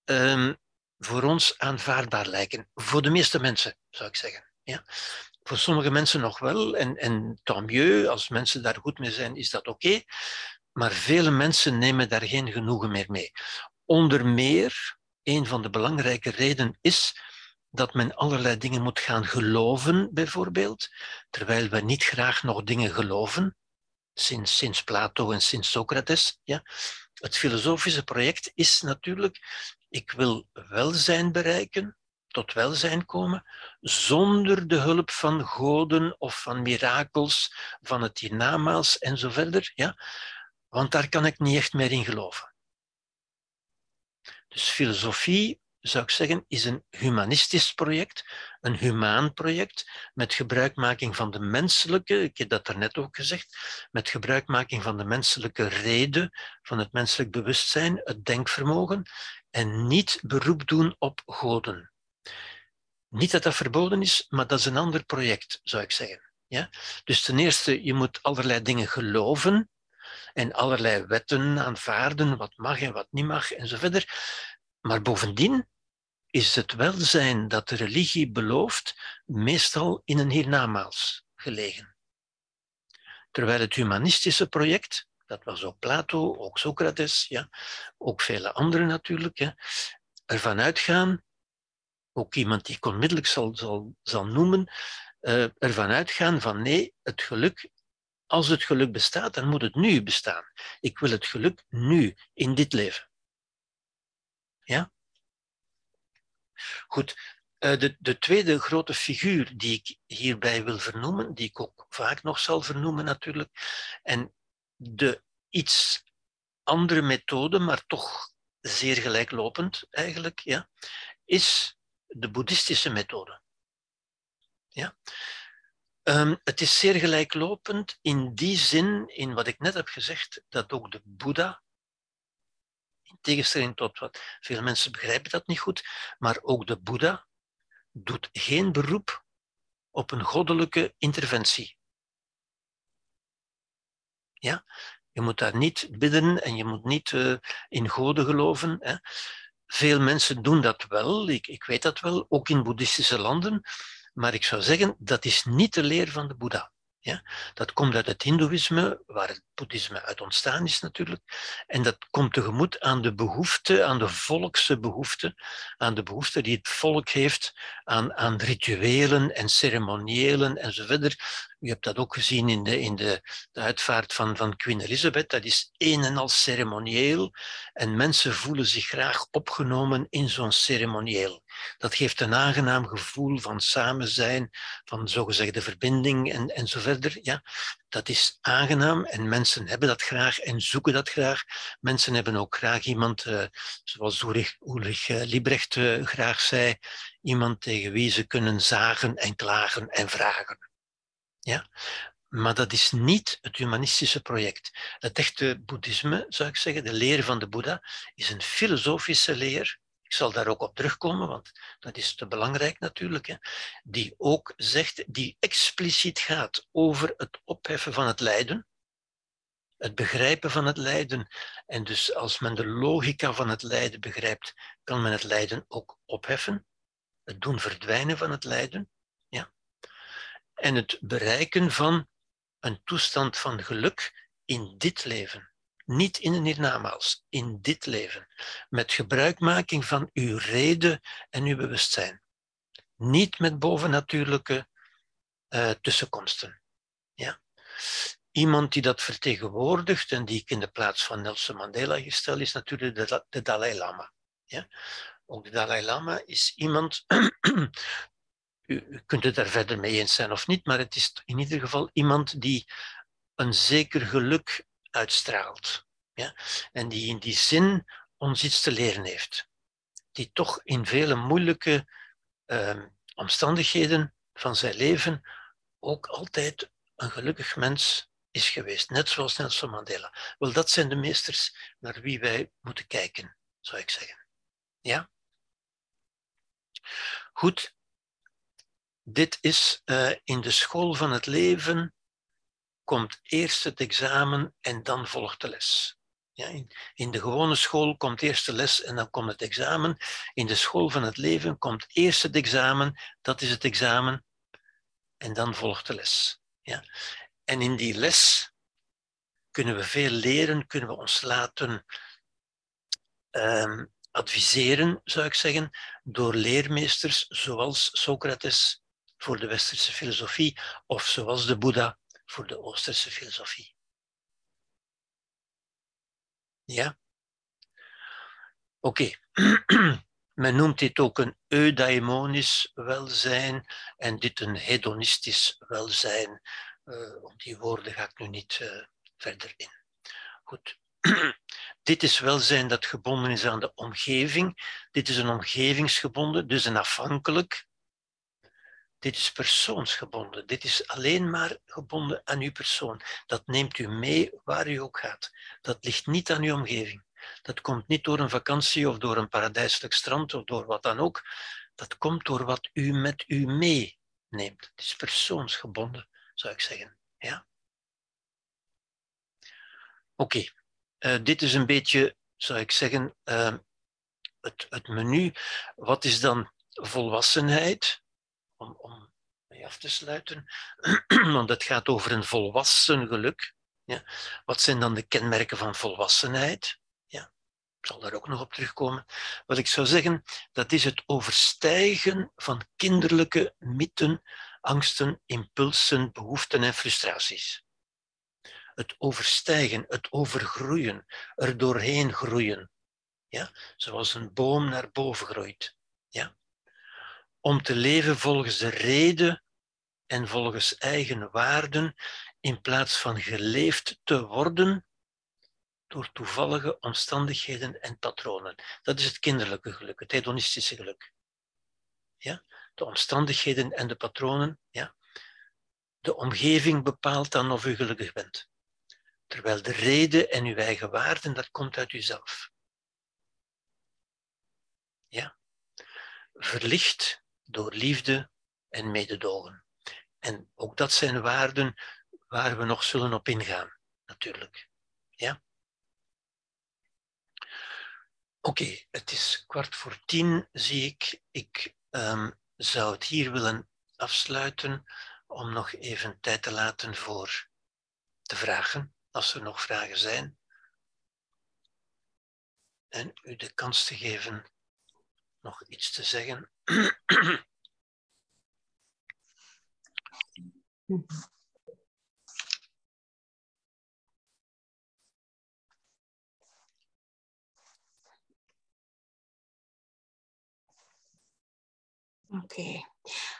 um, voor ons aanvaardbaar lijken. Voor de meeste mensen, zou ik zeggen. Ja? Voor sommige mensen nog wel, en, en tant mieux, als mensen daar goed mee zijn, is dat oké. Maar vele mensen nemen daar geen genoegen meer mee. Onder meer, een van de belangrijke redenen is dat men allerlei dingen moet gaan geloven, bijvoorbeeld, terwijl we niet graag nog dingen geloven, sinds, sinds Plato en sinds Socrates. Ja. Het filosofische project is natuurlijk, ik wil welzijn bereiken, tot welzijn komen, zonder de hulp van goden of van mirakels, van het hiernamaals en zo verder. Ja. Want daar kan ik niet echt meer in geloven. Dus filosofie, zou ik zeggen, is een humanistisch project, een humaan project, met gebruikmaking van de menselijke, ik heb dat daarnet ook gezegd, met gebruikmaking van de menselijke reden, van het menselijk bewustzijn, het denkvermogen, en niet beroep doen op goden. Niet dat dat verboden is, maar dat is een ander project, zou ik zeggen. Ja? Dus ten eerste, je moet allerlei dingen geloven, en allerlei wetten aanvaarden, wat mag en wat niet mag en zo verder. Maar bovendien is het welzijn dat de religie belooft meestal in een hiernamaals gelegen. Terwijl het humanistische project, dat was ook Plato, ook Socrates, ja, ook vele anderen natuurlijk, ja, ervan uitgaan, ook iemand die ik onmiddellijk zal, zal, zal noemen, uh, ervan uitgaan van nee, het geluk als het geluk bestaat, dan moet het nu bestaan. Ik wil het geluk nu, in dit leven. Ja? Goed. Eh, de, de tweede grote figuur die ik hierbij wil vernoemen, die ik ook vaak nog zal vernoemen natuurlijk, en de iets andere methode, maar toch zeer gelijklopend eigenlijk, ja, is de boeddhistische methode. Ja? Um, het is zeer gelijklopend in die zin, in wat ik net heb gezegd, dat ook de Boeddha, in tegenstelling tot wat veel mensen begrijpen dat niet goed, maar ook de Boeddha doet geen beroep op een goddelijke interventie. Ja? Je moet daar niet bidden en je moet niet uh, in goden geloven. Hè? Veel mensen doen dat wel, ik, ik weet dat wel, ook in boeddhistische landen Maar ik zou zeggen, dat is niet de leer van de Boeddha. Ja? Dat komt uit het Hindoeïsme, waar het Boeddhisme uit ontstaan is natuurlijk. En dat komt tegemoet aan de behoefte, aan de volkse behoefte, aan de behoefte die het volk heeft aan, aan rituelen en ceremoniëlen enzovoort. U hebt dat ook gezien in de, in de, uitvaart van, van Queen Elizabeth. Dat is een en al ceremonieel. En mensen voelen zich graag opgenomen in zo'n ceremonieel. Dat geeft een aangenaam gevoel van samen zijn, van zogezegde verbinding en, en zo verder. Ja, dat is aangenaam en mensen hebben dat graag en zoeken dat graag. Mensen hebben ook graag iemand, uh, zoals Ulrich, Ulrich uh, Liebrecht uh, graag zei, iemand tegen wie ze kunnen zagen en klagen en vragen. Ja? Maar dat is niet het humanistische project. Het echte boeddhisme, zou ik zeggen, de leer van de Boeddha, is een filosofische leer. Ik zal daar ook op terugkomen, want dat is te belangrijk natuurlijk. Hè, die ook zegt, die expliciet gaat over het opheffen van het lijden, het begrijpen van het lijden. En dus als men de logica van het lijden begrijpt, kan men het lijden ook opheffen, het doen verdwijnen van het lijden en het bereiken van een toestand van geluk in dit leven. Niet in een hiernamaals, in dit leven. Met gebruikmaking van uw reden en uw bewustzijn. Niet met bovennatuurlijke uh, tussenkomsten. Ja? Iemand die dat vertegenwoordigt en die ik in de plaats van Nelson Mandela gestel, is natuurlijk de, de Dalai Lama. Ja? Ook de Dalai Lama is iemand u, kunt het daar verder mee eens zijn of niet, maar het is in ieder geval iemand die een zeker geluk uitstraalt. Ja? En die in die zin ons iets te leren heeft. Die toch in vele moeilijke uh, omstandigheden van zijn leven ook altijd een gelukkig mens is geweest. Net zoals Nelson Mandela. Wel, dat zijn de meesters naar wie wij moeten kijken, zou ik zeggen. Ja? Goed, dit is uh, in de school van het leven, komt eerst het examen en dan volgt de les. Ja, in, in, de gewone school komt eerst de les en dan komt het examen. In de school van het leven komt eerst het examen, dat is het examen, en dan volgt de les. Ja. En in die les kunnen we veel leren, kunnen we ons laten um, adviseren, zou ik zeggen, door leermeesters zoals Socrates, voor de westerse filosofie, of zoals de Boeddha voor de oosterse filosofie. Ja? Oké. Men noemt dit ook een eudaimonisch welzijn en dit een hedonistisch welzijn. Uh, op die woorden ga ik nu niet uh, verder in. Goed. dit is welzijn dat gebonden is aan de omgeving. Dit is een omgevingsgebonden, dus een afhankelijk dit is persoonsgebonden. Dit is alleen maar gebonden aan uw persoon. Dat neemt u mee waar u ook gaat. Dat ligt niet aan uw omgeving. Dat komt niet door een vakantie of door een paradijselijk strand of door wat dan ook. Dat komt door wat u met u meeneemt. Het is persoonsgebonden, zou ik zeggen. Ja? Oké, uh, dit is een beetje, zou ik zeggen, uh, het, het menu. Wat is dan volwassenheid? Om, om mee af te sluiten, want het gaat over een volwassen geluk. Ja. Wat zijn dan de kenmerken van volwassenheid? Ja. Ik zal daar ook nog op terugkomen. Wat ik zou zeggen, dat is het overstijgen van kinderlijke mythen, angsten, impulsen, behoeften en frustraties. Het overstijgen, het overgroeien, er doorheen groeien. Ja? Zoals een boom naar boven groeit. Ja? Om te leven volgens de reden en volgens eigen waarden, in plaats van geleefd te worden door toevallige omstandigheden en patronen. Dat is het kinderlijke geluk, het hedonistische geluk. Ja? De omstandigheden en de patronen, ja? de omgeving bepaalt dan of u gelukkig bent. Terwijl de reden en uw eigen waarden, dat komt uit uzelf. Ja? Verlicht door liefde en mededogen. En ook dat zijn waarden waar we nog zullen op ingaan, natuurlijk. Ja? Oké, het is kwart voor tien, zie ik. Ik um, zou het hier willen afsluiten om nog even tijd te laten voor de vragen, als er nog vragen zijn. En u de kans te geven nog iets te zeggen. Oké.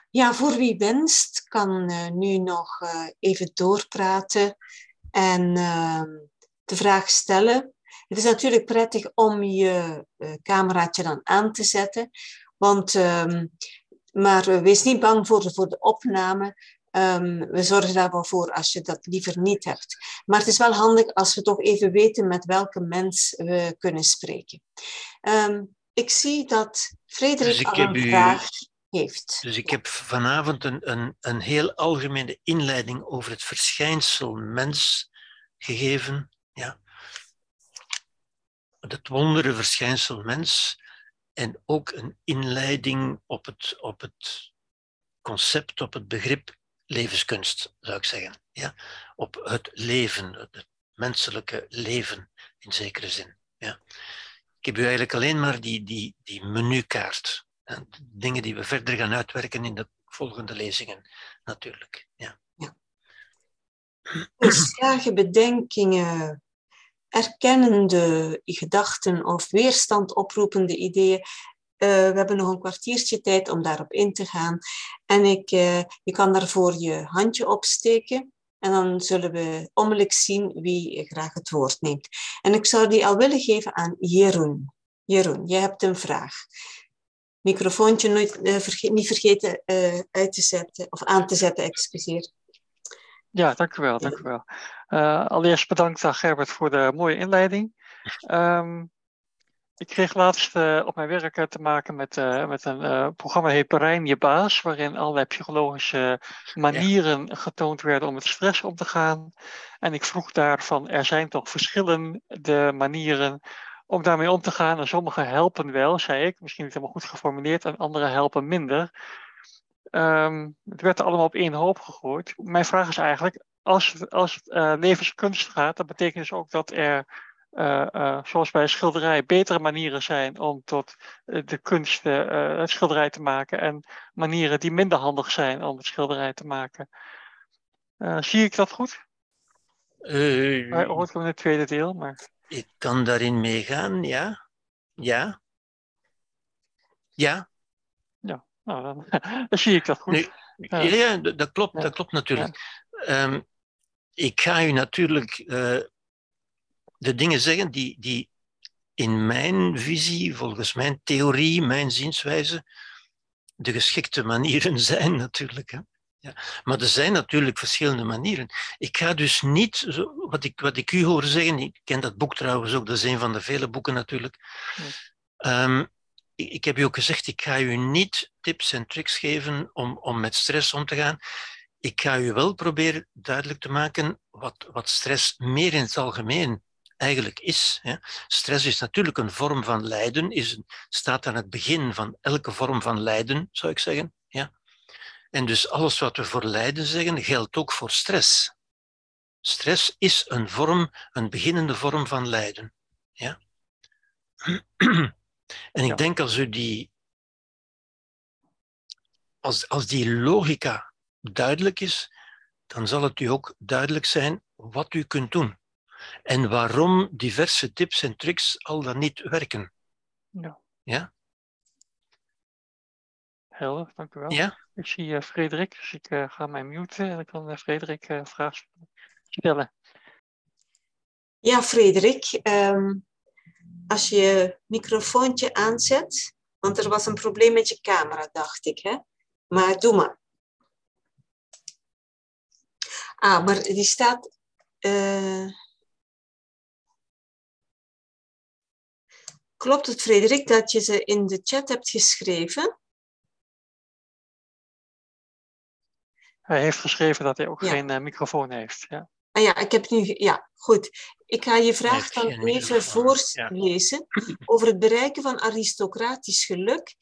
Ja, voor wie wenst, kan uh, nu nog uh, even doorpraten en uh, de vraag stellen. Het is natuurlijk prettig om je uh, cameraatje dan aan te zetten, want, ehm, maar wees niet bang voor de, voor de opname. Um, we zorgen daar wel voor als je dat liever niet hebt. Maar het is wel handig als we toch even weten met welke mens we kunnen spreken. Um, ik zie dat Frederik dus al een vraag heeft. Dus ik heb vanavond een, een, een heel algemene inleiding over het verschijnsel mens gegeven. Ja. Het wondere verschijnsel mens. En ook een inleiding op het, op het concept, op het begrip levenskunst, zou ik zeggen. Ja? Op het leven, het menselijke leven in zekere zin. Ja? Ik heb u eigenlijk alleen maar die, die, die menukaart en dingen die we verder gaan uitwerken in de volgende lezingen, natuurlijk. Ja. ja. Dus vragen, bedenkingen, erkennende gedachten of weerstand oproepende ideeën. Uh, we hebben nog een kwartiertje tijd om daarop in te gaan. En ik, uh, je kan daarvoor je handje opsteken. En dan zullen we onmiddellijk zien wie graag het woord neemt. En ik zou die al willen geven aan Jeroen. Jeroen, je hebt een vraag microfoontje nooit, uh, niet vergeten uit te zetten, of aan te zetten, excuseer. Ja, dank u wel. Dank u wel. Uh, allereerst bedankt aan Gerbert voor de mooie inleiding. Um, ik kreeg laatst op mijn werk te maken met, met een programma heet Brein je baas, waarin allerlei psychologische manieren ja. getoond werden om met stress om te gaan. En ik vroeg daarvan, er zijn toch verschillende manieren om daarmee om te gaan. En sommige helpen wel, zei ik, misschien niet helemaal goed geformuleerd, en andere helpen minder. Um, het werd er allemaal op één hoop gegooid. Mijn vraag is eigenlijk, als het, als uh, levenskunst gaat, dat betekent dus ook dat er, uh, uh, zoals bij schilderij, betere manieren zijn om tot de kunst het schilderij te maken en manieren die minder handig zijn om het schilderij te maken. zie ik dat goed? Uh, hoort ook in het tweede deel, maar... Ik kan daarin meegaan, ja. Ja. Ja. Nou, dan, dan zie ik dat goed. Ja, ja, dat klopt, dat klopt natuurlijk. Um, ik ga u natuurlijk uh, de dingen zeggen die, die in mijn visie, volgens mijn theorie, mijn zienswijze, de geschikte manieren zijn natuurlijk. Hè. Ja. Maar er zijn natuurlijk verschillende manieren. Ik ga dus niet, zo, wat, ik, wat ik u hoor zeggen, ik ken dat boek trouwens ook, dat is een van de vele boeken natuurlijk. Um, ik, heb u ook gezegd, ik ga u niet tips en tricks geven om, om met stress om te gaan. Ik ga u wel proberen duidelijk te maken wat, wat stress meer in het algemeen eigenlijk is. Stress is natuurlijk een vorm van lijden, is, staat aan het begin van elke vorm van lijden, zou ik zeggen. Ja. En dus alles wat we voor lijden zeggen, geldt ook voor stress. Stress is een vorm, een beginnende vorm van lijden. Ja? En ik ja. denk als u die, als, als die logica duidelijk is, dan zal het u ook duidelijk zijn wat u kunt doen. En waarom diverse tips en tricks al dan niet werken. Ja. ja? Helder, dank u wel. Ja? Ik zie uh, Frederik, dus ik uh, ga mij muten en dan kan uh, Frederik uh, vragen stellen. Ja, Frederik, um, als je je microfoontje aanzet, want er was een probleem met je camera, dacht ik, hè? Maar doe maar. Ah, maar die staat. Klopt het, Frederik, dat je ze in de chat hebt geschreven? Hij heeft geschreven dat hij ook ja. geen uh, microfoon heeft. Ja. Ah ja, ik heb nu. Ja, goed. Ik ga je vraag dan even voorlezen ja. over het bereiken van aristocratisch geluk.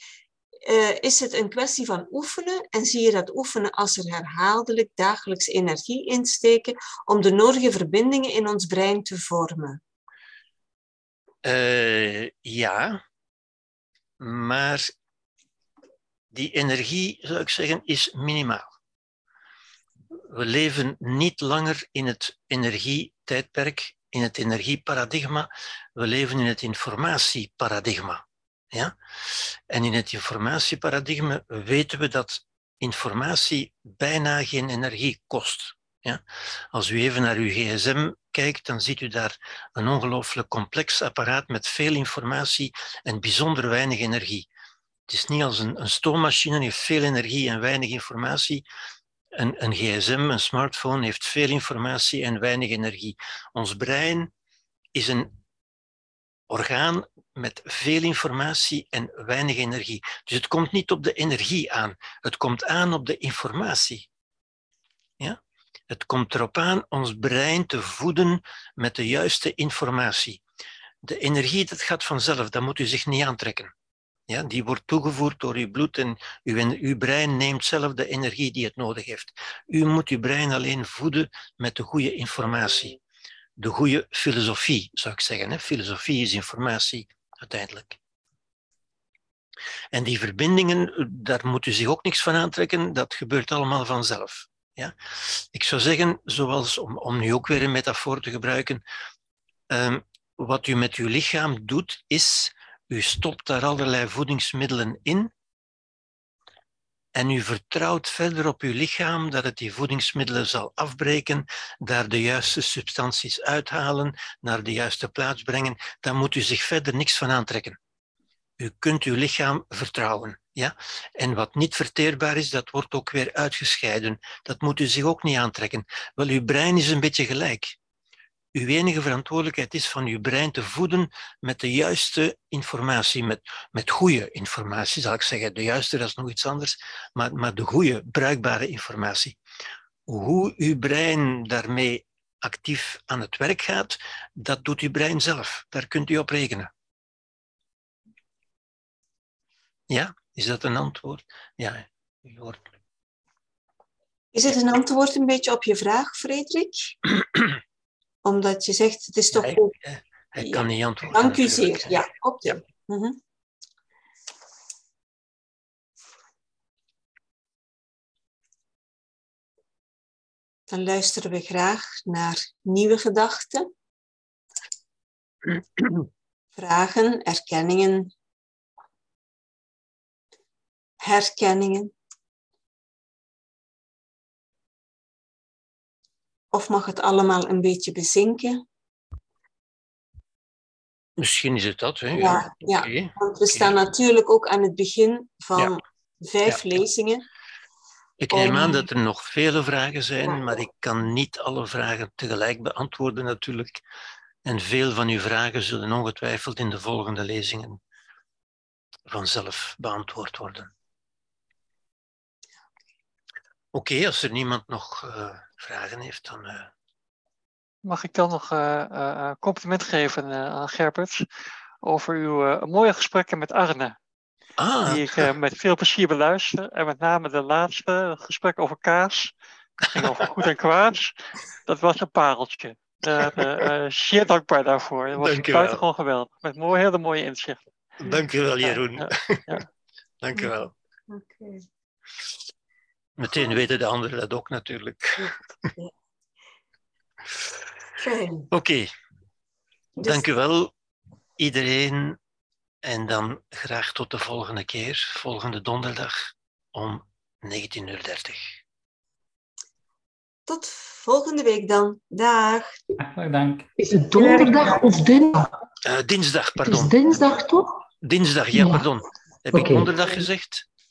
eh, is het een kwestie van oefenen en zie je dat oefenen als er herhaaldelijk dagelijks energie insteken om de nodige verbindingen in ons brein te vormen? Uh, ja, maar die energie, zou ik zeggen, is minimaal. We leven niet langer in het energietijdperk, in het energieparadigma. We leven in het informatieparadigma. Ja? En in het informatieparadigma weten we dat informatie bijna geen energie kost. Ja? Als u even naar uw gsm kijkt, dan ziet u daar een ongelooflijk complex apparaat met veel informatie en bijzonder weinig energie. Het is niet als een, een stoommachine, heeft veel energie en weinig informatie. Een, gsm, een smartphone, heeft veel informatie en weinig energie. Ons brein is een orgaan met veel informatie en weinig energie. Dus het komt niet op de energie aan, het komt aan op de informatie. Ja? Het komt erop aan ons brein te voeden met de juiste informatie. De energie, dat gaat vanzelf, dat moet u zich niet aantrekken. Ja, die wordt toegevoerd door uw bloed en uw, uw brein neemt zelf de energie die het nodig heeft. U moet uw brein alleen voeden met de goede informatie. De goede filosofie, zou ik zeggen. Hè? Filosofie is informatie uiteindelijk. En die verbindingen, daar moet u zich ook niks van aantrekken, dat gebeurt allemaal vanzelf. Ja? Ik zou zeggen, zoals om, om nu ook weer een metafoor te gebruiken, um, wat u met uw lichaam doet, is, u stopt daar allerlei voedingsmiddelen in en u vertrouwt verder op uw lichaam dat het die voedingsmiddelen zal afbreken, daar de juiste substanties uithalen, naar de juiste plaats brengen, dan moet u zich verder niks van aantrekken. U kunt uw lichaam vertrouwen. Ja? En wat niet verteerbaar is, dat wordt ook weer uitgescheiden. Dat moet u zich ook niet aantrekken. Wel, uw brein is een beetje gelijk. Uw enige verantwoordelijkheid is van uw brein te voeden met de juiste informatie, met, met goede informatie, zal ik zeggen. De juiste, dat is nog iets anders, maar, maar de goede, bruikbare informatie. Hoe uw brein daarmee actief aan het werk gaat, dat doet uw brein zelf. Daar kunt u op rekenen. Ja, is dat een antwoord? Ja, u hoort. Is het een antwoord een beetje op je vraag, Frederik? Omdat je zegt, het is toch ja, ook... Hij kan niet antwoorden. Dank u zeer. Ja. Mm -hmm. Dan luisteren we graag naar nieuwe gedachten, vragen, erkenningen, herkenningen. Of mag het allemaal een beetje bezinken? Misschien is het dat. Hè? Ja, ja. ja. want we staan natuurlijk ook aan het begin van vijf lezingen. Ik neem aan dat er nog vele vragen zijn, maar ik kan niet alle vragen tegelijk beantwoorden natuurlijk. En veel van uw vragen zullen ongetwijfeld in de volgende lezingen vanzelf beantwoord worden. Oké, als er niemand nog uh, vragen heeft, dan. Uh... Mag ik dan nog uh, compliment geven aan Gerbert over uw mooie gesprekken met Arne? Ah. Die ik met veel plezier beluister. En met name de laatste, het gesprek over kaas. ging over goed en kwaad. Dat was een pareltje. Uh, zeer dankbaar daarvoor. Dat was buitengewoon geweldig. Met mooie, hele mooie inzichten. Dank u wel, Jeroen. Ja, ja. Dank u wel. Okay. Meteen weten de anderen dat ook natuurlijk. Oké. Okay. Dus... Dank u wel, iedereen. En dan graag tot de volgende keer, volgende donderdag om 19.30 uur. Tot volgende week dan. Dag. Hartelijk dank. Is het donderdag of dinsdag? Uh, dinsdag, pardon. Het is dinsdag toch? Dinsdag, ja, pardon. Heb okay. ik donderdag gezegd?